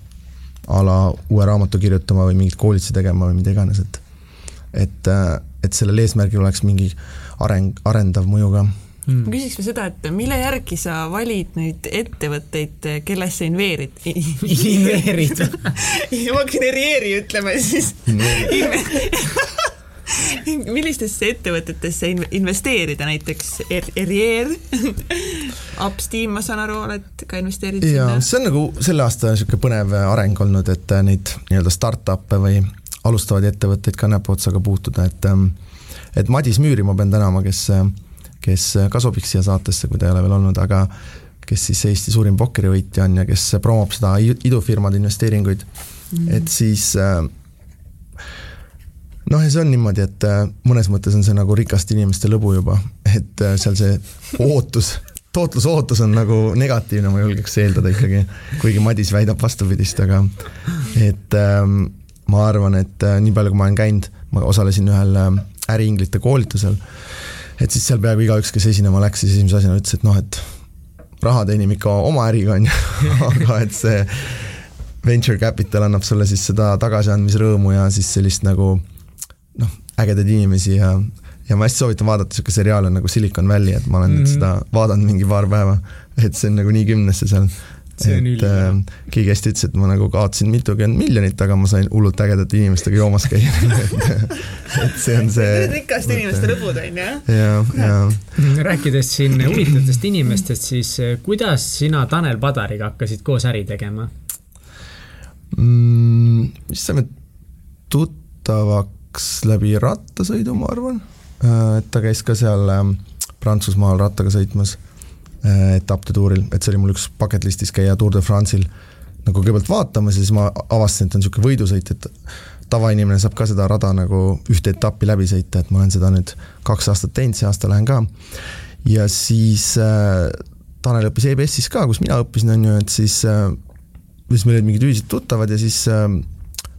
a la uue raamatu kirjutama või mingeid koolitusi tegema või mida iganes, et et, et sellel eesmärgil oleks mingi areng, arendav mõju ka. Mm.. ma küsiks veel seda, et mille järgi sa valid nüüd ettevõtteid, kellesse inveerid? Inveerid. Ma genereeri, ütleme siis millistesse ettevõtetesse investeerida, näiteks Erier, Upsteam, ma saan aru, oled ka investeerinud sinna? see on nagu selle aasta niisugune põnev areng olnud, et neid nii-öelda startup'e või alustavaid ettevõtteid ka näpuotsaga puutuda, et et Madis Müüri ma pean tänama, kes, kes ka sobiks siia saatesse, kui ta ei ole veel olnud, aga kes siis Eesti suurim pokkerivõitja on ja kes promob seda idufirmade investeeringuid mm, -hmm. et siis äh, noh, ja see on niimoodi, et äh, mõnes mõttes on see nagu rikaste inimeste lõbu juba, et äh, seal see ootus, tootlusootus on nagu negatiivne, ma julgeks eeldada ikkagi, kuigi Madis väidab vastupidist, aga et ähm, ma arvan, et äh, nii palju, kui ma olen käinud, ma osalesin ühel äh, äriinglite koolitusel, et siis seal peaaegu igaüks, kes esinema läks, siis esimese asjana ütles, et noh, et raha teenib ikka oma äriga, on ju, aga et see venture capital annab sulle siis seda tagasiandmisrõõmu ja siis sellist nagu noh, ägedaid inimesi ja, ja ma hästi soovitan vaadata, niisugune seriaal on nagu Silicon Valley, et ma olen mm -hmm. seda vaadanud mingi paar päeva, et see on nagu nii kümnesse seal. et äh, keegi hästi ütles, et ma nagu kaotasin mitukümmend miljonit, aga ma sain hullult ägedate inimestega joomas käia et, et see on see. rikaste inimeste lõbud on ju. ja, ja. rääkides siin huvitavatest inimestest, siis äh, kuidas sina Tanel Padariga hakkasid koos äri tegema mm,? vist saime tuttavaks läks läbi rattasõidu, ma arvan, äh, et ta käis ka seal ähm, Prantsusmaal rattaga sõitmas äh, etappide tuuril, et see oli mul üks bucket list'is käia Tour de France'il nagu kõigepealt vaatamas ja siis ma avastasin, et ta on niisugune võidusõit, et tavainimene saab ka seda rada nagu ühte etappi läbi sõita, et ma olen seda nüüd kaks aastat teinud, see aasta lähen ka. ja siis äh, Tanel õppis EBS-is ka, kus mina õppisin, on ju, et siis äh,, siis meil olid mingid ühised tuttavad ja siis äh,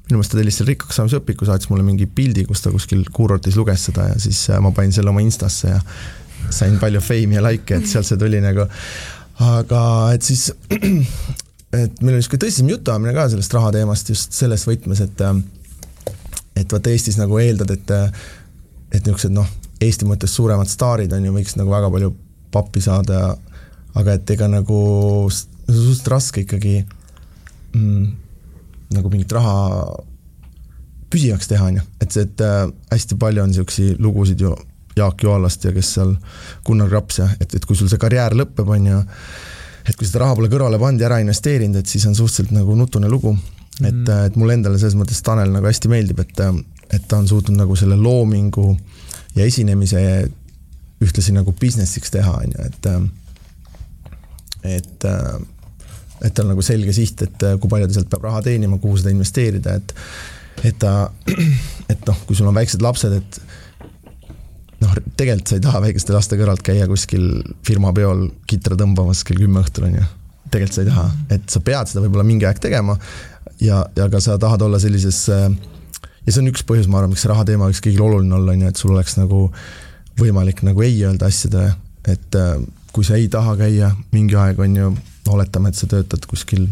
minu meelest ta tellis selle rikkaks saamise õpiku, saatis mulle mingi pildi, kus ta kuskil kuurortis luges seda ja siis äh, ma panin selle oma Instasse ja sain palju feimi ja likee, et sealt see tuli nagu. aga et siis, et meil oli niisugune tõsisem jutuajamine ka sellest raha teemast just selles võtmes, et äh, et vaata Eestis nagu eeldad, et et niisugused noh, Eesti mõttes suuremad staarid on ju, võiks nagu väga palju pappi saada, aga et ega nagu suhteliselt raske ikkagi mm, nagu mingit raha püsivaks teha, on ju, et see, et äh, hästi palju on niisuguseid lugusid ju Jaak Joalast ja kes seal, Gunnar Graps ja et, et kui sul see karjäär lõpeb, on ju, et kui seda raha pole kõrvale pannud ja ära investeerinud, et siis on suhteliselt nagu nutune lugu. Mm.. et, äh, et mulle endale selles mõttes Tanel nagu hästi meeldib, et, äh, et ta on suutnud nagu selle loomingu ja esinemise ühtlasi nagu business'iks teha, on ju, et et et tal nagu selge siht, et äh, kui palju ta sealt peab raha teenima, kuhu seda investeerida, et et ta, et noh, kui sul on väiksed lapsed, et noh, tegelikult sa ei taha väikeste laste kõrvalt käia kuskil firma peol kitra tõmbamas kell kümme õhtul, on ju. tegelikult sa ei taha, et sa pead seda võib-olla mingi aeg tegema ja, ja ka sa tahad olla sellises äh, ja see on üks põhjus, ma arvan, miks see raha teema võiks kõigil oluline olla, on ju, et sul oleks nagu võimalik nagu ei öelda asjadele, et äh, kui sa ei taha käia mingi aeg, on ju, oletame, et sa töötad kuskil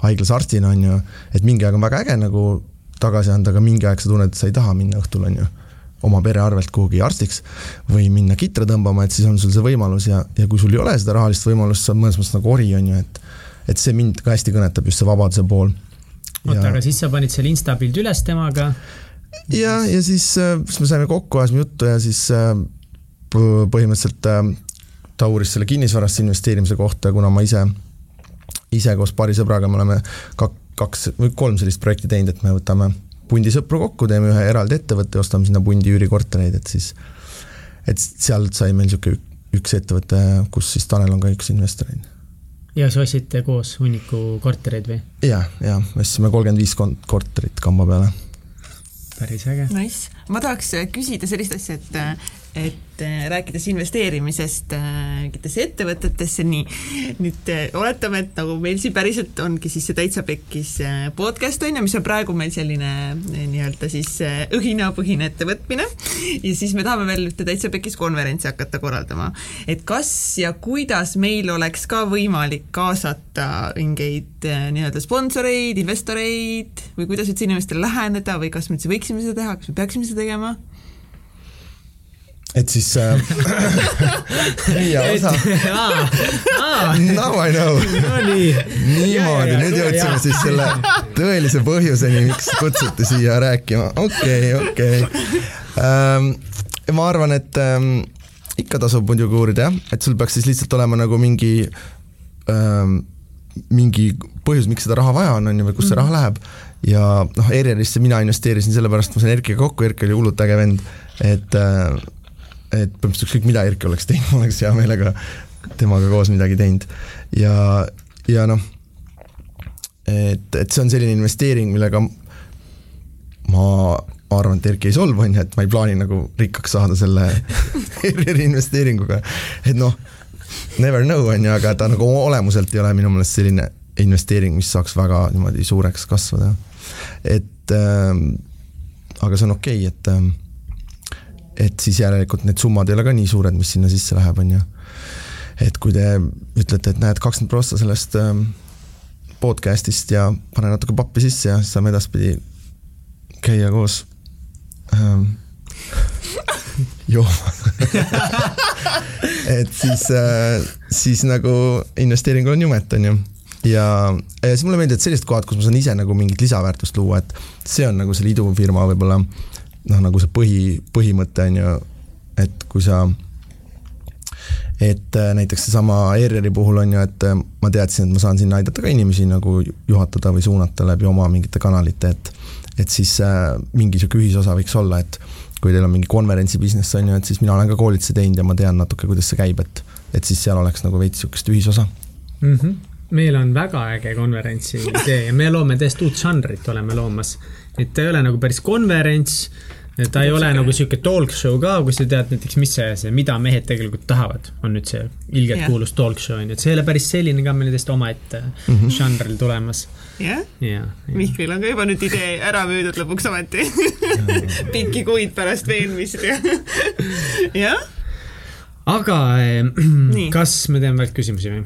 haiglas arstina, on ju, et mingi aeg on väga äge nagu tagasi anda, aga mingi aeg sa tunned, et sa ei taha minna õhtul, on ju, oma pere arvelt kuhugi arstiks või minna kitra tõmbama, et siis on sul see võimalus ja, ja kui sul ei ole seda rahalist võimalust, sa oled mõnes mõttes nagu ori, on ju, et et see mind ka hästi kõnetab, just see vabaduse pool. oota, aga siis sa panid selle insta pildi üles temaga? ja, ja siis, äh, siis me saime kokku, ajasime juttu ja siis äh, põhimõtteliselt äh, ta uuris selle kinnisvarasse investeerimise kohta, kuna ma ise, ise koos paari sõbraga me oleme kak-, kaks või kolm sellist projekti teinud, et me võtame pundi sõpru kokku, teeme ühe eraldi ettevõtte, ostame sinna pundi üürikortereid, et siis, et sealt sai meil niisugune üks ettevõte, kus siis Tanel on ka üks investoreid. ja siis ostsite koos hunniku kortereid või? ja, ja ostsime kolmkümmend viis korterit kamba peale. päris äge. Nice, ma tahaks küsida sellist asja, et et äh, rääkides investeerimisest äh, mingitesse ettevõtetesse, nii, nüüd äh, oletame, et nagu meil siin päriselt ongi siis see Täitsa Pekkis podcast on ju, mis on praegu meil selline nii-öelda siis õhinapõhine ettevõtmine ja siis me tahame veel ühte Täitsa Pekkis konverentsi hakata korraldama. et kas ja kuidas meil oleks ka võimalik kaasata mingeid nii-öelda sponsoreid, investoreid või kuidas üldse inimestele läheneda või kas me üldse võiksime seda teha, kas me peaksime seda tegema? Et siis äh, ja osa. Now I know. niimoodi, nüüd jõudsime siis selle tõelise põhjuseni, miks kutsuti siia rääkima, okei okay,, okei okay. ähm,. ma arvan, et ähm, ikka tasub muidugi uurida jah, et sul peaks siis lihtsalt olema nagu mingi ähm, mingi põhjus, miks seda raha vaja on, on ju, või kust see raha läheb. ja noh, ERR-isse mina investeerisin sellepärast, ma sain Erkiga kokku, Erki oli hullult äge vend, et äh, et põhimõtteliselt ükskõik, mida Erki oleks teinud, ma oleks hea meelega temaga koos midagi teinud. ja, ja noh, et, et see on selline investeering, millega ma arvan, et Erki ei solvu, on ju, et ma ei plaani nagu rikkaks saada selle ERR-i investeeringuga. et noh, never know, on ju, aga ta nagu olemuselt ei ole minu meelest selline investeering, mis saaks väga niimoodi suureks kasvada. et äh, aga see on okei okay,, et äh, et siis järelikult need summad ei ole ka nii suured, mis sinna sisse läheb, on ju. et kui te ütlete, et näed, kakskümmend prossa sellest ähm, podcast'ist ja pane natuke pappi sisse ja siis saame edaspidi käia koos ähm, joomas et siis äh,, siis nagu investeeringul on jumet, on ju ja, ja siis mulle meeldivad sellised kohad, kus ma saan ise nagu mingit lisaväärtust luua, et see on nagu selle idufirma võib-olla noh, nagu see põhi, põhimõte on ju, et kui sa et äh, näiteks seesama ERR-i puhul on ju, et äh, ma teadsin, et ma saan sinna aidata ka inimesi nagu juhatada või suunata läbi oma mingite kanalite, et et siis äh, mingi niisugune ühisosa võiks olla, et kui teil on mingi konverentsi business on ju, et siis mina olen ka koolitusi teinud ja ma tean natuke, kuidas see käib, et et siis seal oleks nagu veits niisugust ühisosa mm. -hmm. meil on väga äge konverentsi idee ja me loome täiesti uut žanrit, oleme loomas. et ta ei ole nagu päris konverents ta ei ole see nagu sihuke talk show ka, kus sa tead näiteks, mis see, see, mida mehed tegelikult tahavad, on nüüd see ilgelt kuulus talk show on ju, et see ei ole päris selline ka, meil täiesti omaette mm -hmm. žanril tulemas. jah ja,, Mihklil on ka juba nüüd idee ära müüdud lõpuks ometi pikki kuid pärast veenmist ja jah. aga eh, kas me teeme välkküsimusi või?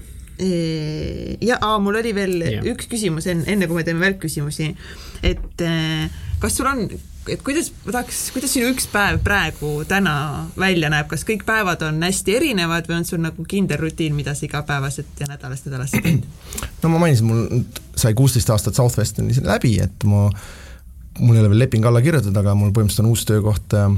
ja, mul oli veel ja. üks küsimus enne, enne kui me teeme välkküsimusi, et eh, kas sul on et kuidas, ma tahaks, kuidas sinu üks päev praegu, täna välja näeb, kas kõik päevad on hästi erinevad või on sul nagu kindel rutiin, mida sa igapäevaselt ja nädalast nädalasse teed? no ma mainisin, mul sai kuusteist aastat Southwesternis läbi, et ma, mul ei ole veel leping alla kirjutatud, aga mul põhimõtteliselt on uus töökoht, äh,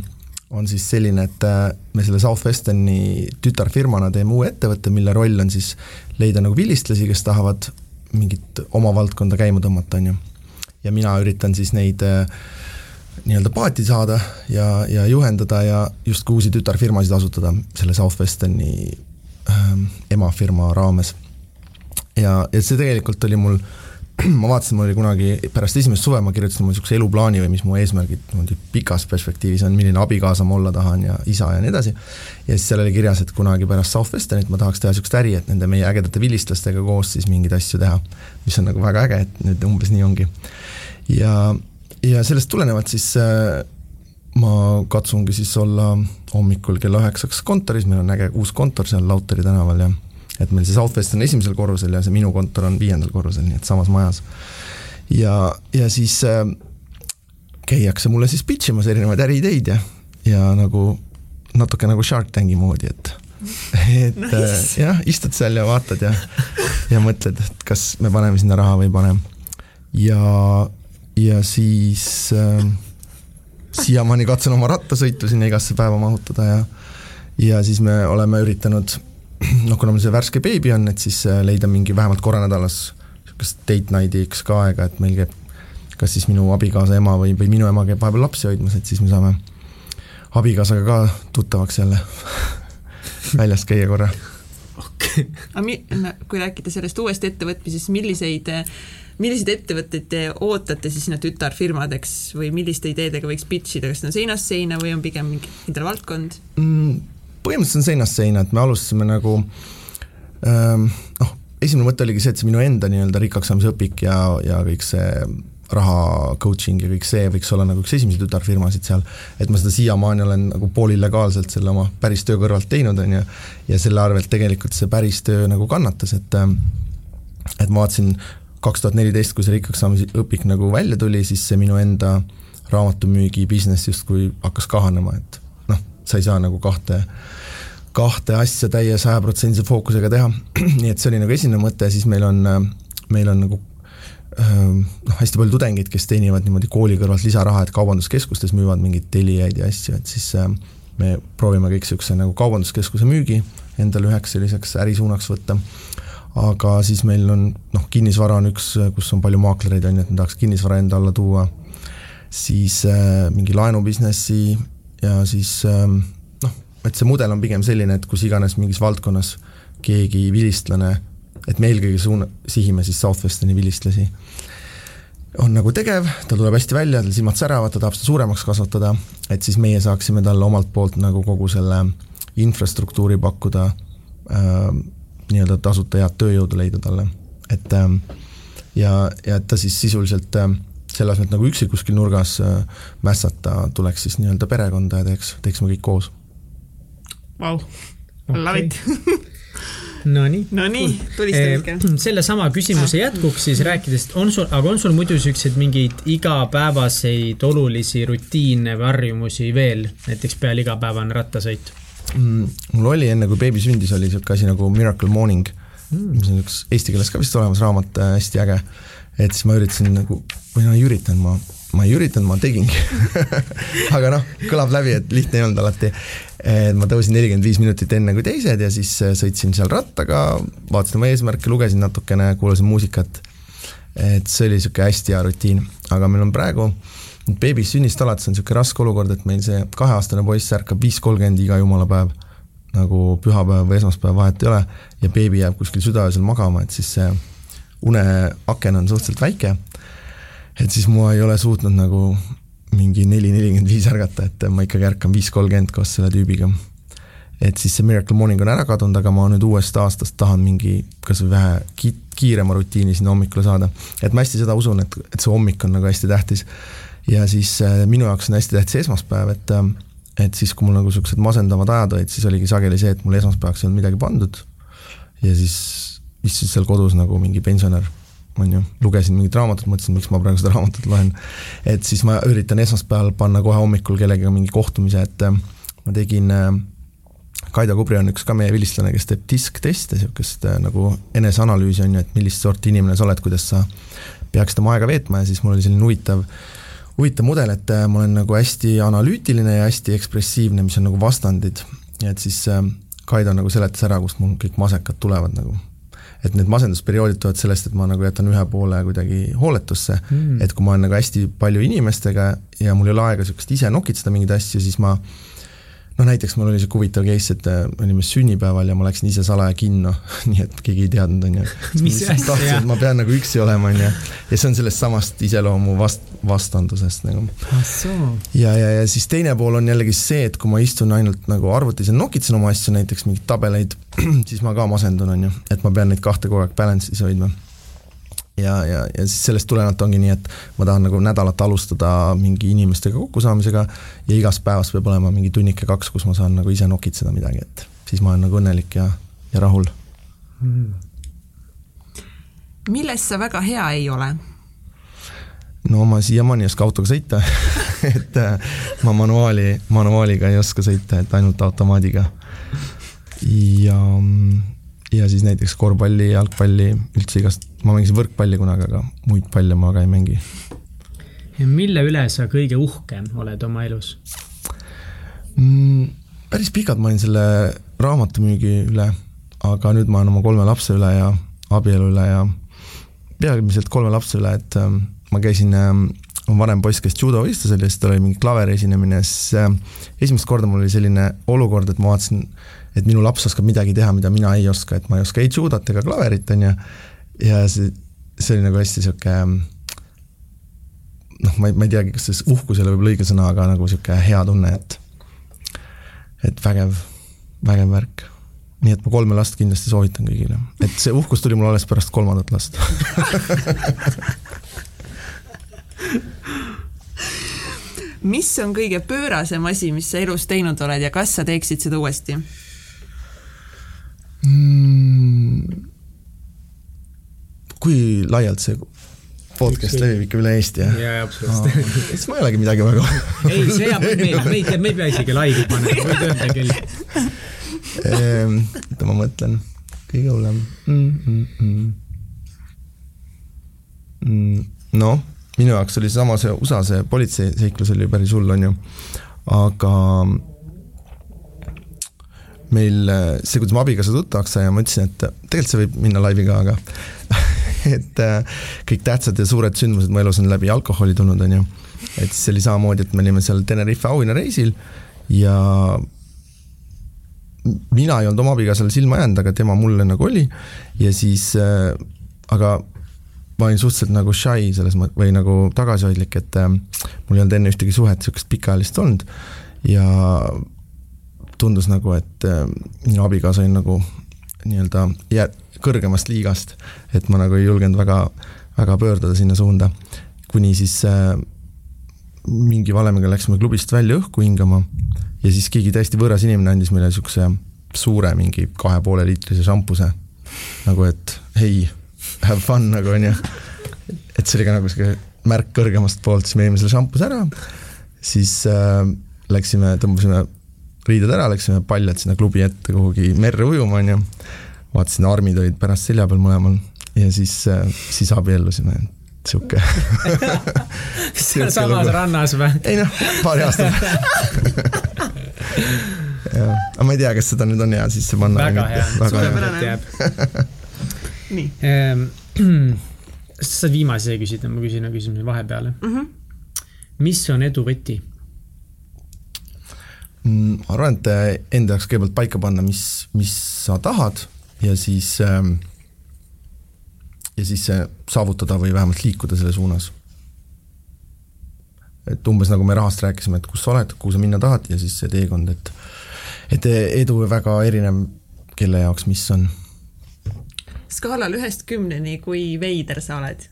on siis selline, et äh, me selle Southwesterni tütarfirmana teeme uue ettevõtte, mille roll on siis leida nagu vilistlasi, kes tahavad mingit oma valdkonda käima tõmmata, on ju. ja mina üritan siis neid äh, nii-öelda paati saada ja, ja juhendada ja justkui uusi tütarfirmasid asutada selle Southwesterni ähm, emafirma raames. ja, ja see tegelikult oli mul ma vaatasin, mul oli kunagi pärast esimest suve ma kirjutasin oma niisuguse eluplaani või mis mu eesmärgid niimoodi pikas perspektiivis on, milline abikaasa ma olla tahan ja isa ja nii edasi. ja siis seal oli kirjas, et kunagi pärast Southwesternit ma tahaks teha niisugust äri, et nende meie ägedate vilistlastega koos siis mingeid asju teha. mis on nagu väga äge, et nüüd umbes nii ongi. ja, ja sellest tulenevalt siis äh, ma katsungi siis olla hommikul kella üheksaks kontoris, meil on äge uus kontor seal Lauteri tänaval ja et meil see Southwest on esimesel korrusel ja see minu kontor on viiendal korrusel, nii et samas majas. ja, ja siis äh, käiakse mulle siis pitch imas erinevaid äriideid ja, ja nagu natuke nagu Shark Tanki moodi, et et nice. äh, jah, istud seal ja vaatad ja, ja mõtled, et kas me paneme sinna raha või ei pane. ja, ja siis äh, siiamaani katsun oma rattasõitu sinna igasse päeva mahutada ja ja siis me oleme üritanud noh, kuna mul see värske beebi on, et siis äh, leida mingi vähemalt korra nädalas niisugust date night'iks ka aega, et meil käib kas siis minu abikaasa ema või, või minu ema käib vahepeal lapsi hoidmas, et siis me saame abikaasaga ka tuttavaks jälle väljas käia korra. okei. aga mi-, kui rääkida sellest uuest ettevõtmisest, milliseid milliseid ettevõtteid te ootate siis sinna tütarfirmadeks või milliste ideedega võiks pitch ida, kas see on seinast seina või on pigem mingi kindel valdkond mm,? põhimõtteliselt on seinast seina, et me alustasime nagu ähm, noh, esimene mõte oligi see, et see minu enda nii-öelda rikkaks saamise õpik ja, ja kõik see raha coaching ja kõik see võiks olla nagu üks esimesi tütarfirmasid seal, et ma seda siiamaani olen nagu poolillegaalselt selle oma päris töö kõrvalt teinud, on ju, ja selle arvelt tegelikult see päris töö nagu kannatas, et ähm, et ma vaatasin kaks tuhat neliteist, kui see rikkaks saamise õpik nagu välja tuli, siis see minu enda raamatumüügi business justkui hakkas kahanema, et noh, sa ei saa nagu kahte kahte asja täie sajaprotsendise fookusega teha, nii et see oli nagu esimene mõte, siis meil on, meil on nagu noh, hästi palju tudengeid, kes teenivad niimoodi kooli kõrvalt lisaraha, et kaubanduskeskustes müüvad mingeid telijaid ja asju, et siis me proovime kõik niisuguse nagu kaubanduskeskuse müügi endale üheks selliseks ärisuunaks võtta. Aga siis meil on noh, kinnisvara on üks, kus on palju maaklereid, on ju, et me tahaks kinnisvara enda alla tuua, siis äh, mingi laenubusinessi ja siis äh, et see mudel on pigem selline, et kus iganes mingis valdkonnas keegi vilistlane, et me eelkõige suuna-, sihime siis Southwesterni vilistlasi, on nagu tegev, tal tuleb hästi välja, tal silmad säravad, ta tahab seda suuremaks kasvatada, et siis meie saaksime talle omalt poolt nagu kogu selle infrastruktuuri pakkuda äh,, nii-öelda tasuta head tööjõudu leida talle, et äh, ja, ja et ta siis sisuliselt äh, selle asemel, et nagu üksi kuskil nurgas äh, mässata, tuleks siis nii-öelda perekonda ja teeks, teeksime kõik koos. Vau, love it. Nonii. Nonii, tulistage. sellesama küsimuse jätkuks siis rääkides, on sul, aga on sul muidu siukseid mingeid igapäevaseid olulisi rutiine või harjumusi veel, näiteks peale igapäevane rattasõit. mm,? Mul oli enne, kui beebi sündis, oli siuke asi nagu Miracle Morning mm., mis on üks eesti keeles ka vist olemas raamat, äh, hästi äge. et siis ma üritasin nagu, või no ei üritanud, ma ma ei üritanud, ma tegingi aga noh, kõlab läbi, et lihtne ei olnud alati. ma tõusin nelikümmend viis minutit enne kui teised ja siis äh, sõitsin seal rattaga, vaatasin oma eesmärke, lugesin natukene, kuulasin muusikat. et see oli niisugune hästi hea rutiin, aga meil on praegu beebist sünnist alates on niisugune raske olukord, et meil see kaheaastane poiss ärkab viis kolmkümmend iga jumala päev, nagu pühapäev või esmaspäev, vahet ei ole, ja beebi jääb kuskil südaöösel magama, et siis see uneaken on suhteliselt väike et siis ma ei ole suutnud nagu mingi neli, nelikümmend viis ärgata, et ma ikkagi ärkan viis kolmkümmend koos selle tüübiga. et siis see Miracle Morning on ära kadunud, aga ma nüüd uuest aastast tahan mingi kas või vähe ki-, kiirema rutiini sinna hommikule saada. et ma hästi seda usun, et, et see hommik on nagu hästi tähtis. Ja siis äh, minu jaoks on hästi tähtis esmaspäev, et äh, et siis, kui mul nagu niisugused masendavad ajad olid, siis oligi sageli see, et mul esmaspäevaks ei olnud midagi pandud. Ja siis istusid seal kodus nagu mingi pensionär on ju, lugesin mingit raamatut, mõtlesin, miks ma praegu seda raamatut loen. et siis ma üritan esmaspäeval panna kohe hommikul kellegagi mingi kohtumise, et äh, ma tegin äh, Kaido Kubri on üks ka meie vilistlane, kes teeb diskteste, niisugust äh, nagu eneseanalüüsi on ju, et millist sorti inimene sa oled, kuidas sa peaksid oma aega veetma. Ja siis mul oli selline huvitav, huvitav mudel, et ma olen nagu hästi analüütiline ja hästi ekspressiivne, mis on nagu vastandid. et siis Kaido nagu seletas ära, kust mul kõik masekad tulevad nagu et need masendusperioodid tulevad sellest, et ma nagu jätan ühe poole kuidagi hooletusse mm., et kui ma olen nagu hästi palju inimestega ja mul ei ole aega niisugust ise nokitseda mingeid asju, siis ma no näiteks mul oli sihuke huvitav case, et äh, me olime sünnipäeval ja ma läksin ise salaja kinno, nii et keegi ei teadnud, on ju. Mis asja? tahtsin, et ma pean nagu üksi olema, on ju. ja see on sellest samast iseloomu vast-, vastandusest nagu. ah ja, ja, ja siis teine pool on jällegi see, et kui ma istun ainult nagu arvutis ja nokitsen oma asju, näiteks mingeid tabeleid, siis ma ka masendun, on ju, et ma pean neid kahte kogu aeg balance'is hoidma ja, ja, ja siis sellest tulenevalt ongi nii, et ma tahan nagu nädalat alustada mingi inimestega kokkusaamisega ja igast päevast peab olema mingi tunnike kaks, kus ma saan nagu ise nokitseda midagi, et siis ma olen nagu õnnelik ja, ja rahul mm.. milles sa väga hea ei ole? no ma siiamaani ei oska autoga sõita et äh, ma manuaali, manuaaliga ei oska sõita, et ainult automaadiga. ja mm, ja siis näiteks korvpalli, jalgpalli, üldse igast, ma mängisin võrkpalli kunagi, aga muid palle ma ka ei mängi. mille üle sa kõige uhkem oled oma elus mm,? päris pikalt ma olin selle raamatumüügi üle, aga nüüd ma olen oma kolme lapse üle ja abielu üle ja peamiselt kolme lapse üle, et ähm, ma käisin ähm,, vanem poiss käis judovõistlusel ja siis tal oli mingi klaveri esinemine, siis äh, esimest korda mul oli selline olukord, et ma vaatasin et minu laps oskab midagi teha, mida mina ei oska, et ma ei oska ei judat ega klaverit, on ju, ja see, see oli nagu hästi niisugune noh, ma ei, ma ei teagi, kas see uhkus ei ole võib-olla õige sõna, aga nagu niisugune hea tunne, et et vägev, vägev värk. nii et ma kolme last kindlasti soovitan kõigile, et see uhkus tuli mul alles pärast kolmandat last mis on kõige pöörasem asi, mis sa elus teinud oled ja kas sa teeksid seda uuesti? Mm,? kui laialt see podcast levib ikka üle Eesti, jah? jaa, absoluutselt. siis ma ei olegi midagi väga ei, see jääb meile, meid, me ei pea isegi laivi panema, võid öelda küll. Oota, ma mõtlen, kõige hullem mm,. Mm, mm. Noh, minu jaoks oli seesama see USA see politseiseiklus oli päris hull, on ju, aga meil see, kuidas ma abikaasa tuttavaks sain ja ma ütlesin, et tegelikult see võib minna laivi ka, aga et äh, kõik tähtsad ja suured sündmused mu elus on läbi alkoholi tulnud, on ju. et siis oli samamoodi, et me olime seal Tenerife auhinnareisil ja mina ei olnud oma abikaasale silma jäänud, aga tema mulle nagu oli ja siis äh,, aga ma olin suhteliselt nagu shy selles mõttes või nagu tagasihoidlik, et äh, mul ei olnud enne ühtegi suhet niisugust pikaajalist olnud ja tundus nagu, et äh, minu abikaasa oli nagu nii-öelda jää-, kõrgemast liigast, et ma nagu ei julgenud väga, väga pöörduda sinna suunda. kuni siis äh, mingi valemiga läksime klubist välja õhku hingama ja siis keegi täiesti võõras inimene andis meile niisuguse suure mingi kahe poole liitrise šampuse. nagu et hei, have fun nagu onju. et see oli ka nagu sihuke märk kõrgemast poolt, siis me jõime selle šampuse ära, siis äh, läksime, tõmbasime riided ära, läksime paljad sinna klubi ette kuhugi merre ujuma, onju. vaatasin, armid olid pärast selja peal mõlemal ja siis, äh, siis abiellusime, sihuke samas rannas või? ei noh, paari aasta jah, aga ma ei tea, kas seda nüüd on hea sisse panna. väga hea, suurepärane jääb. nii. Ehm, sa saad viimase küsida, ma küsin küsimuse vahepeale mm. -hmm. mis on edu võti? Mm, ma arvan, et äh, enda jaoks kõigepealt paika panna, mis, mis sa tahad ja siis ähm, ja siis äh, saavutada või vähemalt liikuda selle suunas. et umbes nagu me rahast rääkisime, et kus sa oled, kuhu sa minna tahad ja siis see teekond, et et edu väga erinev, kelle jaoks mis on. skaalal ühest kümneni, kui veider sa oled?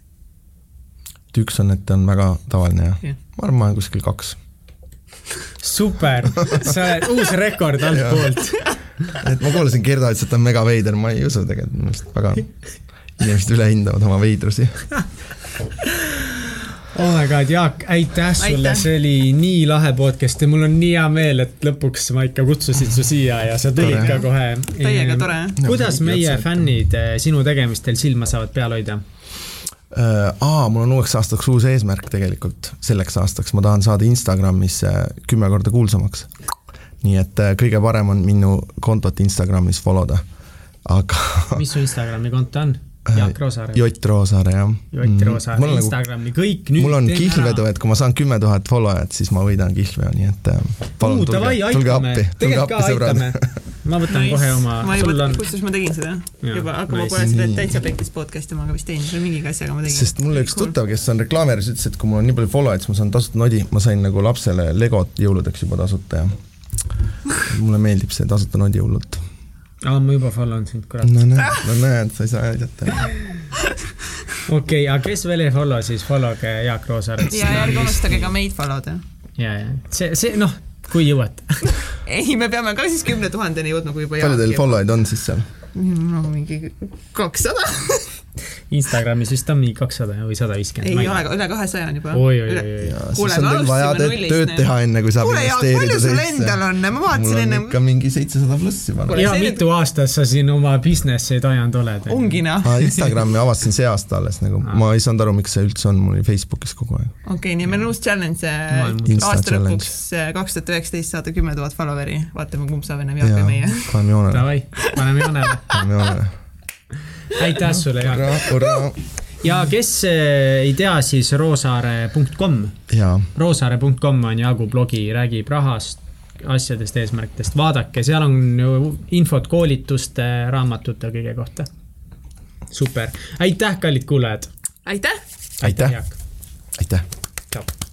et üks on, et on väga tavaline ja, ja. ma arvan, ma olen kuskil kaks super, sa oled uus rekord altpoolt. et ma kuulasin Gerda ütles, et ta on mega veider, ma ei usu tegelikult, minu arust väga, inimesed ülehindavad oma veidrusi oh my god, Jaak, aitäh sulle, see oli nii lahe podcast ja mul on nii hea meel, et lõpuks ma ikka kutsusin su siia ja sa tulid tore. ka kohe. täiega tore. kuidas meie fännid eh, sinu tegemistel silma saavad peal hoida? Äh, aa, mul on uueks aastaks uus eesmärk tegelikult, selleks aastaks ma tahan saada Instagramis kümme korda kuulsamaks. nii et äh, kõige parem on minu kontot Instagramis follow da, aga mis su Instagrami konto on? Jaak Roosaare. Jott Roosaare, jah. Jott Roosaare mm, Instagrami, kõik nüüd mul on kihlvedu, et kui ma saan kümme tuhat followajat, siis ma võidan kihlveo, nii et äh, palun Uu, tulge, tulge appi, tulge appi, sõbrad. ma võtan nice. kohe oma. ma juba on..., kusjuures ma tegin seda ja, juba, aga nice. ma pole seda täitsa pekkis podcast'i omaga vist teinud, või mingi asjaga ma tegin. sest mul üks tuttav, kes on reklaameris, ütles, et kui mul on nii palju followajaid, siis ma saan tasuta nodi, ma sain nagu lapsele Legot jõuludeks juba tasuta ja mulle meeldib see tasuta nodi hullult aa, ma juba follow n sind, kurat. no näed, no näed, sa ei saa aidata. okei okay,, aga kes veel ei follow, siis follow ge Jaak Roosaaret. ja ärge unustage ka meid follow da. ja, ja see, see noh, kui jõuate ei, me peame ka siis kümne tuhandeni jõudma, kui juba. palju teil follow eid on siis seal? no mingi kakssada Instagramis vist on mingi kakssada või sada viiskümmend. ei ole, üle kahesaja on juba. oi, oi, oi, oi. siis on teil vaja tööd teha, enne kui saab Kuule, investeerida. palju sul endal on, ma vaatasin enne. ikka mingi seitsesada pluss juba. ja mitu aastat sa siin oma business'eid ajanud oled? ongi noh. Instagrami avastasin see aasta alles nagu, ma ei saanud aru, miks see üldse on, mul oli Facebookis kogu aeg. okei okay,, nii meil on uus challenge aasta lõpuks kaks tuhat üheksateist saada kümme tuhat follower'i, vaatame, kumb saab ennem Jaak või meie. paneme joonele. Paneme joonele. paneme joonele aitäh sulle, Jaak. ja kes eh, ei tea, siis roosaare.com. roosaare.com on Jaagu blogi, räägib rahast, asjadest, eesmärkidest, vaadake, seal on ju infot koolituste, raamatute, kõige kohta. super, aitäh, kallid kuulajad. aitäh. aitäh, aitäh.. aitäh.